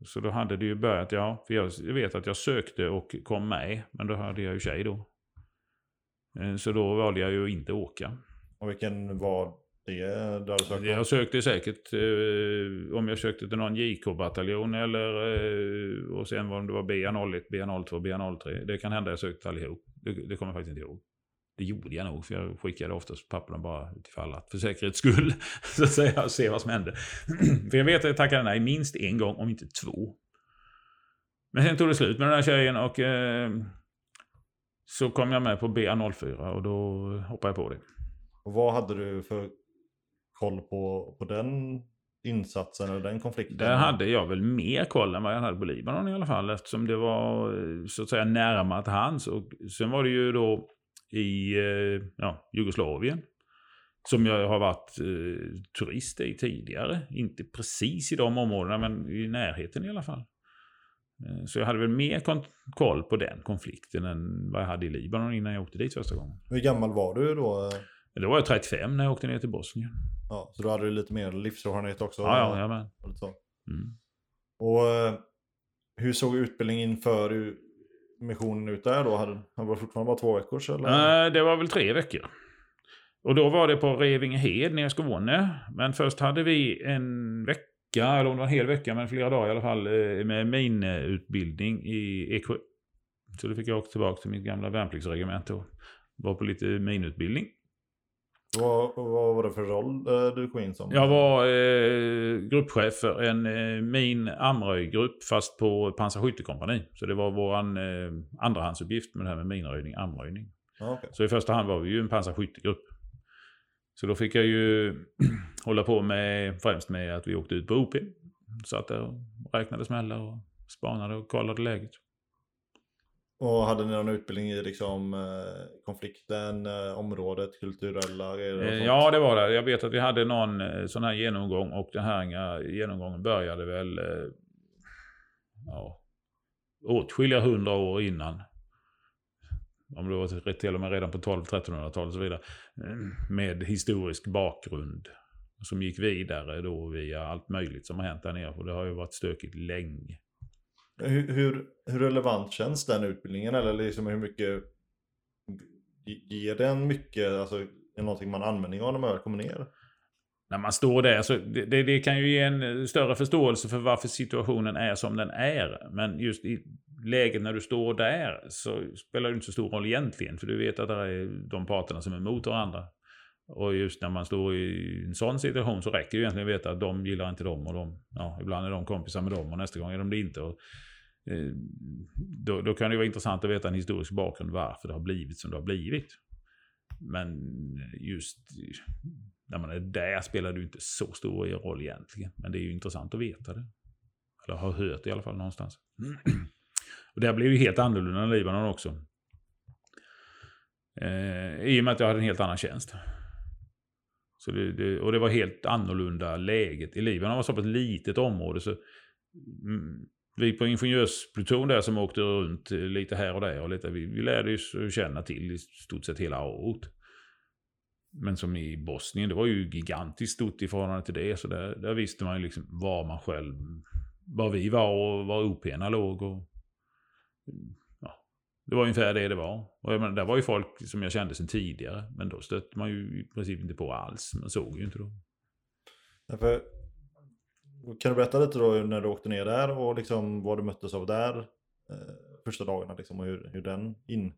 Så då hade det ju börjat, ja, för jag vet att jag sökte och kom med, men då hade jag ju tjej då. Eh, Så då valde jag ju att inte åka. Och vilken var det du hade sökt? Jag sökte säkert, eh, om jag sökte till någon JK-bataljon eller eh, och sen om det var BA01, BA02, BA03. Det kan hända jag sökte allihop. Det, det kommer jag faktiskt inte ihåg. Det gjorde jag nog, för jag skickade oftast papperna bara utifall att, för säkerhets skull. så att säga, och se vad som hände. för jag vet att jag tackade nej minst en gång, om inte två. Men sen tog det slut med den här tjejen och eh, så kom jag med på BA04 och då hoppade jag på det. Och vad hade du för koll på, på den insatsen eller den konflikten? Där hade jag väl mer koll än vad jag hade på Libanon i alla fall. Eftersom det var eh, så att säga närmare till hands. Och sen var det ju då i eh, ja, Jugoslavien. Som jag har varit eh, turist i tidigare. Inte precis i de områdena men i närheten i alla fall. Eh, Så jag hade väl mer koll på den konflikten än vad jag hade i Libanon innan jag åkte dit första gången. Hur gammal var du då? Då var jag 35 när jag åkte ner till Bosnien. Ja, så då hade du lite mer livserfarenhet också? Ja, ja, men. Mm. Och eh, hur såg utbildningen inför missionen ut där då? Hade, var det fortfarande bara två veckor? Eller? Eh, Det var väl tre veckor. Och då var det på Revingehed nere i Skåne. Men först hade vi en vecka, eller om det var en hel vecka, men flera dagar i alla fall, eh, med minutbildning i Eksjö. Så då fick jag åka tillbaka till mitt gamla värnpliktsregemente och var på lite minutbildning. Vad, vad var det för roll eh, du kom in som? Jag var eh, gruppchef för en eh, min amröjgrupp fast på pansarskyttekompani. Så det var vår eh, andrahandsuppgift med det här med minröjning, amröjning. Ja, okej. Så i första hand var vi ju en pansarskyttegrupp. Så då fick jag ju hålla på med främst med att vi åkte ut på OP. Satt där och räknade smällar och spanade och kollade läget. Och hade ni någon utbildning i liksom, eh, konflikten, eh, området, kulturella grejer? Eh? Ja, det var det. Jag vet att vi hade någon sån här genomgång och den här genomgången började väl ja, åtskilliga hundra år innan. Om det var till och med redan på 12-1300-talet och så vidare. Eh, Med historisk bakgrund. Som gick vidare då via allt möjligt som har hänt där nere. Och det har ju varit stökigt länge. Hur, hur, hur relevant känns den utbildningen? Eller liksom hur mycket ge- ger den mycket? Alltså, är det någonting man använder av när man kommer ner? när man står där, så det, det, det kan ju ge en större förståelse för varför situationen är som den är. Men just i läget när du står där så spelar det inte så stor roll egentligen. För du vet att det är de parterna som är mot varandra. Och just när man står i en sån situation så räcker det egentligen att veta att de gillar inte dem och de, ja, ibland är de kompisar med dem och nästa gång är de det inte. Och Eh, då, då kan det vara intressant att veta en historisk bakgrund varför det har blivit som det har blivit. Men just när man är där spelar det inte så stor roll egentligen. Men det är ju intressant att veta det. Eller ha hört det i alla fall någonstans. Och det här blev ju helt annorlunda än Libanon också. Eh, I och med att jag hade en helt annan tjänst. Så det, det, och det var helt annorlunda läget. I Libanon var så pass ett litet område. så mm, Vi på ingenjörspluton där som åkte runt lite här och där. Och lite, vi, vi lärde ju känna till i stort sett hela året. Men som i Bosnien, det var ju gigantiskt stort i förhållande till det. Så där, där visste man ju liksom var man själv, var vi var och var OP'na låg. Och, ja, det var ungefär det det var. Och jag menar, där var ju folk som jag kände sedan tidigare. Men då stötte man ju i princip inte på alls. Man såg ju inte då. Därför, kan du berätta lite då när du åkte ner där och liksom vad du möttes av där eh, första dagarna liksom, och hur, hur den in,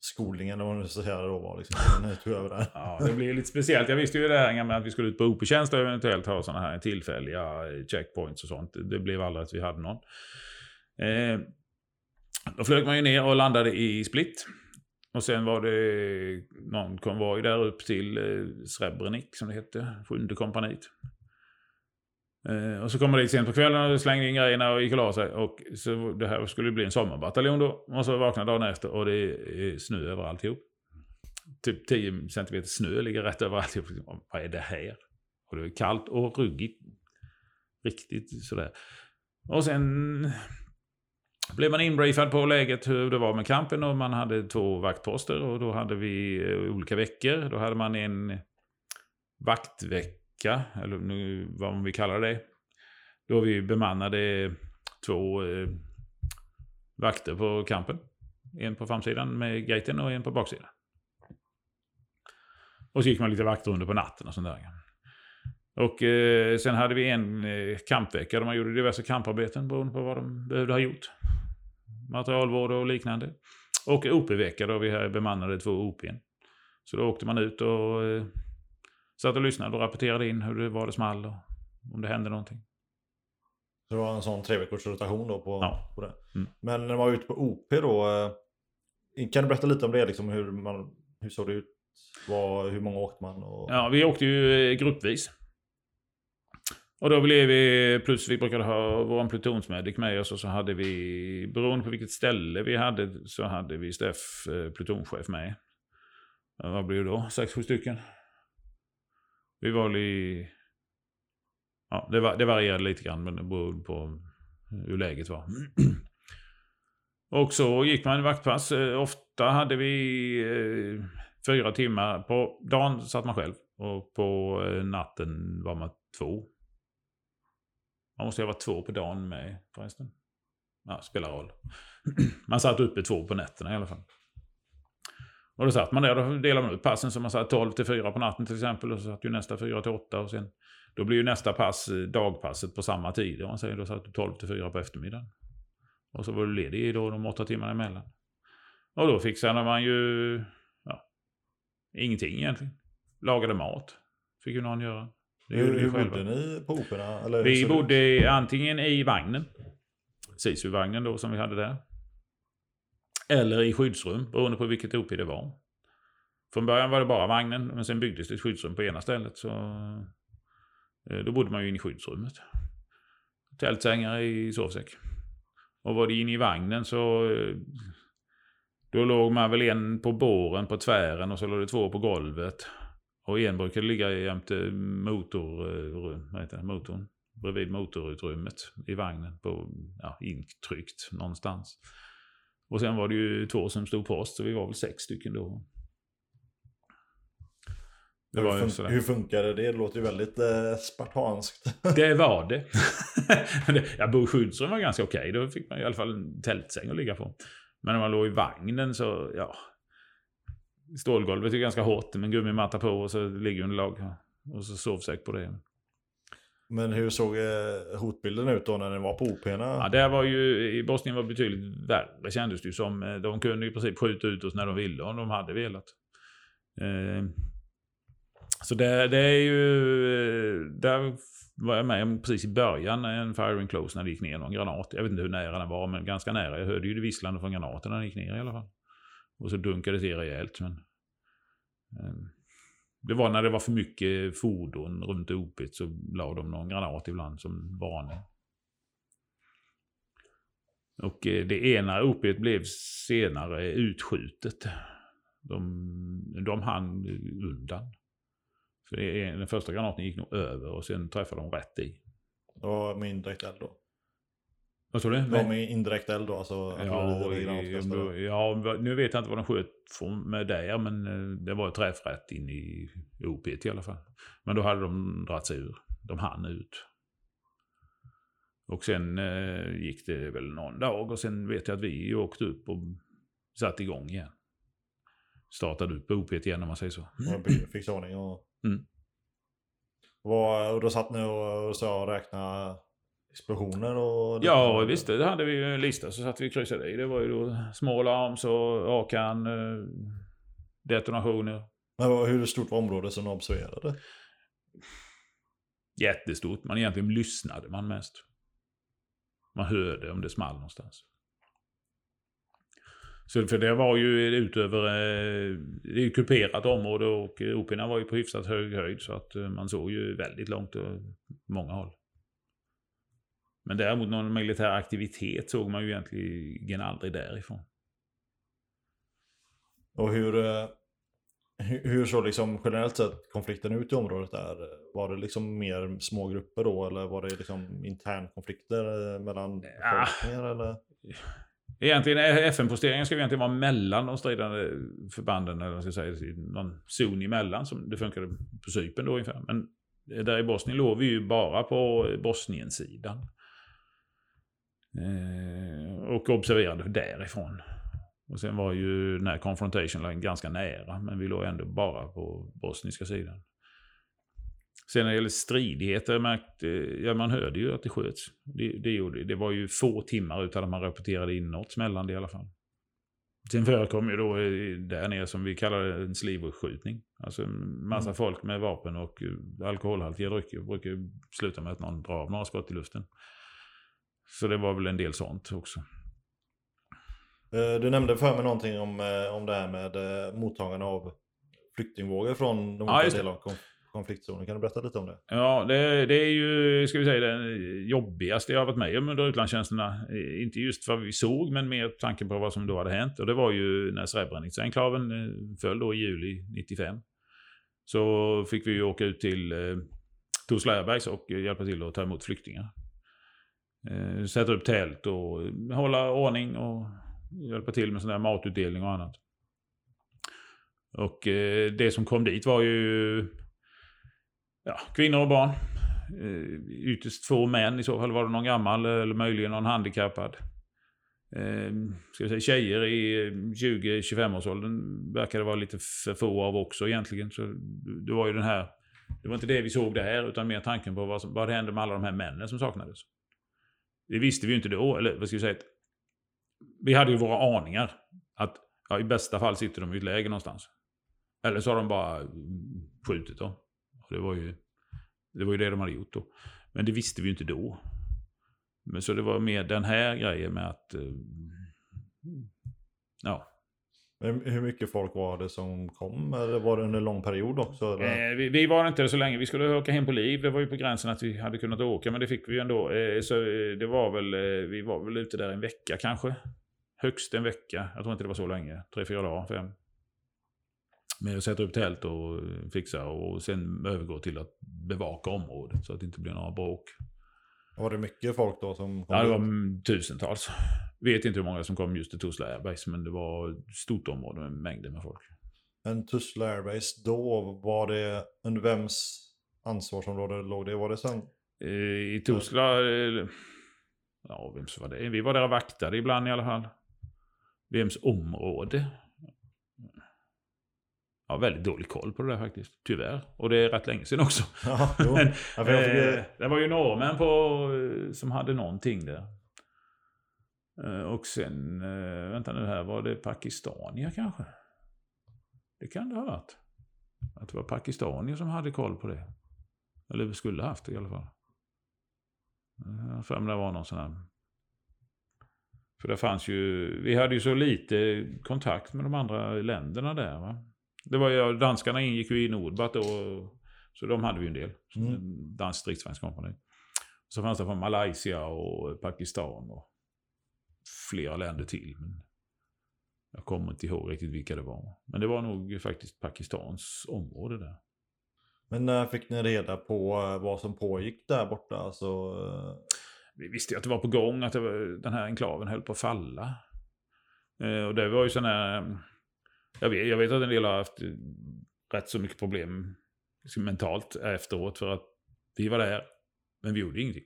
skolningen eller vad man ska säga då var. Liksom, över där. Ja, det blir lite speciellt. Jag visste ju det här med att vi skulle ut på OP-tjänst och eventuellt ha sådana här tillfälliga checkpoints och sånt. Det blev aldrig att vi hade någon. Eh, då flög man ju ner och landade i Split. Och sen var det någon konvoj där upp till eh, Srebrenik som det hette, sjunde kompaniet. Eh, och så kom man dit sent på kvällen och slängde in grejerna och gick och la sig. Och så det här skulle bli en sommarbataljon då. Och så vaknade dagen efter och det är snö över alltihop. Typ 10 cm snö ligger rätt över alltihop. Vad är det här? Och det är kallt och ruggigt. Riktigt sådär. Och sen blev man inbriefad på läget hur det var med kampen och man hade två vaktposter och då hade vi eh, olika veckor. Då hade man en vaktvecka eller nu, vad vi kallar det. Då vi bemannade två eh, vakter på kampen. En på framsidan med gaten och en på baksidan. Och så gick man lite vaktrundor på natten och sånt där. Och eh, sen hade vi en eh, kampvecka där man gjorde diverse kamparbeten beroende på vad de behövde ha gjort. Materialvård och liknande. Och OP-vecka då vi bemannade två OPn. Så då åkte man ut och eh, Satt och lyssnade och rapporterade in hur det var det small och om det hände någonting. Så det var en sån tre veckors rotation då på, ja. på det. Mm. Men när man var ute på OP då. Eh, kan du berätta lite om det? Liksom hur, man, hur såg det ut? Var, hur många åkte man? Och... Ja, vi åkte ju eh, gruppvis. Och då blev vi, plus vi brukade ha vår plutonsmedic med oss och så hade vi, beroende på vilket ställe vi hade, så hade vi Steff, eh, plutonchef med. Vad blev det då? Sex, sju stycken? Vi var i... Ja, det, var, det varierade lite grann men det berodde på hur läget var. Och så gick man vaktpass. Eh, ofta hade vi eh, fyra timmar. På dagen satt man själv. Och på eh, natten var man två. Man måste ju ha varit två på dagen med förresten. Ja, spelar roll. Man satt uppe två på nätterna i alla fall. Och då satt man där, då delade man ut passen. Så man satt 12 till 4 på natten till exempel. Och så satt ju nästa 4 till 8. Och sen, då blir ju nästa pass eh, dagpasset på samma tid. Om man säger, då satt du 12 till 4 på eftermiddagen. Och så var du ledig i då de åtta timmarna emellan. Och då fixade man ju ja, ingenting egentligen. Lagade mat. Fick ju någon göra. Det hur hur bodde ni på operorna? Vi bodde antingen i vagnen. Sisu-vagnen då som vi hade där. Eller i skyddsrum, beroende på vilket OP det var. Från början var det bara vagnen, men sen byggdes det ett skyddsrum på ena stället. Så eh, då bodde man ju inne i skyddsrummet. Tältsängar i sovsäck. Och var det inne i vagnen så... Eh, då låg man väl en på båren på tvären och så låg det två på golvet. Och en brukade ligga jämte motor, eh, heter det, motorn. Bredvid motorutrymmet i vagnen. På, ja, intryckt någonstans. Och sen var det ju två som stod på oss, så vi var väl sex stycken då. Det hur, fun hur funkade det? Det låter ju väldigt eh, spartanskt. det var det. ja, bo skyddsrum var ganska okej. Okay. Då fick man i alla fall en tältsäng att ligga på. Men när man låg i vagnen så, ja. Stålgolvet är ganska hårt med gummimatta på och så ligger underlag. Och så sovsäck på det. Men hur såg eh, hotbilden ut då när den var på op Ja, det var ju, i Bosnien var betydligt värre kändes det ju som. Eh, de kunde i princip skjuta ut oss när de ville om de hade velat. Eh, Så det, det är ju... Där var jag med precis i början, en firing close, när det gick ner någon granat. Jag vet inte hur nära den var, men ganska nära. Jag hörde ju det visslande från granaten när den gick ner i alla fall. Och så dunkade det rejält. Men, eh, det var när det var för mycket fordon runt OP så la de någon granat ibland som varning. Och eh, det ena OP blev senare utskjutet. De, de hann undan. Så det den första granaten gick nog över och sen träffade de rätt i. Och med indirekt eld då? Vad sa du? Var med indirekt eld då? Alltså, Ja, i- då- ja, nu vet jag inte vad de sköt med där, men eh, det var ett träffrätt in i OP i alla fall. Men då hade de dragit sig ur. De hann ut. Och sen eh, gick det väl någon dag och sen vet jag att vi åkte upp och satte igång igen. Startade upp OP igen om man säger så. Och fick ordning och... Mm. Var, och då satt ni och, och så och räknade explosioner och... Ja, visst. Det hade vi ju en lista så satt vi och kryssade i. Det var ju då small arms och Akan, eh, detonationer. Men hur stort var området som du observerade? jättestort. Man egentligen lyssnade man mest. Man hörde om det small någonstans. Så för det var ju utöver, eh, det är ju kuperat område och OP'na var ju på hyfsat hög höjd så att eh, man såg ju väldigt långt och många håll. Men däremot någon militär aktivitet såg man ju egentligen aldrig därifrån. Och hur, eh, hur, såg liksom generellt sett konflikten ut i området där? Var det liksom mer små grupper då eller var det liksom internkonflikter eh, mellan Ja. befolkningar eller? Egentligen, FN-posteringen ska ju egentligen vara mellan de stridande förbanden, eller vad ska jag säga, någon zon emellan som det funkade på Cypern då ungefär. Men där i Bosnien låg vi ju bara på Bosnien-sidan. Eh, och observerade därifrån. Och sen var ju den här confrontation line ganska nära, men vi låg ändå bara på bosniska sidan. Sen när det gäller stridigheter, märkte, ja, man hörde ju att det sköts. Det, det, gjorde, det var ju få timmar utan att man rapporterade in något smällande i alla fall. Sen förekom ju då eh, där nere som vi kallar en slivskjutning. Alltså en massa Mm. folk med vapen och eh, alkoholhaltiga drycker brukar sluta med att någon drar av några skott i luften. Så det var väl en del sånt också. Eh, Du nämnde för mig någonting om, eh, om det här med eh, mottagande av flyktingvågor från de Ja, olika det. delarna av konf- konfliktzonen. Kan du berätta lite om det? Ja, det, det är ju, ska vi säga, det jobbigaste jag har varit med om under utlandstjänsterna. Inte just vad vi såg, men mer tanken på vad som då hade hänt. Och det var ju när Srebrenica-enklaven föll då i juli 95. Så fick vi ju åka ut till Tuzla Airbags och hjälpa till att ta emot flyktingar. Eh, sätta upp tält och hålla ordning och hjälpa till med sån där matutdelning och annat. Och eh, det som kom dit var ju ja, kvinnor och barn. Eh, ytterst få män i så fall. Var det någon gammal eller möjligen någon handikappad. Eh, ska vi säga, tjejer i 20-25-årsåldern verkade det vara lite för få av också egentligen. Så det var ju den här... Det var inte det vi såg där utan mer tanken på vad, som, vad hände med alla de här männen som saknades. Det visste vi ju inte då, eller vad ska vi säga? Vi hade ju våra aningar. Att ja, i bästa fall sitter de i ett läger någonstans. Eller så har de bara skjutit dem. Och det var ju det var ju det de hade gjort då. Men det visste vi ju inte då. Men så det var mer den här grejen med att... Eh, ja. Hur mycket folk var det som kom? Eller var det under en lång period också? Eh, vi, vi var inte så länge. Vi skulle åka hem på liv. Det var ju på gränsen att vi hade kunnat åka. Men det fick vi ju ändå. Eh, så eh, det var väl... Eh, vi var väl ute där en vecka kanske. Högst en vecka. Jag tror inte det var så länge. Tre, fyra dagar, fem. Med att sätta upp tält och eh, fixa och sen övergå till att bevaka området så att det inte blir några bråk. Var det mycket folk då som kom? Ja, det var tusentals. Vet inte hur många som kom just till Tuzla Airbags, men det var ett stort område med mängder med folk. En Tuzla Airbase, då var det under vems ansvarsområde låg det? Var det sen? Eh, I Tuzla... eh, Ja, vems var det? Vi var där och vaktade ibland i alla fall. Vems område? Jag har väldigt dålig koll på det där faktiskt. Tyvärr. Och det är rätt länge sedan också. Ja. Men, Ja, fick, eh, det var ju norrmän på, som hade någonting där. Eh, och sen, eh, vänta nu här, var det Pakistanier kanske? Det kan det ha varit. Att det var pakistanier som hade koll på det. Eller skulle haft det i alla fall. Jag har för det var någon sån här... För det fanns ju... Vi hade ju så lite kontakt med de andra länderna där. Va? Det var ju, danskarna ingick ju i Nordbat då. Så de hade vi ju en del. Mm. Dansk stridsvagnskompani. Så fanns det från Malaysia och Pakistan och flera länder till. Men jag kommer inte ihåg riktigt vilka det var. Men det var nog faktiskt Pakistans område där. Men när fick ni reda på eh, vad som pågick där borta? Alltså, eh, Vi visste ju att det var på gång, att var, den här enklaven höll på att falla. Eh, och det var ju här... Jag vet, jag vet att en del har haft eh, rätt så mycket problem mentalt efteråt för att vi var där, men vi gjorde ingenting.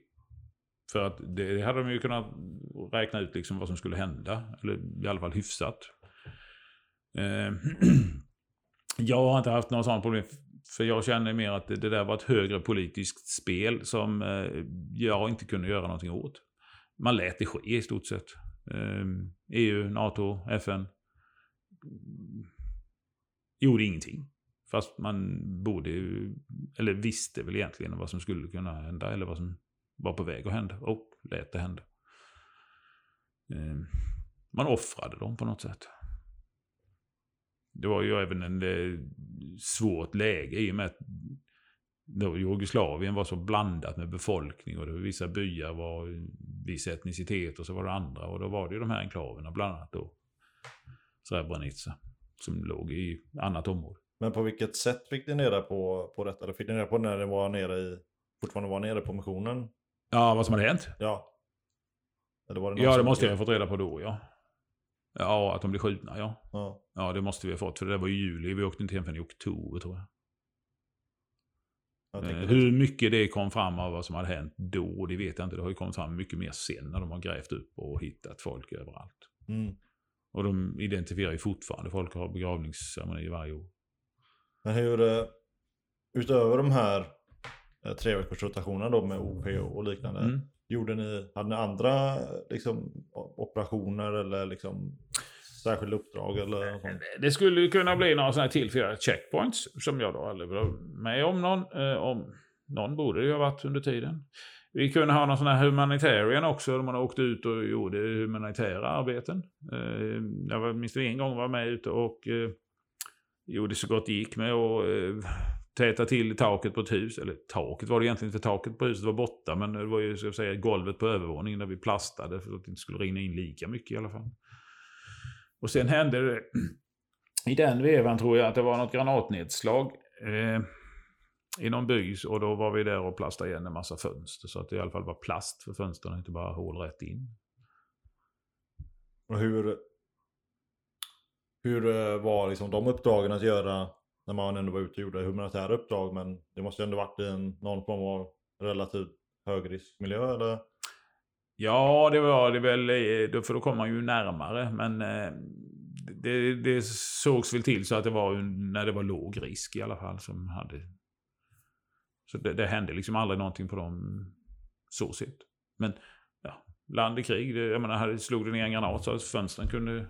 För att det, hade de ju kunnat räkna ut liksom vad som skulle hända, eller i alla fall hyfsat. Eh, jag har inte haft några sådana problem, för jag känner mer att det, det där var ett högre politiskt spel som eh, jag inte kunde göra någonting åt. Man lät det ske i stort sett. Eh, EU, NATO, FN gjorde ingenting. Fast man borde ju, eller visste väl egentligen vad som skulle kunna hända eller vad som var på väg att hända och lät det hända. Ehm, man offrade dem på något sätt. Det var ju även en eh, svårt läge i och med att då Jugoslavien var så blandat med befolkning och det var vissa byar var viss etnicitet och så var det andra och då var det ju de här enklaverna bland annat då Srebrenica som låg i annat område. men på vilket sätt fick ni reda på, på detta? Eller fick ni reda på när ni var nere i, fortfarande var nere på missionen? Ja, vad som hade hänt? Ja. Eller var det någon Ja, det som- måste jag ha fått reda på då, ja. Ja, att de blev skjutna, ja. Ja. Ja, det måste vi ha fått, för det var i juli. Vi åkte inte hem förrän i oktober, tror jag. Jag Eh, hur mycket det kom fram av vad som hade hänt då, det vet jag inte. Det har ju kommit fram mycket mer sen när de har grävt upp och hittat folk överallt. mm. Och de identifierar ju fortfarande folk och har begravningsceremonier varje år. Men hur, eh, utöver de här tre veckors då med OP och liknande. Mm. Gjorde ni, hade ni andra liksom, operationer eller liksom särskilda uppdrag eller sånt? Det skulle kunna bli några sådana här tillfälliga checkpoints som jag då aldrig var med om någon. Eh, om någon borde det ju ha varit under tiden. Vi kunde ha någon sån här humanitarian också, där man åkte ut och gjorde humanitära arbeten. Eh, jag var, minst en gång var med ute och eh, gjorde så gott det gick med att eh, täta till taket på ett hus. Eller taket var det egentligen inte, taket på huset var borta, men det var ju ska jag säga golvet på övervåningen där vi plastade för att det inte skulle rinna in lika mycket i alla fall. Och sen hände det i den vevan tror jag att det var något granatnedslag eh, i någon by. Och då var vi där och plastade igen en massa fönster. Så att det i alla fall var plast för fönstren, inte bara hål rätt in. Och hur, hur eh, var liksom de uppdragen att göra när man ändå var ute och gjorde humanitära uppdrag? Men det måste ju ändå varit i en, någon form av relativt högriskmiljö eller? Ja, det var det väl, eh, för då kom man ju närmare. Men eh, det, det sågs väl till så att det var när det var låg risk i alla fall som hade... Så det, det hände liksom aldrig någonting på dem så sett. Men ja, land i krig, det, jag menar, slog det ner en granat så att fönstren kunde...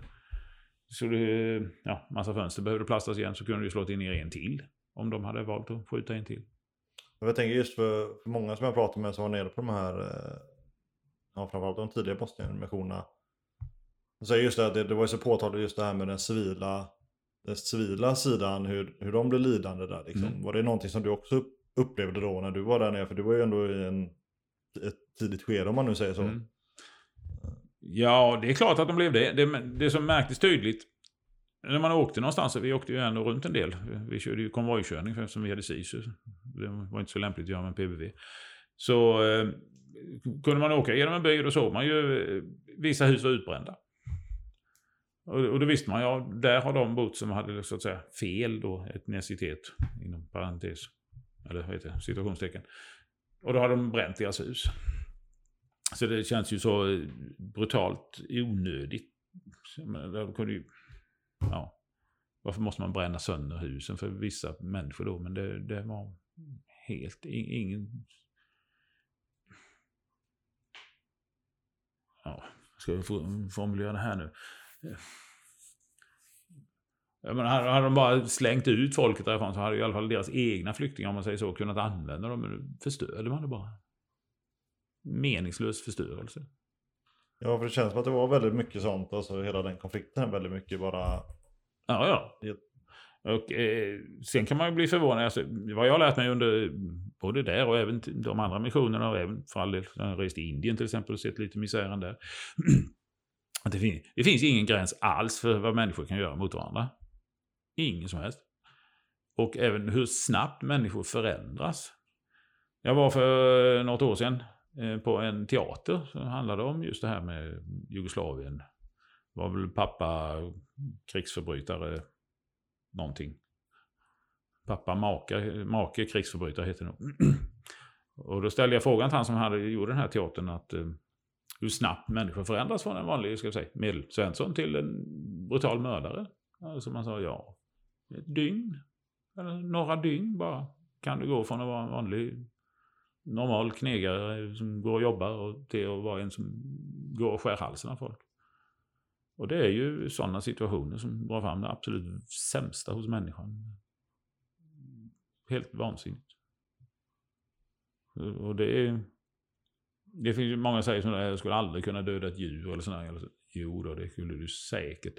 Så det, ja, massa fönster behövde plastas igen så kunde det slå in ner en till. Om de hade valt att skjuta en till. Jag tänker just för, för många som jag pratar med som var nere på de här, eh, ja framförallt de tidiga Bosnien-missionerna. Säger just det att det, det var ju så påtagligt just det här med den civila, den civila sidan, hur, hur de blev lidande där liksom. Mm. Var det någonting som du också upp- upplevde då när du var där nere? För du var ju ändå i en, ett tidigt skede om man nu säger så. Mm. Ja, det är klart att de blev det. Det, det som märktes tydligt när man åkte någonstans, vi åkte ju ändå runt en del. Vi körde ju konvojkörning eftersom vi hade SISU. Det var inte så lämpligt att göra med PBV. Så eh, kunde man åka genom en by, då såg man ju eh, vissa hus var utbrända. Och, och då visste man, ja, där har de bott som hade så att säga fel då, etnicitet, inom parentes. Eller vad heter det, situationstecken. Och då har de bränt deras hus. Så det känns ju så eh, brutalt onödigt. Menar, eh, kunde ju, ja, varför måste man bränna sönder husen för vissa människor då? Men det, det var helt ingen... Ja, ska vi formulera det här nu? Jag menar, hade hade de bara slängt ut folket därifrån så hade i alla fall deras egna flyktingar, om man säger så, kunnat använda dem. Men nu förstörde man det bara. Meningslös förstörelse. Ja, för det känns som att det var väldigt mycket sånt, alltså hela den konflikten är väldigt mycket bara... Ja, ja. Och eh, sen kan man ju bli förvånad. Alltså, vad jag har lärt mig under både där och även de andra missionerna och även för all del, jag har rest i Indien till exempel och sett lite misären där. Att det, fin- det finns ingen gräns alls för vad människor kan göra mot varandra. Ingen som helst. Och även hur snabbt människor förändras. Jag var för något år sedan Eh, på en teater som handlade om just det här med Jugoslavien. Det var väl pappa krigsförbrytare någonting. Pappa make, make krigsförbrytare heter det nog. Och då ställde jag frågan till han som hade gjort den här teatern att eh, hur snabbt människor förändras från en vanlig ska jag säga, medelsvensson till en brutal mördare. Alltså man sa ja, ett dygn. Eller några dygn bara. Kan du gå från att vara en vanlig normal knegare som går och jobbar och till att vara en som går och skär halsen av folk. Och det är ju sådana situationer som drar fram det absolut sämsta hos människan. Helt vansinnigt. Och det är... Det finns ju många som säger att jag skulle aldrig kunna döda ett djur eller sådär. Jo då, det skulle du säkert.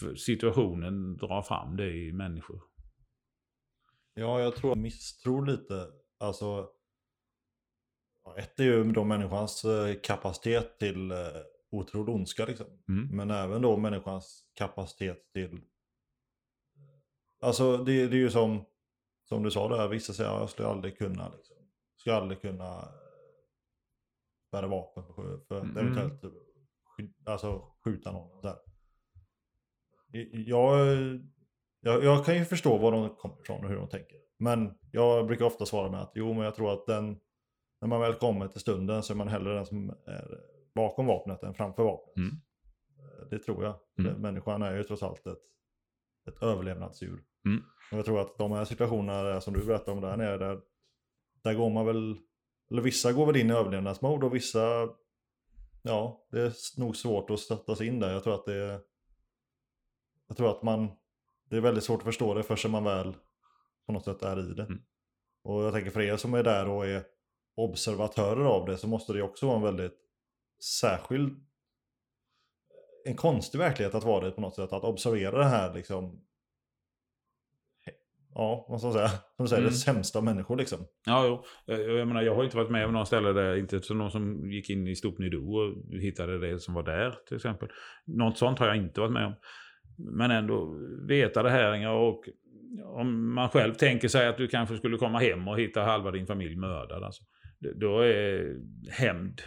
För situationen drar fram det i människor. Ja, jag tror jag misstror lite. Alltså, ett är ju då människans eh, kapacitet till eh, otrolig ondska liksom. Mm. Men även då människans kapacitet till... Alltså det, det är ju som, som du sa där, vissa säger att jag skulle aldrig kunna liksom. Skulle aldrig kunna eh, bära vapen för, för att Mm. eventuellt sky- alltså, skjuta någon. Där. Jag, jag, jag kan ju förstå var de kommer ifrån och hur de tänker. Men jag brukar ofta svara med att jo, men jag tror att den, när man väl kommer till stunden så är man hellre den som är bakom vapnet än framför vapnet. Mm. Det tror jag. Mm. Människan är ju trots allt ett, ett överlevnadsdjur. Mm. Och jag tror att de här situationerna som du berättar om där nere, där, där går man väl, eller vissa går väl in i överlevnadsmode och vissa, ja, det är nog svårt att sätta sig in där. Jag tror att det är, jag tror att man, det är väldigt svårt att förstå det förrän man väl på något sätt är i det. Mm. Och jag tänker för er som är där och är observatörer av det så måste det också vara en väldigt särskild en konstig verklighet att vara det på något sätt. Att observera det här liksom. Ja, vad ska man säga? Som du säger, Mm. det sämsta av människor liksom. Ja, jo. Jag, jag menar, jag har inte varit med om någon ställe där, inte som någon som gick in i Stopnido och hittade det som var där till exempel. Något sånt har jag inte varit med om. Men ändå veta det här och om man själv tänker sig att du kanske skulle komma hem och hitta halva din familj mördad. Alltså, då är hämnd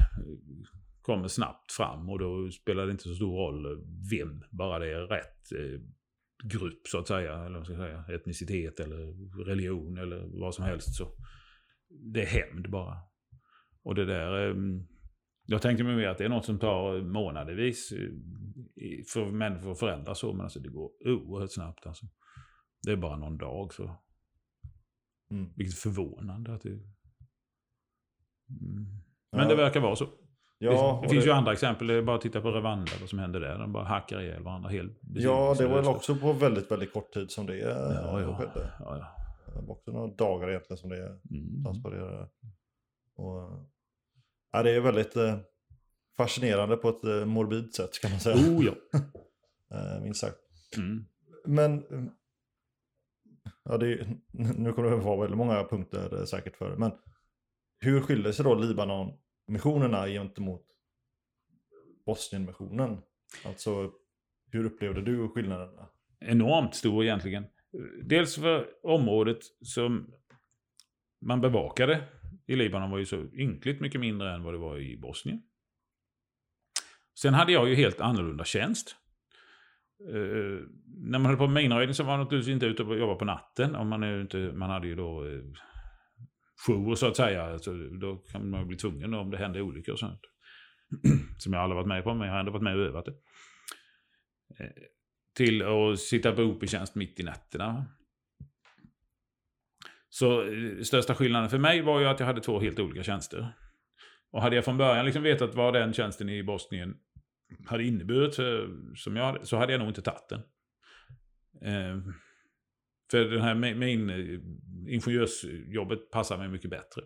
kommer snabbt fram och då spelar det inte så stor roll vem, bara det är rätt eh, grupp så att säga, eller vad ska jag säga, etnicitet eller religion eller vad som helst. så Det är hämnd bara. Och det där, eh, jag tänkte mig mer att det är något som tar månadervis eh, för människor att förändras så, men alltså det går oerhört snabbt alltså. Det är bara någon dag så. Mm. Vilket förvånande att det... Mm. Men Ja. det verkar vara så. Ja, det, finns ju andra exempel. Det är bara att titta på Rwanda, vad som händer där. De bara hackar ihjäl varandra helt Ja, det var väl också på väldigt, väldigt kort tid som det Ja, ja, ja. skedde. ja, ja. Det var också några dagar egentligen som det Mm. Och, ja, det är väldigt eh, fascinerande på ett eh, morbid sätt kan man säga. Oh ja. Eh, minst sagt. Mm. Men eh, ja, det nu kommer det vara väldigt många punkter eh, säkert för det. Men hur skiljer sig då Libanon-missionerna gentemot Bosnien-missionen? Alltså hur upplevde du skillnaderna? Enormt stor egentligen. Dels för området som man bevakade i Libanon var ju så ynkligt mycket mindre än vad det var i Bosnien. Sen hade jag ju helt annorlunda tjänst. Eh, när man höll på med minröjning så var man naturligtvis inte ute och jobbade på natten. Och man, är inte, man hade ju då eh, jour så att säga. Alltså, då kan man bli tvungen om det händer olyckor och sånt. Som jag aldrig varit med på, men jag har ändå varit med och övat det. Eh, till att sitta på OP-tjänst mitt i nätterna. Så eh, största skillnaden för mig var ju att jag hade två helt olika tjänster. Och hade jag från början liksom vetat vad den tjänsten i Bosnien hade inneburit för, som jag, hade- så hade jag nog inte tagit den. För den här med, eh, ingenjörsjobbet passar mig mycket bättre.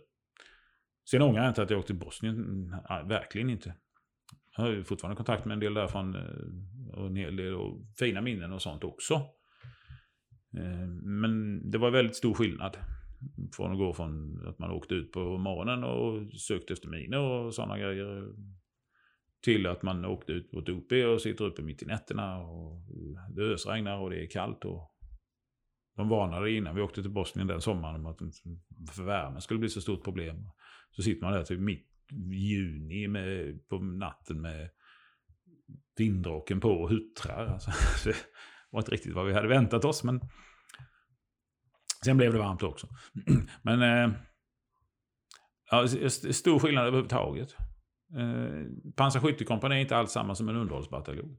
Sen ångrar jag inte att jag åkte till Bosnien. Nej, verkligen inte. Jag har ju fortfarande kontakt med en del därifrån. Eh, och en hel del och fina minnen och sånt också. Eh, men det var väldigt stor skillnad. Från att gå från att man åkte ut på morgonen och sökte efter miner och sådana grejer. Till att man åkte ut på ett OP och sitter uppe mitt i nätterna. Och det ösregnar och det är kallt. Och de varnade innan vi åkte till Bosnien den sommaren om att för värmen skulle bli så stort problem. Så sitter man där till mitt i juni med, på natten med vindrocken på och huttrar. Alltså, det var inte riktigt vad vi hade väntat oss. Men sen blev det varmt också. Men eh, ja, stor skillnad överhuvudtaget. Eh, Pansarskyttekompani är inte alls samma som en underhållsbataljon.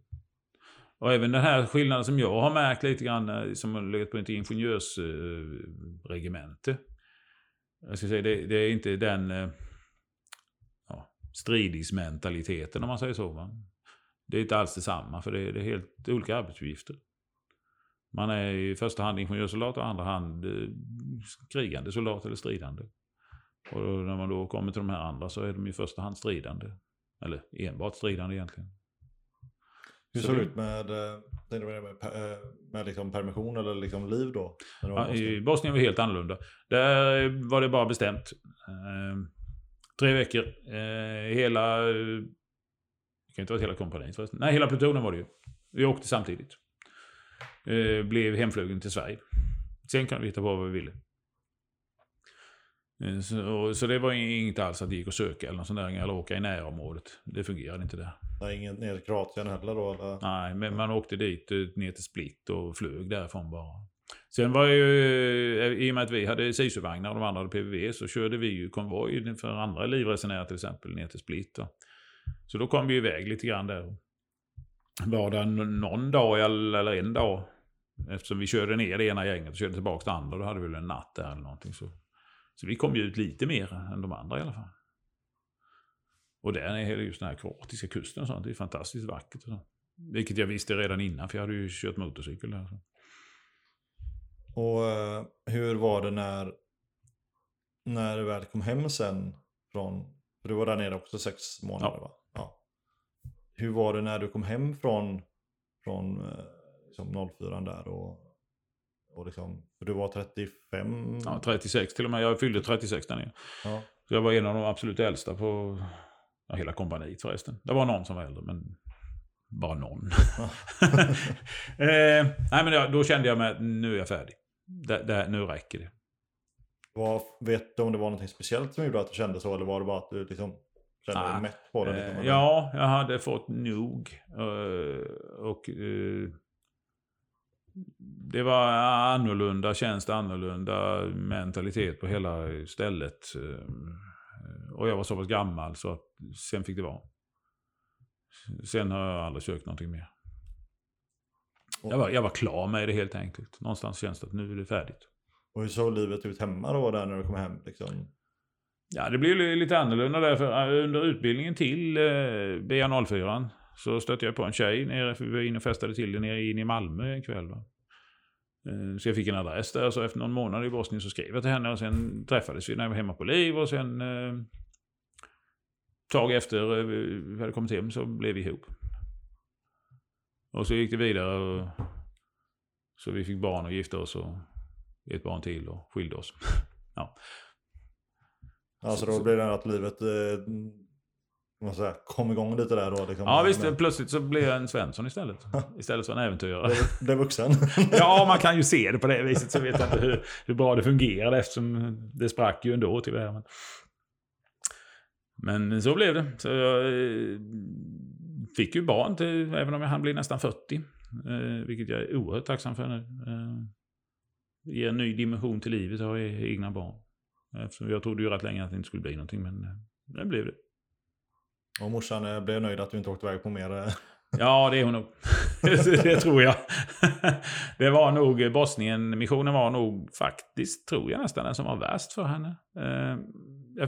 Och även den här skillnaden som jag har märkt lite grann eh, som har legat på ett ingenjörsregemente. Eh, jag ska säga, det, det är inte den eh, ja, stridismentaliteten om man säger så. Va? Det är inte alls detsamma för det, det är helt olika arbetsuppgifter. Man är i första hand ingenjörssoldat och i andra hand krigande soldat eller stridande. Och då, när man då kommer till de här andra så är de i första hand stridande. Eller enbart stridande egentligen. Hur Så såg det ut med, eh, med, eh, med liksom permission eller liksom liv då? Ja? I Bosnien var det helt annorlunda. Där var det bara bestämt. Eh, tre veckor. Eh, hela... eh, Det kan inte vara hela kompaniet förresten. Nej, hela plutonen var det ju. Vi åkte samtidigt. Eh, blev hemflugen till Sverige. Sen kan vi hitta på vad vi ville. Eh, Så, så det var inget alls att det gick att söka eller något sånt där, eller åka i närområdet. Det fungerade inte där. Nej, ingen ner till Kroatien heller då? Eller? Nej, men man åkte dit eh, ner till Split och flög därifrån bara. Sen var ju, eh, i och med att vi hade SISU-vagnar och de andra hade PVV, så körde vi ju konvoj för andra livresenärer till exempel ner till Split. Då. Så då kom vi iväg lite grann där. Var det någon dag eller eller en dag, eftersom vi körde ner det ena gänget och körde tillbaka det andra, då hade vi väl en natt där eller någonting. Så, så vi kom ju ut lite mer än de andra i alla fall. Och där är hela just den här kroatiska kusten och sånt, det är fantastiskt vackert. Och så. Vilket jag visste redan innan, för jag hade ju kört motorcykel där. Så. Och eh, hur var det när, när du väl kom hem sen från, för du var där nere också sex månader Ja. va? Ja. Hur var det när du kom hem från, från eh, liksom 04 där och, och liksom, för du var 35? Ja, 36 till och med. Jag fyllde 36 där nere. Ja. Så jag var en av de absolut äldsta på ja, hela kompaniet förresten. Det var någon som var äldre, men bara någon. eh, nej, men då, då kände jag mig, nu är jag färdig. Där, där, nu räcker det. Vad, vet du om det var något speciellt som gjorde att du kände så eller var det bara att du liksom kände dig Ah, mätt på det? Liksom, Eh, ja, jag hade fått nog. Eh, och eh, det var annorlunda tjänst, annorlunda mentalitet på hela stället. Eh, och jag var så pass gammal så att sen fick det vara. Sen har jag aldrig sökt någonting mer. Jag var, jag var klar med det helt enkelt. Någonstans känns det att nu är det färdigt. Och hur såg livet ut hemma då där när du kom hem? Liksom? Ja, det blev li- lite annorlunda därför eh, under utbildningen till eh, BA04 så stötte jag på en tjej nere, för vi var inne och festade till det nere in i Malmö en kväll. Va? Eh, Så jag fick en adress där, så efter någon månad i Bosnien så skrev jag till henne och sen träffades vi när jag var hemma på Liv och sen eh, tag efter eh, vi hade kommit hem så blev vi ihop. Och så gick det vidare och så vi fick barn och gifte oss och ett barn till och skilde oss. ja. Alltså Så- då blev det att livet eh, man säga, kom igång lite där då? Liksom, Ja visst, Men- plötsligt så blev jag en Svensson istället. Istället för en äventyrare. blev, vuxen? Ja, man kan ju se det på det viset. Så vet jag inte hur, hur bra det fungerade eftersom det sprack ju ändå till det här. Men, men så blev det. Så jag eh, fick ju barn, till, även om jag hann bli nästan 40. Eh, vilket jag är oerhört tacksam för nu. Eh, det ger en ny dimension till livet att ha egna barn. Eftersom jag trodde ju rätt länge att det inte skulle bli någonting, men eh, det blev det. Och morsan eh, blev nöjd att du inte åkte iväg på mer? eh, Ja, det är hon nog. det tror jag. det var nog, Bosnien-missionen var nog faktiskt, tror jag nästan, den som var värst för henne. Eh,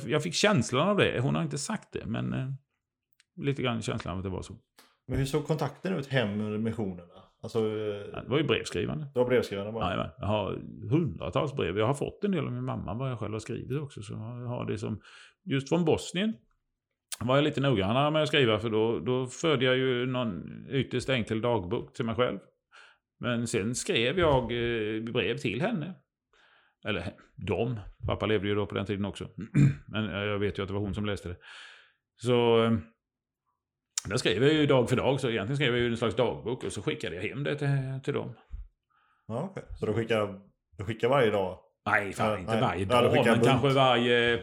jag- fick känslan av det. Hon har inte sagt det, men lite grann känslan av att det var så. Men hur såg kontakten ut hem under missionerna? Alltså, Det var ju brevskrivande. du har brevskrivande bara? Jajamän. Jag har hundratals brev. Jag har fått en del av min mamma vad jag själv har skrivit också. Så jag har det som, just från Bosnien var jag lite noggrannare med att skriva för då, då förde jag ju någon ytterst enkel dagbok till mig själv. Men sen skrev jag eh, brev till henne. Eller de. Pappa levde ju då på den tiden också. Men eh, jag vet ju att det var hon som läste det. Så eh, där skrev jag ju dag för dag. Så egentligen skrev jag ju en slags dagbok och så skickade jag hem det till, till dem. Ja, okej. Så du skickar, du skickar varje dag? Nej, fan inte nej. varje du dag, men kanske varje...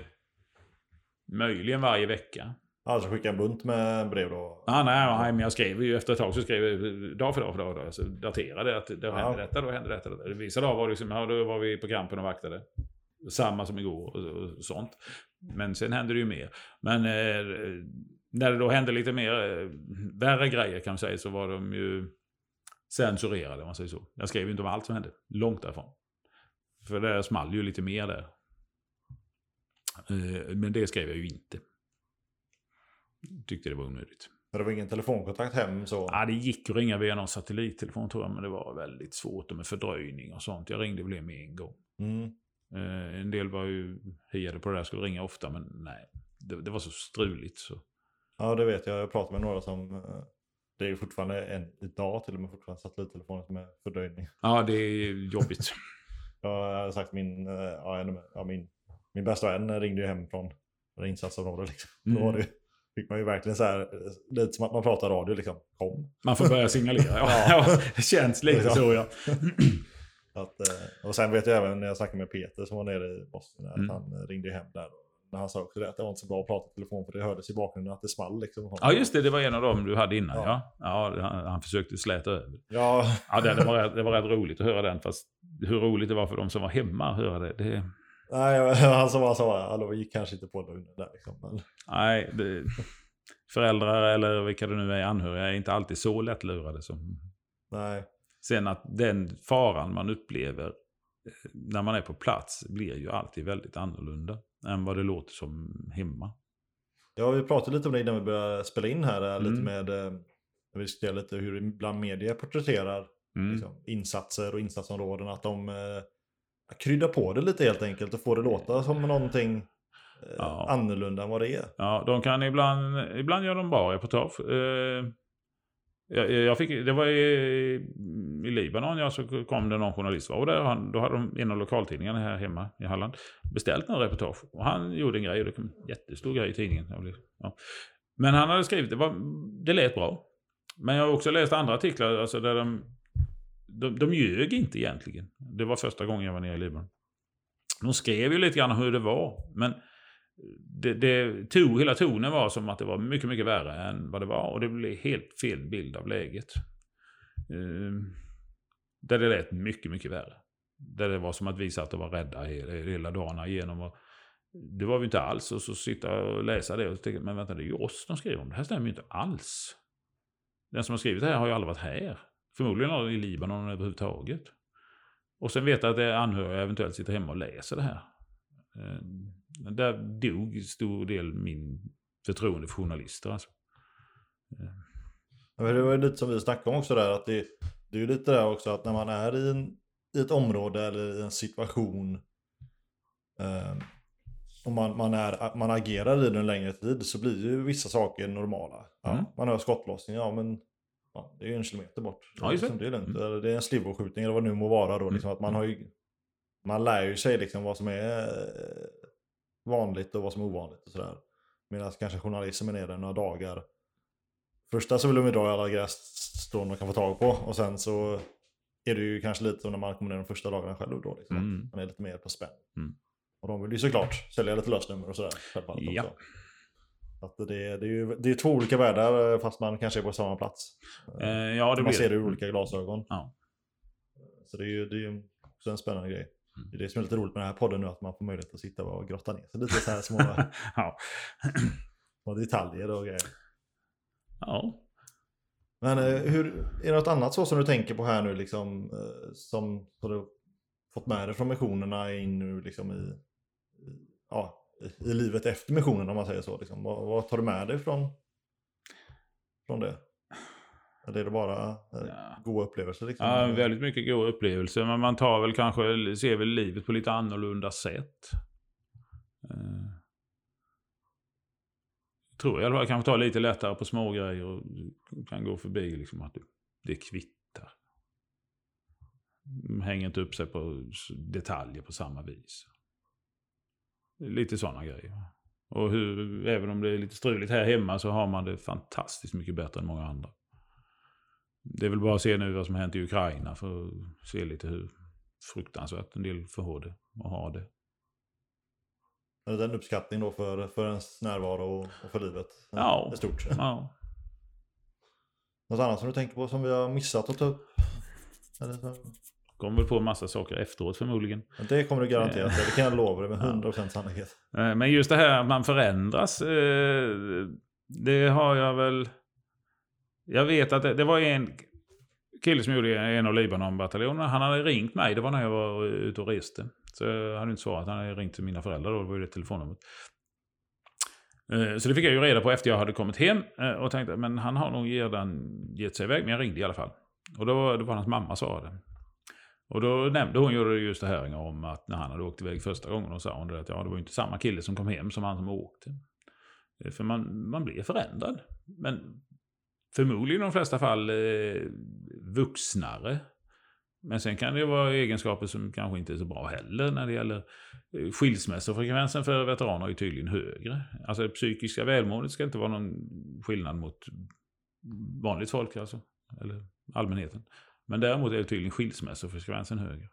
Möjligen varje vecka. Alltså skicka en bunt med brev då? Ah, nej, nej, men jag skrev ju efter ett tag så skrev jag dag för dag för dag. Då, så daterade att Ja. hände detta, då hände detta. detta. Vissa dagar var det liksom, ja, då var vi på kampen och vaktade. Samma som igår och, och sånt. Men sen hände det ju mer. Men eh, när det då hände lite mer eh, värre grejer kan man säga så var de ju censurerade om man säger så. Jag skrev ju inte om allt som hände. Långt därifrån. För det small ju lite mer där. Eh, Men det skrev jag ju inte. Tyckte det var onödigt. Men det var ingen telefonkontakt hem så? Ja, det gick att ringa via någon satellittelefon tror jag, men det var väldigt svårt och med fördröjning och sånt. Jag ringde väl hem en gång. Mm. Eh, en del var ju hiade på det där, skulle ringa ofta, men nej. Det, det var så struligt så. Ja, det vet jag. Jag pratat med några som... eh, Det är fortfarande en, idag till och med fortfarande satellittelefoner som är fördröjning. Ja, det är jobbigt. Jag har sagt min, eh, ja, min, min bästa vän ringde ju hem från insatsområdet. Liksom. Då Mm. var det, fick man ju verkligen så här, lite som att man pratar radio liksom. Kom. Man får börja signalera. Ja, ja det känns lite så ja. Att, eh, och sen vet jag även när jag snackade med Peter som var nere i Boston, att Mm. han eh, ringde hem där. Men han sa också det, att det var inte så bra att prata i telefon för det hördes i bakgrunden att det small. Liksom. Ja, just det. Det var en av dem du hade innan. Ja. Ja, ja han, han försökte släta över. Ja, Ja, det, det, var det var rätt roligt att höra den. Fast hur roligt det var för de som var hemma att höra det. det nej, han sa bara så, alltså, gick kanske inte på luren där liksom. Men, nej, det, föräldrar eller vilka det nu är, anhöriga, är inte alltid så lättlurade som... nej. Sen att den faran man upplever eh, när man är på plats blir ju alltid väldigt annorlunda än vad det låter som hemma. Ja, vi pratade lite om det innan vi började spela in här. eh, Lite Mm. med, eh, vi diskuterade lite hur ibland media porträtterar Mm. liksom, insatser och insatsområden. Att de kryddar på det lite helt enkelt och får det låta som någonting eh, Ja. annorlunda än vad det är. Ja, de kan ibland, ibland göra de bra reportage. Eh, jag, jag fick, det var i, i Libanon, ja, så kom det någon journalist. Och där, han, då hade de en av lokaltidningarna här hemma i Halland beställt några reportage. Och han gjorde en grej och det kom en jättestor grej i tidningen. Jag blev, ja. Men han hade skrivit, det, var, det lät bra. Men jag har också läst andra artiklar alltså där de, de, de ljög inte egentligen. Det var första gången jag var nere i Libanon. De skrev ju lite grann hur det var. Men det, det tog, hela tonen var som att det var mycket, mycket värre än vad det var. Och det blev helt fel bild av läget. Uh, där det lät mycket, mycket värre. Där det var som att vi satt och var rädda hela, hela dagarna igenom. Och det var vi inte alls. Och så sitta och läsa det och tänka, men vänta, det är ju oss de skriver om. Det här stämmer ju inte alls. Den som har skrivit det här har ju aldrig varit här. Förmodligen aldrig i Libanon överhuvudtaget. Och sen vet jag att det är anhöriga eventuellt sitter hemma och läser det här. Eh, Där dog stor del min förtroende för journalister. Alltså. Men Det var ju lite som vi snackade om också där, att det, det är ju lite där också att när man är i, en, i ett område eller i en situation eh, och man, man, är, man agerar i det en längre tid så blir ju vissa saker normala. Ja, Mm. Man hör skottlossning, ja men ja, det är ju en kilometer bort. Ja, just det. liksom, det är lugnt. Mm. Det är en slivåskjutning eller vad det nu må vara då. Mm. Liksom, att man, har ju, man lär ju sig liksom vad som är eh, vanligt och vad som är ovanligt och sådär. Medan kanske journalismen är där några dagar. Första så vill de ju dra i alla grässtrån de kan få tag på och sen så är det ju kanske lite som när man kommer ner de första dagarna själv då. Liksom. Mm. Man är lite mer på spänn. Mm. Och de vill ju såklart sälja lite lösnummer och sådär. Ja. också. Att det, det, är ju, det är två olika världar eh, fast man kanske är på samma plats. Eh, ja, det man ser det ur Mm. olika glasögon. Ja. Så det är ju det är ju också en spännande grej. Mm. Det är det som är lite roligt med den här podden nu, att man får möjlighet att sitta och grotta ner sig lite så här små, ja. små detaljer och grejer. ja. Men eh, hur, är det något annat så som du tänker på här nu liksom eh, som har du fått med dig från missionerna in nu liksom i, i, ja, i, livet efter missionen om man säger så? Liksom. Vad, vad tar du med dig från, från det? Eller är det bara eh, Ja. goda upplevelser? Liksom? Ja, väldigt mycket goda upplevelser. Men man tar väl kanske, ser väl livet på lite annorlunda sätt. Eh, tror jag fall. Kanske tar lite lättare på små grejer och kan gå förbi liksom att det, kvittar. Hänger inte upp sig på detaljer på samma vis. Lite sådana grejer. Och hur, även om det är lite struligt här hemma så har man det fantastiskt mycket bättre än många andra. Det är väl bara att se nu vad som har hänt i Ukraina för att se lite hur fruktansvärt en del får det och ha det. Är det en uppskattning då för, för ens närvaro och, för livet? Ja. I stort. Ja. Något annat som du tänker på som vi har missat att ta upp? Eller så? Kommer väl på en massa saker efteråt förmodligen. Men Det kommer du garanterat det. Det kan jag lova dig med 100% sannolikhet. Eh, Men just det här att man förändras. eh, Det har jag väl... Jag vet att det, det var en kille som gjorde en av Libanon-bataljonerna. Han hade ringt mig. Det var när jag var ute och reste. Så jag hade inte svarat. Han hade ringt till mina föräldrar då. Det var ju det telefonnumret. Eh, Så det fick jag ju reda på efter jag hade kommit hem. eh, Och tänkte men han har nog redan gett sig iväg. Men jag ringde i alla fall. Och då det var hans mamma sa det. Och då nämnde hon ju just det här om att när han hade åkt iväg första gången och sa hon det att ja, det var inte samma kille som kom hem som han som åkte. Eh, för man, man blir förändrad. Men förmodligen i de flesta fall eh, vuxnare. Men sen kan det vara egenskaper som kanske inte är så bra heller när det gäller eh, skilsmässofrekvensen för veteraner är tydligen högre. Alltså det psykiska välmåendet ska inte vara någon skillnad mot vanligt folk alltså. Eller allmänheten. Men däremot är det tydligen skilsmässofrekvensen högre.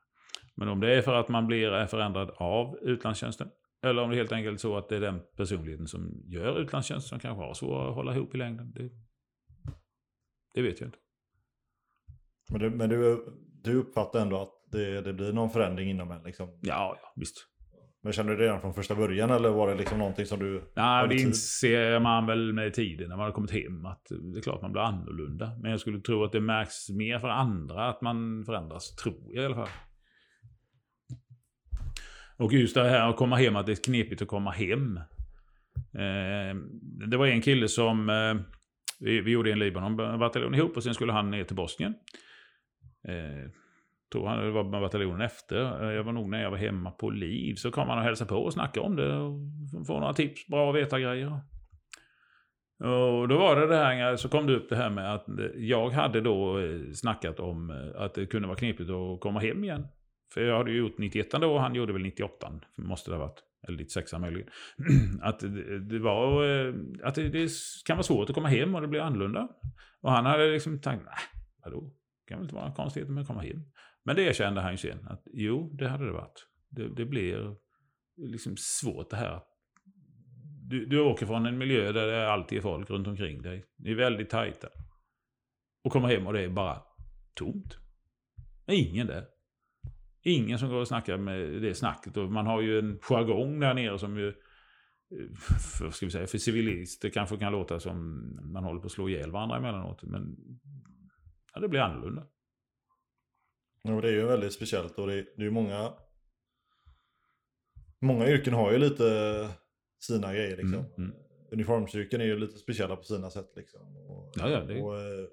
Men om det är för att man blir förändrad av utlandstjänsten. Eller om det är helt enkelt så att det är den personligheten som gör utlandstjänst som kanske har svårare att hålla ihop i längden. Det, det vet jag inte. Men, du, men du, du uppfattar ändå att det, det blir någon förändring inom en liksom. Ja, ja visst. Men kände du det redan från första början eller var det liksom någonting som du... Nej, det tid? inser man väl med tiden när man har kommit hem. Att det är klart man blir annorlunda. Men jag skulle tro att det märks mer för andra att man förändras. Tror jag i alla fall. Och just det här att komma hem, att det är knepigt att komma hem. Eh, det var en kille som... Eh, vi, vi gjorde en Libanon-bataljon ihop och sen skulle han ner till Bosnien. Tror han det var med bataljonen efter. Eh, jag var nog när jag var hemma på liv. Så kom han och hälsade på och snackade om det. Och få några tips, bra att veta grejer. Och då var det det här, så kom det upp det här med att eh, jag hade då eh, snackat om att det kunde vara knepigt att komma hem igen. För jag hade ju gjort 91 då och han gjorde väl 98. Måste det ha varit. Eller 96 möjligen. Att det, var att det, det kan vara svårt att komma hem och det blir annorlunda. Och han hade liksom tänkt, nej, vadå? Det kan väl inte vara konstigt med att komma hem. Men det erkände han ju sen. Att jo, det hade det varit. Det, det blir liksom svårt det här. Du, du åker från en miljö där det alltid är folk runt omkring dig. Ni är väldigt tajta. Och kommer hem och det är bara tomt. Ingen där. Ingen som går och snackar med det snacket. Och man har ju en jargong där nere som ju... Eh, för, ska vi säga, för civilister kanske kan låta som man håller på att slå ihjäl varandra emellanåt. Men ja, det blir annorlunda. Ja, det är ju väldigt speciellt och det, är ju många... Många yrken har ju lite sina grejer liksom. Mm, mm. Uniformsyrken är ju lite speciella på sina sätt liksom. Och, Ja, ja, det- och eh,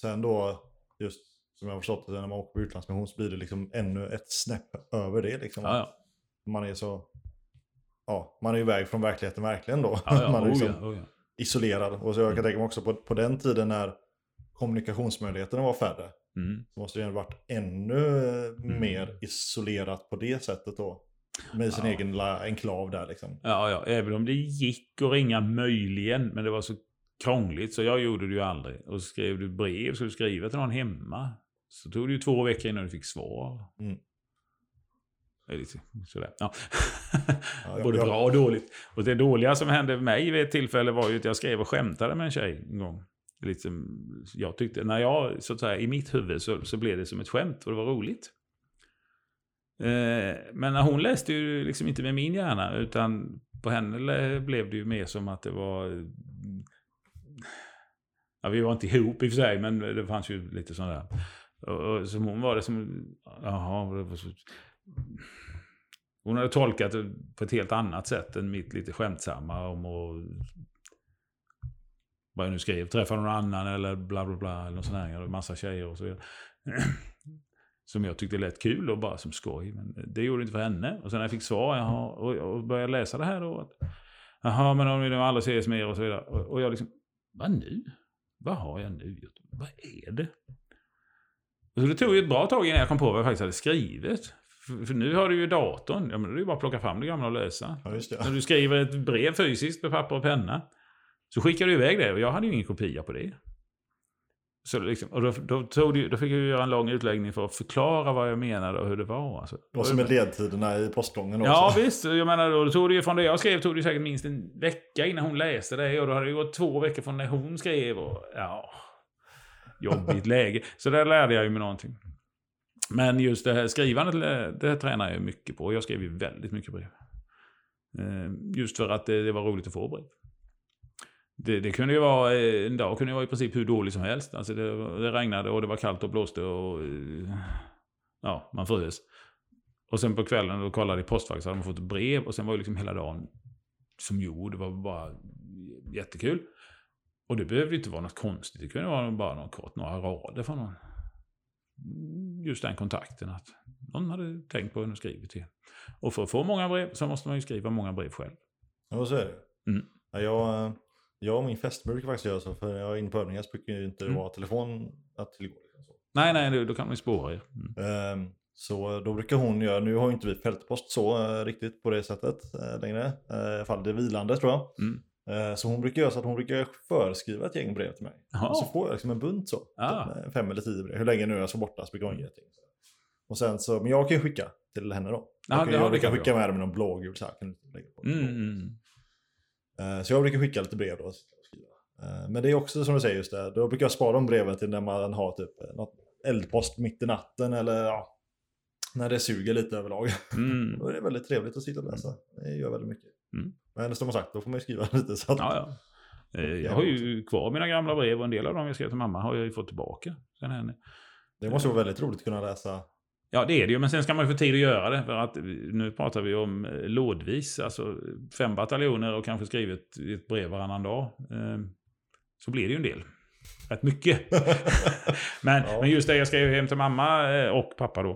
sen då, just som jag har förstått det, när man åker på utlandsmission så blir det liksom ännu ett snäpp över det liksom. Ja, ja. Man är så... Ja, man är iväg från verkligheten verkligen då. man är Oh, liksom oh, ja. isolerad. Och så jag kan tänka mig också på, på den tiden när kommunikationsmöjligheterna var färre. Mm. Så måste det ju ha varit ännu eh, mer isolerat på det sättet då. Med sin Ja. egen lilla enklav där liksom. Ja, ja, även om det gick att ringa möjligen, men det var så krångligt så jag gjorde det ju aldrig. Och skrev du brev, så du skriva till någon hemma, så tog det ju två veckor innan du fick svar. Mm. Det lite sådär. Ja. Ja, Både bra och dåligt. Och det dåliga som hände mig vid ett tillfälle var ju att jag skrev och skämtade med en tjej en gång liksom, jag tyckte, när jag, så att säga, i mitt huvud så, så blev det som ett skämt och det var roligt. Eh, men när hon läste ju liksom inte med min hjärna, utan på henne blev det ju mer som att det var... Ja, vi var inte ihop i och för sig, men det fanns ju lite sådana där. Och, och som hon var det som... Jaha, det var så... Hon hade tolkat det på ett helt annat sätt än mitt lite skämtsamma om att vad jag nu skrev, träffa någon annan eller bla bla bla. Eller något sånt här, massa tjejer och så vidare. som jag tyckte lät kul och bara som skoj. Men det gjorde det inte för henne. Och sen när jag fick svar jaha, och, och började läsa det här då. Att, jaha, men om vi nu aldrig ses mer och så vidare. Och, och jag liksom, vad nu? Vad har jag nu gjort? Vad är det? Och så det tog ju ett bra tag innan jag kom på vad jag faktiskt hade skrivit. För, för nu har du ju datorn. Ja, men det är ju bara att plocka fram det gamla och läsa. Ja. När du skriver ett brev fysiskt med papper och penna. Så skickar du iväg det och jag hade ju ingen kopia på det. Så liksom, och då, då, tog det, då fick jag göra en lång utläggning för att förklara vad jag menade och hur det var. Alltså. Och som är ledtiderna i postgången också. Ja visst, jag menar då tog det ju från det jag skrev tog det säkert minst en vecka innan hon läste det och då hade det gått två veckor från när hon skrev och ja, jobbigt läge. Så där lärde jag ju mig någonting. Men just det här skrivandet, det här tränar jag mycket på. Jag skrev ju väldigt mycket brev. Eh, Just för att det, det var roligt att få brev. Det, det kunde ju vara, eh, en dag kunde ju vara i princip hur dålig som helst. Alltså det, det regnade och det var kallt och blåste och eh, ja, man frös. Och sen på kvällen då kollade i postfack så hade man fått ett brev och sen var ju liksom hela dagen som jord. Det var bara jättekul. Och det behövde ju inte vara något konstigt. Det kunde vara bara något kort, några rader från någon. Just den kontakten att någon hade tänkt på en och skrivit till. Och för att få många brev så måste man ju skriva många brev själv. Ja, så är det. Mm. Ja, jag, jag och min fästmö brukar faktiskt göra så. För jag är inne på övningar så brukar ju inte Mm. vara telefon att tillgå. Liksom så. Nej, nej, då- kan man ju spåra er. Mm. Ehm, Så då brukar hon göra, nu har ju inte vi fältpost så eh, riktigt på det sättet eh, längre. Eh, I alla fall det är vilande tror jag. Mm. Så hon brukar göra så att hon brukar förskriva ett gäng brev till mig. Och så får jag liksom en bunt så. Ah. Typ med Fem eller tio brev. Hur länge nu jag ska borta så brukar hon ge ett gäng. Och sen så, men jag kan ju skicka till henne då. Ja, Jag kan, jag kan skicka med dem i någon blågul så här. Kan du lägga på Mm, blogg. mm. Eh, Så jag brukar skicka lite brev då. Eh, Men det är också som du säger just det, då brukar jag spara de breven till när man har typ eh, något eldpost mitt i natten eller ja, när det suger lite överlag. Mm. Då är det väldigt trevligt att sitta och läsa. Det gör väldigt mycket. Mm. Men som sagt, då får man ju skriva lite så att... Ja, ja. Jag har ju kvar mina gamla brev och en del av dem jag skrev till mamma har jag ju fått tillbaka. Sen henne. Det måste vara väldigt roligt att kunna läsa. Ja, det är det ju, men sen ska man ju få tid att göra det. För att nu pratar vi om eh, lådvis, alltså fem bataljoner och kanske skrivit ett brev varannan dag. Eh, Så blir det ju en del. Rätt mycket. men, Ja. men just det jag skrev hem till mamma eh, och pappa då.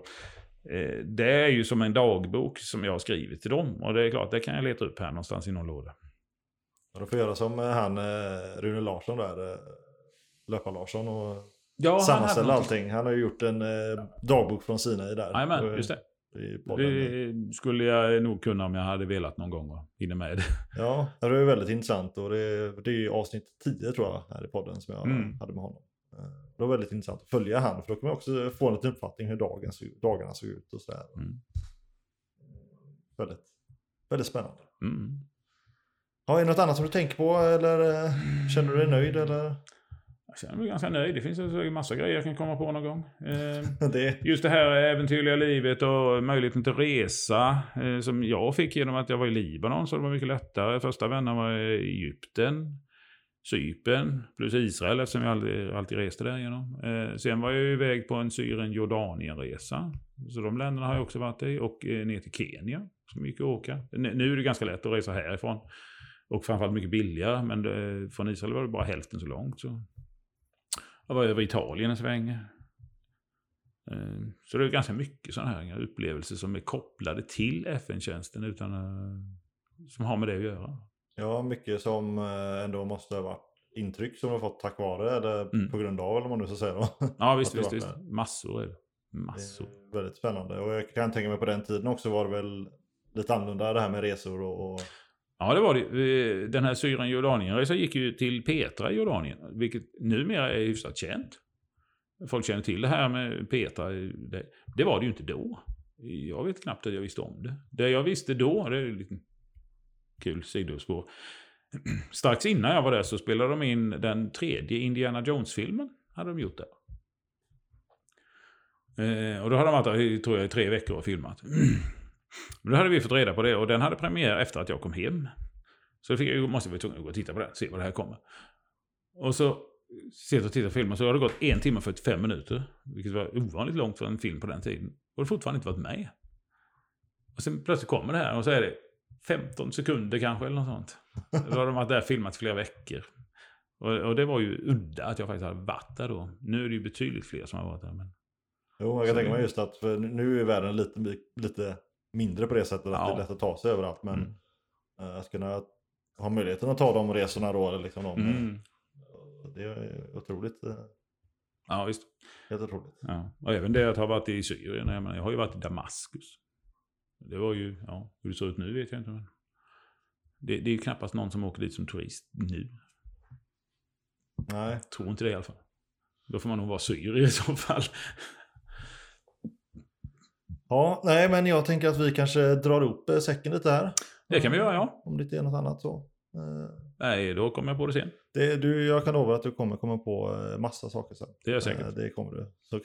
eh, Det är ju som en dagbok som jag har skrivit till dem. Och det är klart, det kan jag leta upp här någonstans i någon låda. Ja, Då får göra som han Rune Larsson där. Löpar-Larsson och Ja, sammanställa allting. Han har ju gjort en eh, dagbok från Sinai där. Jajamän, Och, just det. Det skulle jag nog kunna om jag hade velat någon gång och hinner med det. Ja, det är väldigt intressant och det, det är avsnitt 10 tror jag här i podden som jag Mm. hade med honom. Eh, Det var väldigt intressant att följa han för då kan man också få en liten uppfattning hur dagen, dagarna såg ut och sådär. Mm. Väldigt, väldigt spännande. Mm. Har du något annat som du tänker på eller eh, känner du dig nöjd eller? Jag känner mig ganska nöjd. Det finns en massa grejer jag kan komma på någon gång. Eh, Det, Just det här äventyrliga livet och möjligheten till resa eh, som jag fick genom att jag var i Libanon så det var mycket lättare. Första vännen var i Egypten, Cypern plus Israel eftersom jag aldrig, alltid reste därigenom. Eh, sen var jag iväg på en Syrien-Jordanien-resa. Så de länderna har jag också varit i. Och eh, ner till Kenya som gick att åka. Nu är det ganska lätt att resa härifrån. Och framförallt mycket billigare. Men från Israel var det bara hälften så långt. Så. Jag var över Italien en sväng. Eh, Så det är ganska mycket sådana här upplevelser som är kopplade till FN-tjänsten utan eh, som har med det att göra. ja, mycket som eh, ändå måste ha varit intryck som du har fått tack vare eller Mm. på grund av eller vad man nu ska säga då. Ja visst, visst, visst. Massor är det. Massor. Det är väldigt spännande och jag kan tänka mig på den tiden också var det väl lite annorlunda det här med resor och, och Ja det var det. Den här Syrien-Jordanien-resan gick ju till Petra i Jordanien. Vilket numera är hyfsat känt. Folk känner till det här med Petra. Det, det var det ju inte då. Jag vet knappt att jag visste om det. Det jag visste då, det är en kul sidospår. Strax innan jag var där så spelade de in den tredje Indiana Jones-filmen. Hade de gjort där. Eh, och då hade de varit där tror jag, i tre veckor och filmat. Men då hade vi fått reda på det och den hade premiär efter att jag kom hem. Så fick jag, måste vi vara tvungen att gå och titta på den, se vad det här kommer. Och så sitter och tittar på filmen så har det gått en timme och 45 minuter. Vilket var ovanligt långt för en film på den tiden. Och det fortfarande inte varit med. Och sen plötsligt kommer det här och så är det 15 sekunder kanske eller något sånt. Då har de varit där filmat flera veckor. Och, och det var ju udda att jag faktiskt hade varit där då. Nu är det ju betydligt fler som har varit där. Men... Jo, jag kan tänka mig just att för nu är världen lite, lite mindre på det sättet att Ja. det är lätt att ta sig överallt. Men Mm. eh, att kunna ha möjligheten att ta de resorna då, liksom de, Mm. det är otroligt, eh, Ja, visst. helt otroligt. Ja. Och även det att ha varit i Syrien. Jag, menar, jag har ju varit i Damaskus. Det var ju, ja, hur det ser ut nu vet jag inte. Men det, det är ju knappast någon som åker dit som turist nu. Nej, Tror inte det i alla fall. Då får man nog vara syrier i så fall. Ja, nej men jag tänker att vi kanske drar upp eh, säcken lite här. Det kan vi göra, ja. Om det inte är något annat så. Eh, Nej, då kommer jag på det sen. Det, du, jag kan lova att du kommer komma på eh, massa saker sen. Det är jag säker på. Det kommer du. Så,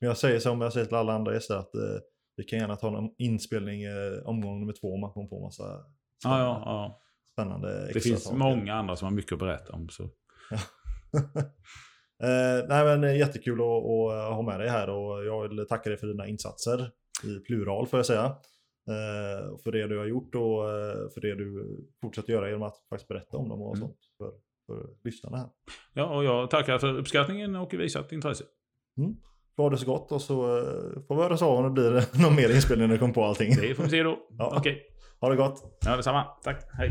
men jag säger som jag säger till alla andra gäster att vi kan gärna ta en inspelning omgång nummer två om man kommer på massa Ja, spännande, ja, ja. spännande Det extra finns saker. många andra som har mycket att berätta om. Så. eh, nej men jättekul att, att ha med dig här och jag vill tacka dig för dina insatser i plural får jag säga. Eh, för det du har gjort och eh, för det du fortsätter göra genom att faktiskt berätta om dem och Mm. sånt för, för lyssnarna här. Ja, och jag tackar för uppskattningen och visat intresse. Får ha det så gott och så eh, får vi höra av om det blir någon mer inspelning när du kommer på allting. Det får vi se då. Ja. Okej, Ha det gott! ja, detsamma. Tack. Hej.